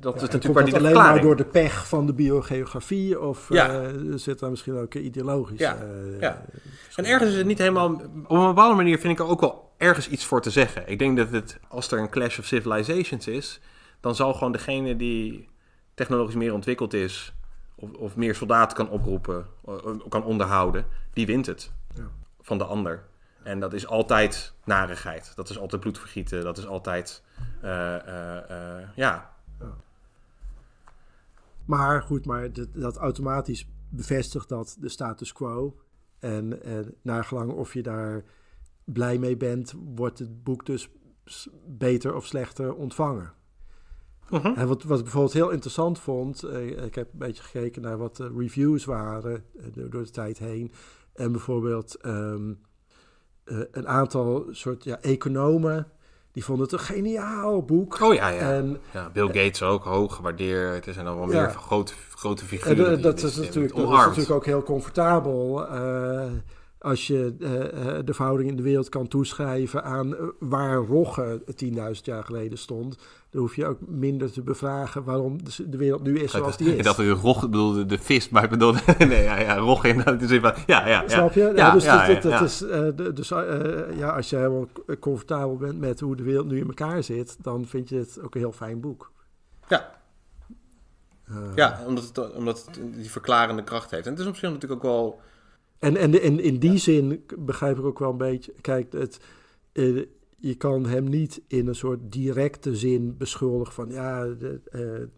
dat is natuurlijk waar die alleen maar door de pech van de biogeografie of ja. uh, zit daar misschien ook ideologisch. Ja. Uh, ja. En ergens is het niet helemaal. Op een bepaalde manier vind ik er ook wel ergens iets voor te zeggen. Ik denk dat het, als er een clash of civilizations is, dan zal gewoon degene die technologisch meer ontwikkeld is, of, of meer soldaten kan oproepen, kan onderhouden, die wint het ja. van de ander. En dat is altijd narigheid. Dat is altijd bloedvergieten. Dat is altijd, uh, uh, uh, ja. Maar goed, maar dat, dat, automatisch bevestigt dat de status quo. En, en nagelang of je daar blij mee bent, wordt het boek dus beter of slechter ontvangen. -huh. En wat, wat ik bijvoorbeeld heel interessant vond, ik heb een beetje gekeken naar wat de reviews waren door de tijd heen. En bijvoorbeeld um, uh, een aantal soort ja, economen, die vonden het een geniaal boek. Oh ja, ja. En, ja Bill Gates ook hoog gewaardeerd. Er zijn dan wel meer grote, grote figuren. En, dat, is natuurlijk, dat is natuurlijk ook heel comfortabel als je uh, de verhouding in de wereld kan toeschrijven aan waar Rogge 10.000 jaar geleden stond, dan hoef je ook minder te bevragen waarom de wereld nu is zoals die is. Dat u Rog bedoelde de vis, maar ik bedoelde... nee, ja, ja, Rog inderdaad. Dus ja, ja, ja. Snap je? Ja, dus ja, dat, dat, is, uh, dus uh, ja, als je helemaal comfortabel bent met hoe de wereld nu in elkaar zit, dan vind je het ook een heel fijn boek. Ja. Uh, ja, omdat het, omdat het die verklarende kracht heeft. En het is op zich natuurlijk ook wel... En, en, en in die zin begrijp ik ook wel een beetje... Kijk, het je kan hem niet in een soort directe zin beschuldigen van ja, de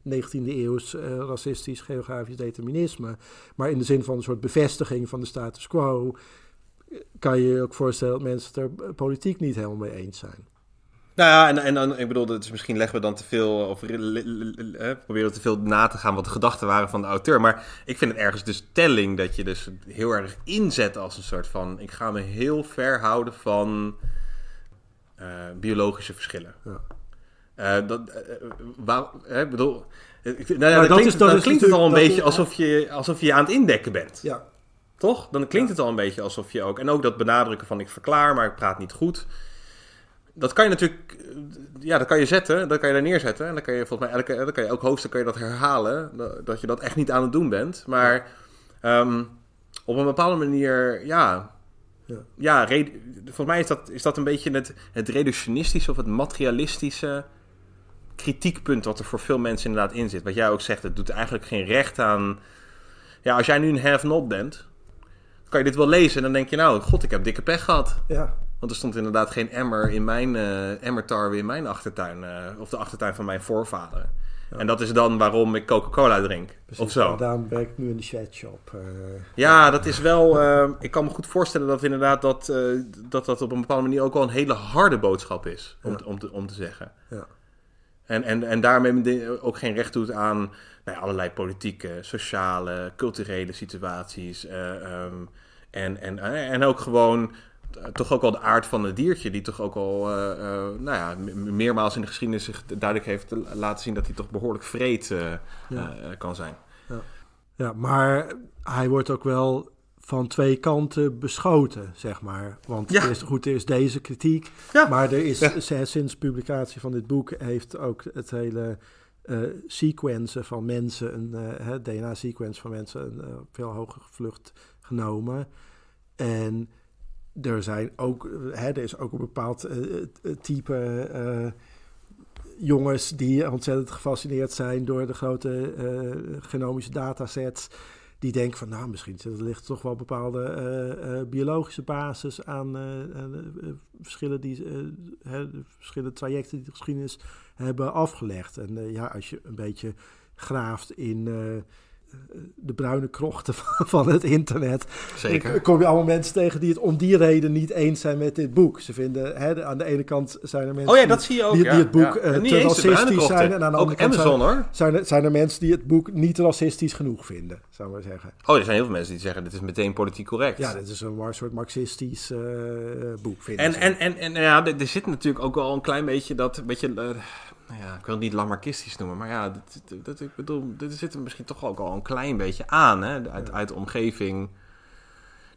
uh, 19e eeuws uh, racistisch geografisch determinisme. Maar in de zin van een soort bevestiging van de status quo kan je je ook voorstellen dat mensen het er politiek niet helemaal mee eens zijn. Nou ja, en, en dan, ik bedoel, is misschien leggen we dan te veel, of proberen te veel na te gaan wat de gedachten waren van de auteur. Maar ik vind het ergens dus telling dat je dus heel erg inzet als een soort van, ik ga me heel ver houden van biologische verschillen. Ja. Dat, waar, hè, bedoel, nou ja, dan, klinkt, is, dan klinkt het al een beetje alsof je, alsof je aan het indekken bent. Ja. Toch? Dan klinkt het al een beetje alsof je ook... En ook dat benadrukken van ik verklaar, maar ik praat niet goed. Dat kan je natuurlijk... Ja, dat kan je zetten. Dat kan je daar neerzetten. En dan kan je volgens mij elke, dan kan je elk hoofdstuk kan je dat herhalen. Dat je dat echt niet aan het doen bent. Maar um, op een bepaalde manier... Ja, ja, ja volgens mij is dat, is dat een beetje het, het reductionistische of het materialistische kritiekpunt wat er voor veel mensen inderdaad in zit. Wat jij ook zegt, het doet eigenlijk geen recht aan... Ja, als jij nu een have-not bent, kan je dit wel lezen en dan denk je nou, god, ik heb dikke pech gehad. Ja. Want er stond inderdaad geen emmer in mijn uh, emmertarwe in mijn achtertuin, uh, of de achtertuin van mijn En dat is dan waarom ik Coca-Cola drink. Precies, of zo. daarom werk ik nu in de chatshop. eh Ja, dat is wel. eh, ik kan me goed voorstellen dat inderdaad dat, eh, dat dat op een bepaalde manier ook wel een hele harde boodschap is. Om, Ja. te, om, te, om te zeggen. ja. En, en, en daarmee ook geen recht doet aan nou ja, allerlei politieke, sociale, culturele situaties. eh, ehm, en, en, en ook gewoon toch ook al de aard van het diertje, die toch ook al eh, eh, nou ja, me- meermaals in de geschiedenis zich duidelijk heeft laten zien dat hij toch behoorlijk vreed eh, Ja. eh, kan zijn. Ja, maar hij wordt ook wel van twee kanten beschoten, zeg maar. Want Ja. is, goed, er is deze kritiek. Ja. Maar er is Ja. sinds publicatie van dit boek heeft ook het hele eh sequencen van mensen, een eh, DNA-sequence van mensen, een eh, veel hogere vlucht genomen. En er zijn ook, eh, hè, er is ook een bepaald eh, type eh, jongens die ontzettend gefascineerd zijn door de grote genomische datasets. Die denken van, nou, misschien er ligt toch wel bepaalde biologische basis aan verschillen die, verschillende trajecten die de geschiedenis hebben afgelegd. En ja, als je een beetje graaft in de bruine krochten van, van het internet, Zeker. dan kom je allemaal mensen tegen die het om die reden niet eens zijn met dit boek. Ze vinden, hè, aan de ene kant zijn er mensen Oh ja, dat zie je ook. die, ja, die het boek ja. eh, te racistisch zijn. En aan de ook andere kant Amazon zijn, hoor. zijn, er, zijn er mensen die het boek niet racistisch genoeg vinden, zou ik maar zeggen. Oh, er zijn heel veel mensen die zeggen: dit is meteen politiek correct. Ja, dit is een soort marxistisch eh, boek, vinden En, en, en, en ja, er, er zit natuurlijk ook wel een klein beetje dat, beetje, eh, nou ja, ik wil het niet lamarkistisch noemen, maar ja, dat, dat, ik bedoel, er zit er misschien toch ook al een klein beetje aan, hè, uit, uit de omgeving.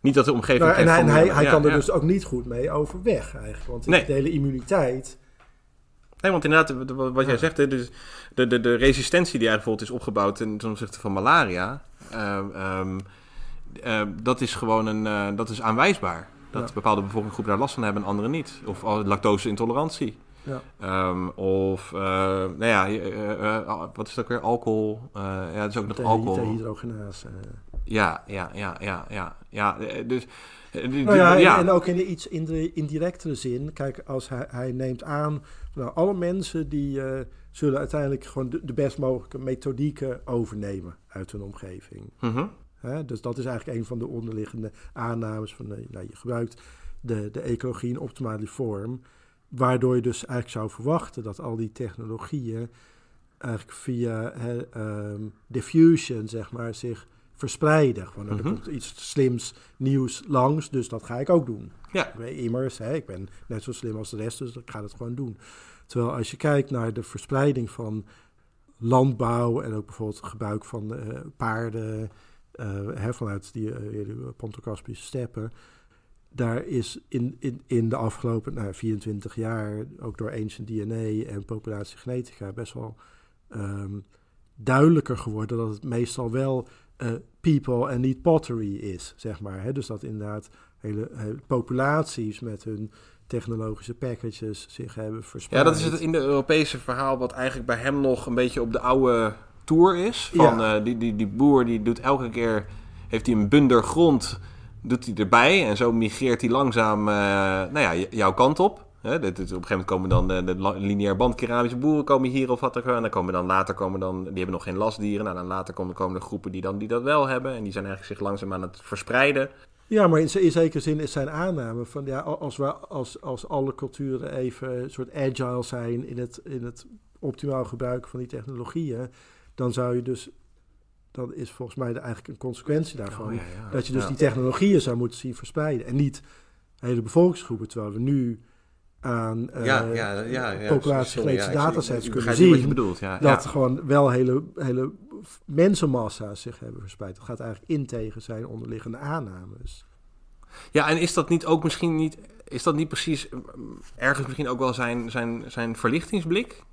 Niet dat de omgeving... Nou, en hij, van- hij, hij ja, kan er ja. dus ook niet goed mee overweg eigenlijk. Want Nee. de hele immuniteit... Nee, want inderdaad, de- de- wat jij zegt, hè, dus de, de, de resistentie die eigenlijk bijvoorbeeld is opgebouwd ten ten opzichte van malaria, ehm, ehm, eh, dat is gewoon een, eh, dat is aanwijsbaar. Dat bepaalde bevolkingsgroepen daar last van hebben en anderen niet. Of al- lactose-intolerantie. Ja. Ehm, of, eh, nou ja, eh, eh, wat is dat ook weer? Alcohol. Ja, het is ook nog de alcohol. dehydrogenase. Ja, ja, ja, ja, ja. ja dus, Nou ja, en- ook in de iets in de indirectere zin. Kijk, als hij, hij neemt aan... Nou, alle mensen die zullen uiteindelijk gewoon de, de best mogelijke methodieken overnemen uit hun omgeving. Mhm. Hè? Dus dat is eigenlijk een van de onderliggende aannames van nou, je gebruikt de, de ecologie in optimale vorm, waardoor je dus eigenlijk zou verwachten dat al die technologieën eigenlijk via ehm, diffusion zeg maar zich verspreiden. Gewoon, nou, Mhm. Er komt iets slims, nieuws langs, dus dat ga ik ook doen. Ja. Ik ben immers, hè, ik ben net zo slim als de rest, dus ik ga het gewoon doen. Terwijl als je kijkt naar de verspreiding van landbouw en ook bijvoorbeeld het gebruik van eh, paarden hè, vanuit die, die Ponto-Kaspische steppen. Daar is in, in, in de afgelopen nou, 24 jaar, ook door Ancient DNA en populatiegenetica, best wel ehm, duidelijker geworden dat het meestal wel eh, people en niet pottery is, zeg maar. Hè? Dus dat inderdaad hele, hele populaties met hun technologische packages zich hebben Ja, verspreid. dat is het in de Europese verhaal wat eigenlijk bij hem nog een beetje op de oude tour is. Van Ja. eh, die, die, die boer die doet elke keer, heeft hij een bunder grond, doet hij erbij. En zo migreert hij langzaam eh, nou ja, jouw kant op. Hè, dit, op een gegeven moment komen dan de, lineair band keramische boeren komen hier of wat ook. En dan komen dan later komen dan, die hebben nog geen lastdieren. Nou, dan later komen, komen er groepen die, dan, die dat wel hebben. En die zijn eigenlijk zich langzaam aan het verspreiden. Ja, maar in, zekere zin is zijn aanname van ja, als, we, als, als alle culturen even een soort agile zijn in het, in het optimaal gebruiken van die technologieën, dan zou je dus, dat is volgens mij de, eigenlijk een consequentie daarvan, Oh, ja, ja. dat je dus die technologieën zou moeten zien verspreiden en niet hele bevolkingsgroepen, terwijl we nu aan eh ja, ja, ja, ik- datasets kunnen zien bedoelt. Dat gewoon wel hele, hele mensenmassa's zich hebben verspreid. Dat gaat eigenlijk in tegen zijn onderliggende aannames. Ja, en is dat niet ook misschien niet, is dat niet precies mm, ergens misschien ook wel zijn, zijn, zijn verlichtingsblik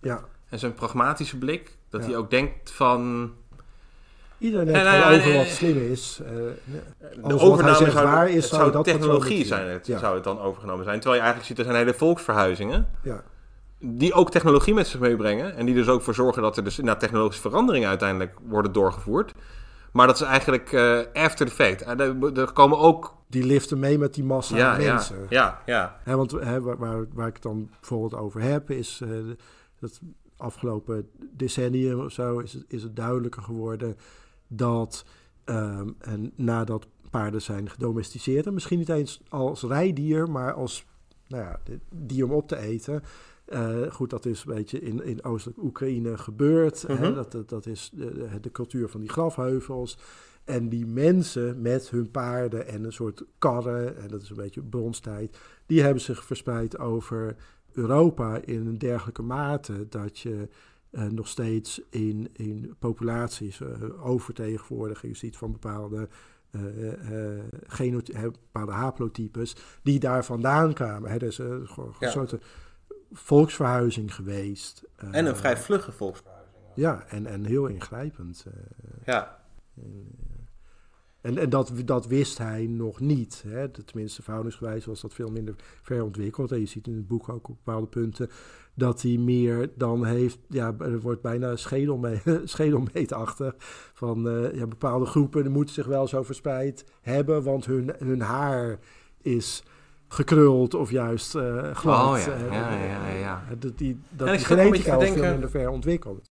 Ja. en zijn pragmatische blik? Dat hij ook denkt van Iedereen Ja, heeft nou gewoon ja, over eh, wat slim is. Eh, de zegt zou, waar is, het zou zou technologie zijn, het, Ja. zou het dan overgenomen zijn. Terwijl je eigenlijk ziet, er zijn hele volksverhuizingen ja. die ook technologie met zich meebrengen en die dus ook voor zorgen dat er dus inderdaad technologische veranderingen uiteindelijk worden doorgevoerd. Maar dat is eigenlijk eh, after the fact. En er, komen ook Die liften mee met die massa ja, ja, mensen. ja, ja, Hè, want waar, waar, ik het dan bijvoorbeeld over heb, is eh, dat afgelopen decennium of zo is het, is het duidelijker geworden dat ehm, en nadat paarden zijn gedomesticeerd, en misschien niet eens als rijdier, maar als nou ja, dier om op te eten. Uh, goed, dat is een beetje in, in oostelijk Oekraïne gebeurd. hè? Mhm. Dat, dat, dat is de, de, de cultuur van die grafheuvels. En die mensen met hun paarden en een soort karren, en dat is een beetje bronstijd, die hebben zich verspreid over Europa in een dergelijke mate dat je eh, nog steeds in, in populaties eh, overtegenwoordiging ziet van bepaalde, eh, bepaalde haplotypes die daar vandaan kwamen. Hè. Er is Ja. een soort volksverhuizing geweest. En een vrij vlugge volksverhuizing. Ja, en, en heel ingrijpend. Ja, En, en dat, dat wist hij nog niet. Hè? Tenminste, verhoudingsgewijs was dat veel minder ver ontwikkeld. En je ziet in het boek ook op bepaalde punten dat hij meer dan heeft. Ja, er wordt bijna schedelme schedelmeetachtig. Van eh, ja, bepaalde groepen die moeten zich wel zo verspreid hebben, want hun, hun haar is gekruld of juist eh glad. Oh ja, Eh, ja, ja, ja. eh, Dat die, dat Ja, ik die genetica was veel denken- minder ver ontwikkeld.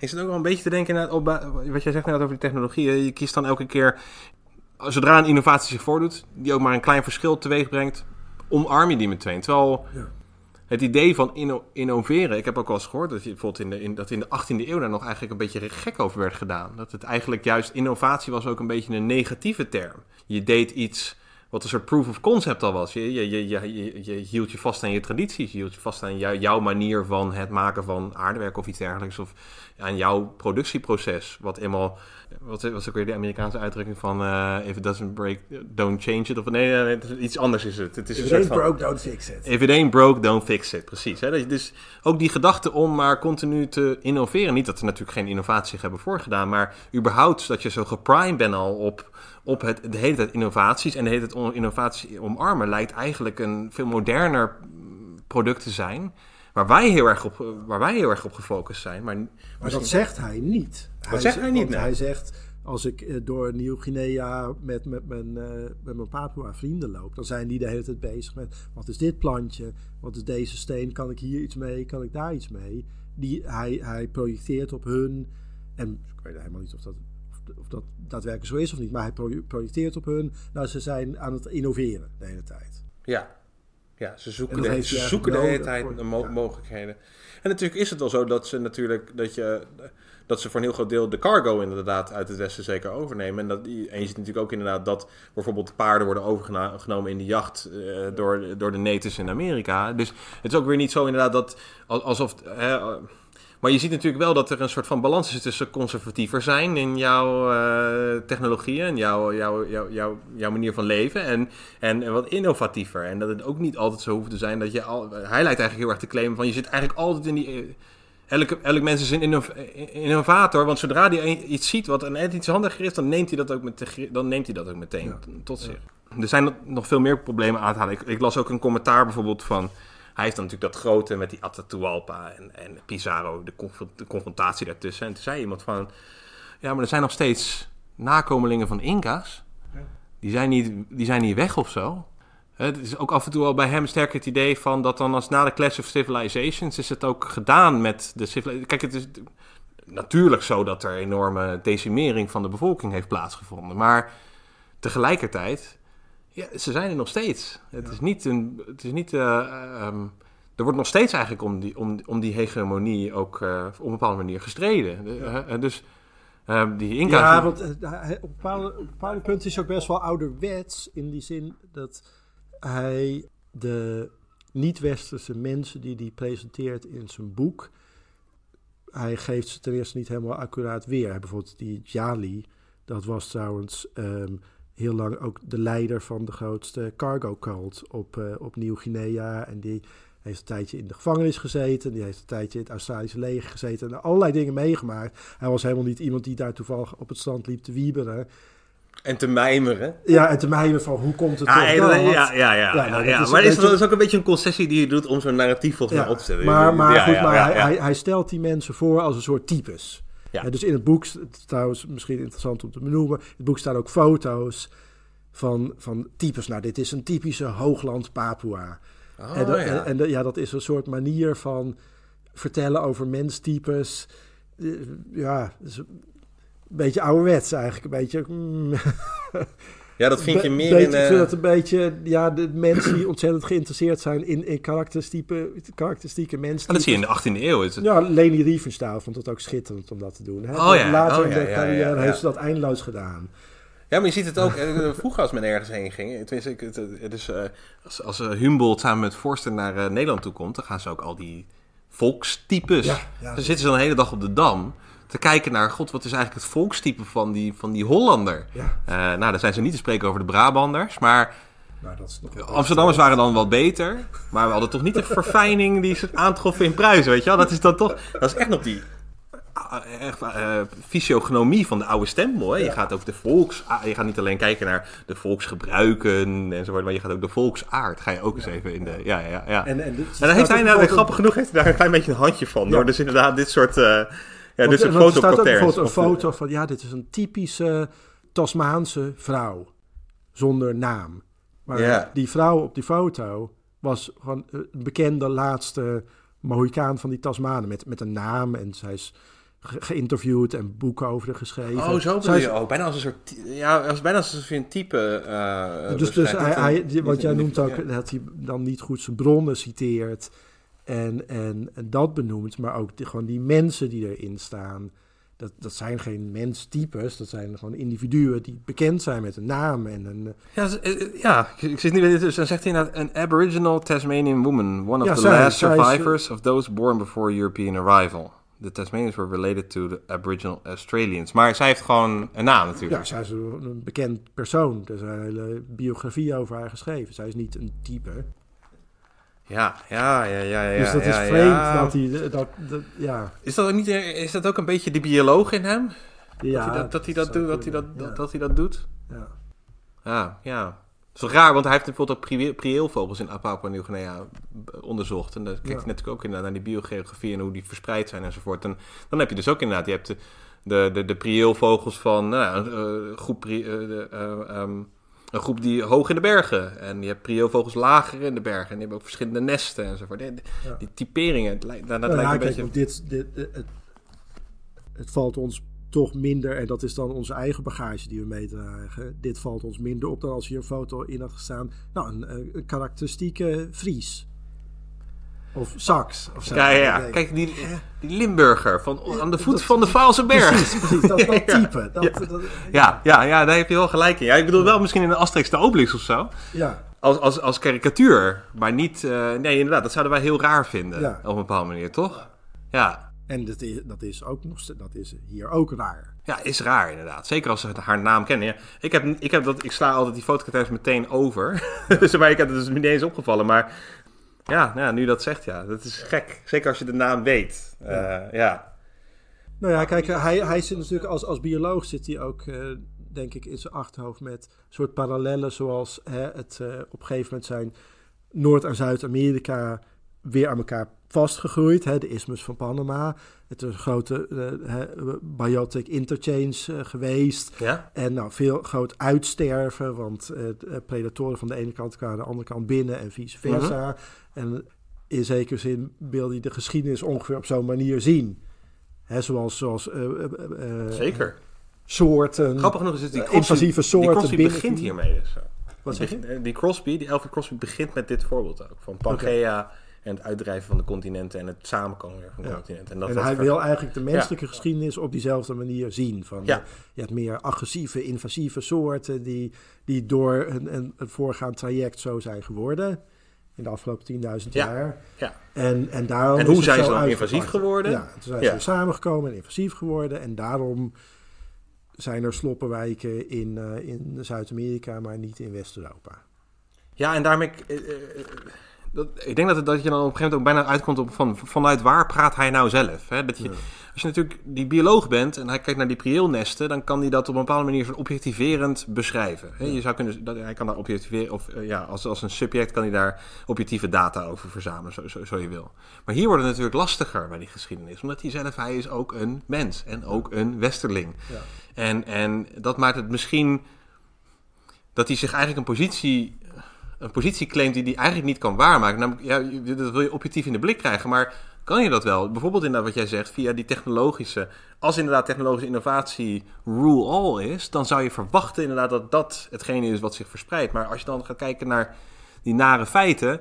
Ik zit ook wel een beetje te denken op wat jij zegt net over die technologie. Je kiest dan elke keer, zodra een innovatie zich voordoet, die ook maar een klein verschil teweeg brengt, omarm je die meteen. Terwijl Ja. Het idee van inno- innoveren, ik heb ook wel eens gehoord dat je bijvoorbeeld in, dat in de 18e eeuw daar nog eigenlijk een beetje gek over werd gedaan. Dat het eigenlijk juist innovatie was ook een beetje een negatieve term. Je deed iets wat een soort proof of concept al was. Je, je, je, je, hield je vast aan je tradities, je hield je vast aan jou- jouw manier van het maken van aardewerk of iets dergelijks. Of aan jouw productieproces. Wat eenmaal, wat was ook weer de Amerikaanse uitdrukking van eh, if it doesn't break, don't change it. Of nee, iets anders is het. Het is een soort van, don't fix it. If it ain't broke, don't fix it. Precies. Hè? Dus ook die gedachte om maar continu te innoveren. Niet dat er natuurlijk geen innovatie hebben voorgedaan, maar überhaupt dat je zo geprimed bent al op, op het, de hele tijd innovaties. En de hele tijd on- innovatie omarmen lijkt eigenlijk een veel moderner mm, product te zijn. Waar wij heel erg op, waar wij heel erg op gefocust zijn. Maar, Maar dat zegt hij niet. Dat zegt hij niet. Hij zegt, als ik eh, door Nieuw-Guinea met, met, mijn, eh, met mijn Papua-vrienden loop... dan zijn die de hele tijd bezig met... wat is dit plantje? Wat is deze steen? Kan ik hier iets mee? Kan ik daar iets mee? Die, hij, hij projecteert op hun... en ik weet helemaal niet of dat, of, dat daadwerkelijk zo is of niet... maar hij pro- projecteert op hun... nou, ze zijn aan het innoveren de hele tijd. Ja, ja ze En zoeken, de, ze zoeken de hele tijd nodig de voor- mo- ja. mogelijkheden. En natuurlijk is het wel zo dat ze natuurlijk dat je dat ze voor een heel groot deel de cargo inderdaad uit het westen zeker overnemen. En, dat, en je ziet natuurlijk ook inderdaad dat bijvoorbeeld paarden worden overgenomen in de jacht eh, door, door de natives in Amerika. Dus het is ook weer niet zo inderdaad dat al- alsof. Maar je ziet natuurlijk wel dat er een soort van balans is tussen conservatiever zijn in jouw eh, technologieën en jouw, jouw, jouw, jouw, jouw manier van leven. En, en, en wat innovatiever. En dat het ook niet altijd zo hoeft te zijn dat je al. Hij lijkt eigenlijk heel erg te claimen van je zit eigenlijk altijd in die. eh, Elke, elk mens is een innov- innovator, want zodra hij een- iets ziet wat net iets handiger is, dan neemt hij dat ook, met, dan neemt hij dat ook meteen Ja. tot zich. Er zijn nog- nog veel meer problemen aan te halen. Ik, ik las ook een commentaar bijvoorbeeld van. Hij heeft dan natuurlijk dat grote met die Atahualpa en, en Pizarro, de, conf- de confrontatie daartussen. En toen zei iemand van. Ja, maar er zijn nog steeds nakomelingen van Inca's. Die zijn niet, die zijn niet weg of zo. Het is ook af en toe al bij hem sterk het idee van dat dan als na de Clash of Civilizations is het ook gedaan met de civilisatie. Kijk, het is natuurlijk zo dat er enorme decimering van de bevolking heeft plaatsgevonden. Maar tegelijkertijd, ja, ze zijn er nog steeds. Het is niet een. Het is niet. eh, ehm, er wordt nog steeds eigenlijk om die, om, om die hegemonie ook eh, op een bepaalde manier gestreden. De- eh, dus die Inca's... Ja, want op bepaalde, op bepaalde punten is hij ook best wel ouderwets. In die zin dat hij de niet-westerse mensen die hij presenteert in zijn boek. Hij geeft ze ten eerste niet helemaal accuraat weer. Bijvoorbeeld die Jali, dat was trouwens ehm, heel lang ook de leider van de grootste cargo cult op, eh, op Nieuw-Guinea. En die heeft een tijdje in de gevangenis gezeten. Die heeft een tijdje in het Australische leger gezeten. En allerlei dingen meegemaakt. Hij was helemaal niet iemand die daar toevallig op het strand liep te wieberen. En te mijmeren. Ja, en te mijmen van hoe komt het Ja, tot ja, ja, ja, ja, nou, ja. dat is Maar dat is ook een beetje een concessie die je doet om zo'n narratief volgens mij op te zetten. Maar, maar Ja, goed, ja, maar hij. Hij, hij stelt die mensen voor als een soort types. Ja. Ja, dus in het boek, het is trouwens misschien interessant om te benoemen, in het boek staan ook foto's van, van types. Nou, dit is een typische hoogland Papua. Oh, en, dat, ja. en, ja, dat is een soort manier van vertellen over menstypes. eh, ja, een beetje ouderwets eigenlijk. Een beetje... mm, Ja, dat vind je meer beetje, in... Ik eh, vind dat een beetje, ja, de mensen die ontzettend geïnteresseerd zijn in, in karakteristieke, karakteristieke mensen. oh, dat zie je in de 18e eeuw. Is het- Ja, Leni Riefenstahl vond het ook schitterend om dat te doen. Hè? Oh ja, Later oh in ja, de ja, ja, carrière ja. heeft ze dat eindeloos gedaan. Ja, maar je ziet het ook eh, vroeger als men ergens heen ging. Tenminste, ik, het, het is, eh, als, als eh, Humboldt samen met Forster naar eh, Nederland toe komt, dan gaan ze ook al die volkstypes. Ja, ja. dan zitten ze dan een hele dag op de dam te kijken naar, god, wat is eigenlijk het volkstype van die, van die Hollander? Ja, Eh, nou, dan zijn ze niet te spreken over de Brabanders, maar maar dat is nog wel- Amsterdammers waren dan wat beter. Maar we hadden toch niet de verfijning die ze aantroffen in Pruis, weet je wel? Dat is dan toch, dat is echt nog die ah, echt, eh, fysiognomie van de oude stempel. Hè? Je gaat ook de volks... ah, Je gaat niet alleen kijken naar de volksgebruiken enzovoort, maar je gaat ook de volksaard. Ga je ook eens even in de... Ja, ja, ja. En, En, en, heeft hij foto- grappig genoeg, heeft hij daar een klein beetje een handje van. Door dus inderdaad dit soort... eh ja, dit soort want er staat ook bijvoorbeeld een eh, foto van, ja, dit is een typische Tasmaanse vrouw. Zonder naam. Maar Ja. die vrouw op die foto was gewoon een bekende laatste Mohicaan van die Tasmanen. Met, met een naam en zij is ge- geïnterviewd en boeken over haar geschreven. Oh, zo bedoel is- je ook. Bijna als een soort... Ja, als, bijna als een type... eh, Dus, dus hij, een- hij, een jij noemt ook ja. dat hij dan niet goed zijn bronnen citeert en, en, en dat benoemt, maar ook gewoon die mensen die erin staan. Dat, dat zijn geen menstypes, dat zijn gewoon individuen die bekend zijn met een naam en een... eh, Ja, eh, eh, ja, ik zit niet dus dan zegt hij inderdaad een Aboriginal Tasmanian woman, one of Ja, the zij- last zij survivors of those born before European arrival. The Tasmanians were related to the Aboriginal Australians. Maar zij heeft gewoon een naam natuurlijk. Ja, zij is een een bekend persoon. Er is een hele biografie over haar geschreven. Zij is niet een type. Ja, ja, ja, ja, ja. dus dat ja, is vreemd ja. dat hij... Dat, dat, ja, Is dat ook niet? eh, Is dat ook een beetje die bioloog in hem? ja, dat hij dat, dat, hij dat, dat, hij dat, kunnen, dat, dat hij dat doet? ja. Ja, ja. Het is raar, want hij heeft bijvoorbeeld ook prieelvogels in Papua Nieuw-Guinea b- onderzocht. En dan kijkt hij natuurlijk ook inderdaad naar die biogeografie en hoe die verspreid zijn enzovoort. En dan heb je dus ook inderdaad, je hebt de, de, de, de prieelvogels van nou, een, eh, groep, pri- eh, de, eh, ehm, een groep die hoog in de bergen. En je hebt prieelvogels lager in de bergen. En die hebben ook verschillende nesten enzovoort. Die, Ja. die typeringen, het lijkt, dat, dat Nou ja, lijkt een kijk, beetje... dit, dit, eh, het, het valt ons toch minder, en dat is dan onze eigen bagage die we meedragen. Dit valt ons minder op dan als hier een foto in had gestaan. Nou, een, eh, een karakteristieke Fries. Of Sax. Of zo. Ja, ja, Kijk, die, die Limburger van, aan de voet dat- van de Vaalse berg. Precies, precies. Dat, dat type. Dat, Ja. dat- Ja, ja, ja, daar heb je wel gelijk in. Ja, ik bedoel wel misschien in een Asterix de Obelix of zo. ja. Als, als, als karikatuur. Maar niet... eh, nee, inderdaad, dat zouden wij heel raar vinden. Ja. Op een bepaalde manier, toch? Ja. En dat is, dat is ook nog dat is hier ook raar. Ja, is raar inderdaad. Zeker als ze haar naam kennen. Ja, ik, heb, ik, heb dat, ik sla altijd die fotococktails meteen over. dus, maar ik heb het dus niet eens opgevallen. Maar ja, nou ja, nu dat zegt, ja, dat is gek. Zeker als je de naam weet. Ja. Eh, ja. Nou ja, kijk, hij, hij zit natuurlijk als, als bioloog zit hij ook, eh, denk ik, in zijn achterhoofd met soort parallellen zoals hè, het eh, op een gegeven moment zijn Noord- en Zuid-Amerika weer aan elkaar vastgegroeid. Hè, de isthmus van Panama. Het is een grote eh, biotic interchange eh, geweest. Ja? En nou, veel groot uitsterven, want de predatoren van de ene kant kwamen de andere kant binnen en vice versa. En in zekere zin wil hij de geschiedenis ongeveer op zo'n manier zien. Hè, zoals zoals Zeker. soorten, Grappig genoeg is het die Crosby, invasieve soorten die Crosby begint hiermee dus. Wat die, zeg je? eh, die Crosby, die Crosby begint met dit voorbeeld ook. Van Pangea en het uitdrijven van de continenten en het samenkomen van de Ja. continenten. En, dat En hij ver- wil eigenlijk de menselijke geschiedenis op diezelfde manier zien. Van, Ja. eh, je hebt meer agressieve, invasieve soorten die, die door een, een, een voorgaand traject zo zijn geworden. In de afgelopen 10.000 Ja. jaar. Ja. En, en, daarom En hoe zijn ze dan invasief geworden? Ja, toen zijn ze samengekomen en invasief geworden. En daarom zijn er sloppenwijken in, eh, in Zuid-Amerika, maar niet in West-Europa. Ja, en daarmee... eh, dat, ik denk dat, het, dat je dan op een gegeven moment ook bijna uitkomt op van, vanuit waar praat hij nou zelf. Hè? Dat je, Ja. Als je natuurlijk die bioloog bent en hij kijkt naar die prieelnesten, dan kan hij dat op een bepaalde manier soort objectiverend beschrijven. Hè? Je zou kunnen, dat, hij kan daar objectiveren, of eh, ja, als, als een subject kan hij daar objectieve data over verzamelen, zo, zo, zo je wil. Maar hier wordt het natuurlijk lastiger bij die geschiedenis, omdat hij zelf, hij is ook een mens en ook een westerling. Ja. En, en dat maakt het misschien dat hij zich eigenlijk een positie, een positie claimt die hij eigenlijk niet kan waarmaken. Namelijk, ja, je- dat wil je objectief in de blik krijgen, maar kan je dat wel. Bijvoorbeeld inderdaad wat jij zegt, via die technologische... Als inderdaad technologische innovatie rule all is... dan zou je verwachten inderdaad dat dat hetgene is wat zich verspreidt. Maar als je dan gaat kijken naar die nare feiten...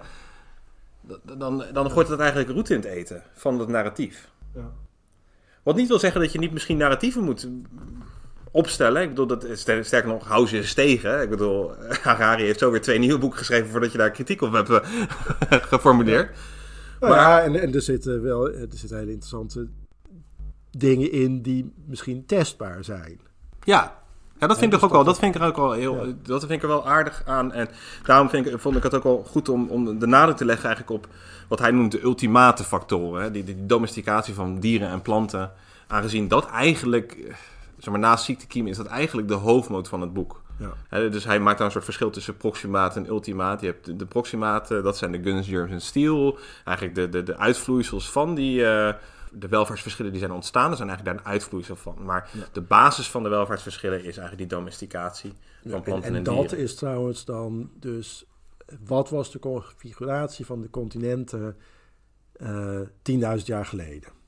dan, dan gooit het eigenlijk route in het eten van het narratief. Ja. Wat niet wil zeggen dat je niet misschien narratieven moet opstellen. Ik bedoel, dat, sterker nog, House is tegen. Ik bedoel, Harari heeft zo weer twee nieuwe boeken geschreven voordat je daar kritiek op hebt eh, geformuleerd. Nou maar, ja, en, en, er zitten wel er zitten hele interessante dingen in die misschien testbaar zijn. Ja, ja, dat vind ik ook wel. Dat vind ik er ook wel heel. Dat vind ik er wel aardig aan. En daarom vind ik, vond ik het ook wel goed om, om de nadruk te leggen eigenlijk op wat hij noemt de ultimate factoren. Hè? Die, die domesticatie van dieren en planten. Aangezien dat eigenlijk zeg maar, naast ziektekiem is dat eigenlijk de hoofdmoot van het boek. Ja. dus hij maakt dan een soort verschil tussen proximaat en ultimaat. Je hebt de, proximaten, dat zijn de guns, germs en steel. Eigenlijk de, de, de uitvloeisels van die... Uh, de welvaartsverschillen die zijn ontstaan, er zijn eigenlijk daar een uitvloeisel van. Maar de basis van de welvaartsverschillen is eigenlijk die domesticatie van planten en, en, en dat is trouwens dan dus... Wat was de configuratie van de continenten uh, eh, 10.000 jaar geleden?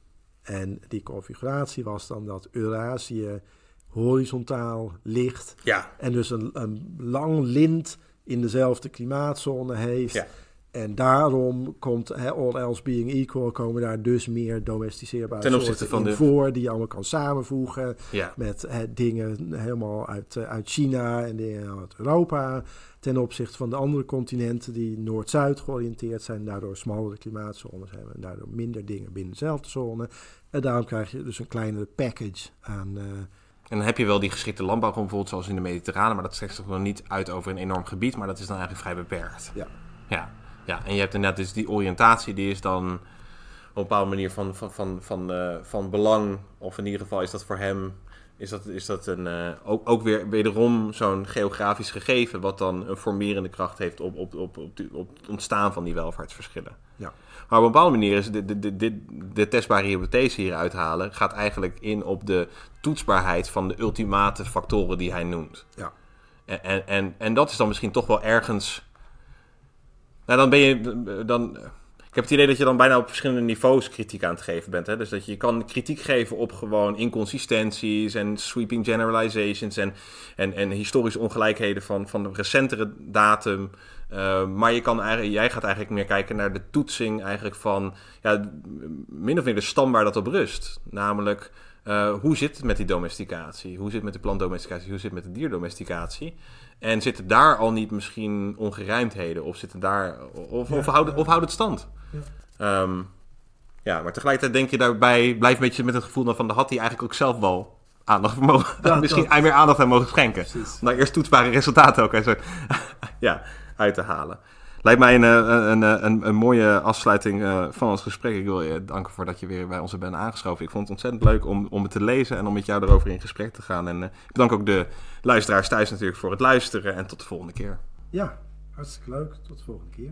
En die configuratie was dan dat Eurasië horizontaal ligt. Ja. En dus een, een lang lint in dezelfde klimaatzone heeft. Ja. En daarom komt, he, all else being equal, komen daar dus meer domesticeerbare Ten opzichte van de... voor... die je allemaal kan samenvoegen ja. met dingen helemaal uit, eh, uit China en dingen uit Europa. Ten opzichte van de andere continenten die Noord-Zuid georiënteerd zijn, daardoor smallere klimaatzones hebben en daardoor minder dingen binnen dezelfde zone. En daarom krijg je dus een kleinere package aan... Uh, en dan heb je wel die geschikte landbouwgrond, bijvoorbeeld zoals in de Mediterrane, maar dat strekt zich nog niet uit over een enorm gebied, maar dat is dan eigenlijk vrij beperkt. Ja. Ja, ja. en je hebt inderdaad dus die oriëntatie, die is dan op een bepaalde manier van, van, van, van, uh, van belang, of in ieder geval is dat voor hem is dat, is dat een, uh, ook, ook weer wederom zo'n geografisch gegeven, wat dan een formerende kracht heeft op, op, op, op, op het ontstaan van die welvaartsverschillen. Ja. Maar op een bepaalde manier is de, de, de, de, de testbare hypothese hier uithalen, gaat eigenlijk in op de toetsbaarheid van de ultimate factoren die hij noemt. Ja. En, en, en, en dat is dan misschien toch wel ergens. Nou, dan ben je. Dan, ik heb het idee dat je dan bijna op verschillende niveaus kritiek aan het geven bent. Hè? Dus dat je kan kritiek geven op gewoon inconsistenties en sweeping generalizations en, en, en historische ongelijkheden van, van de recentere datum. Uh, maar je kan eigenlijk, jij gaat eigenlijk meer kijken naar de toetsing eigenlijk van ja, min of meer de stam waar dat op rust. Namelijk, uh, hoe zit het met die domesticatie? Hoe zit het met de plantdomesticatie? Hoe zit het met de dierdomesticatie? En zitten daar al niet misschien ongerijmdheden? Of, zitten daar, of, of, houdt, of houdt het stand? Ja. Um, ja, maar tegelijkertijd denk je daarbij, blijf een beetje met het gevoel van, de had hij eigenlijk ook zelf wel aandacht mogen, ja, misschien dat. meer aandacht aan mogen schenken. Precies. Om daar eerst toetsbare resultaten ook zo, ja, uit te halen. Lijkt mij een, een, een, een, mooie afsluiting uh, van ons gesprek. Ik wil je danken voor dat je weer bij ons bent aangeschoven. Ik vond het ontzettend leuk om, om het te lezen en om met jou erover in gesprek te gaan. En uh, ik bedank ook de luisteraars thuis natuurlijk voor het luisteren. En tot de volgende keer. Ja, hartstikke leuk. Tot de volgende keer.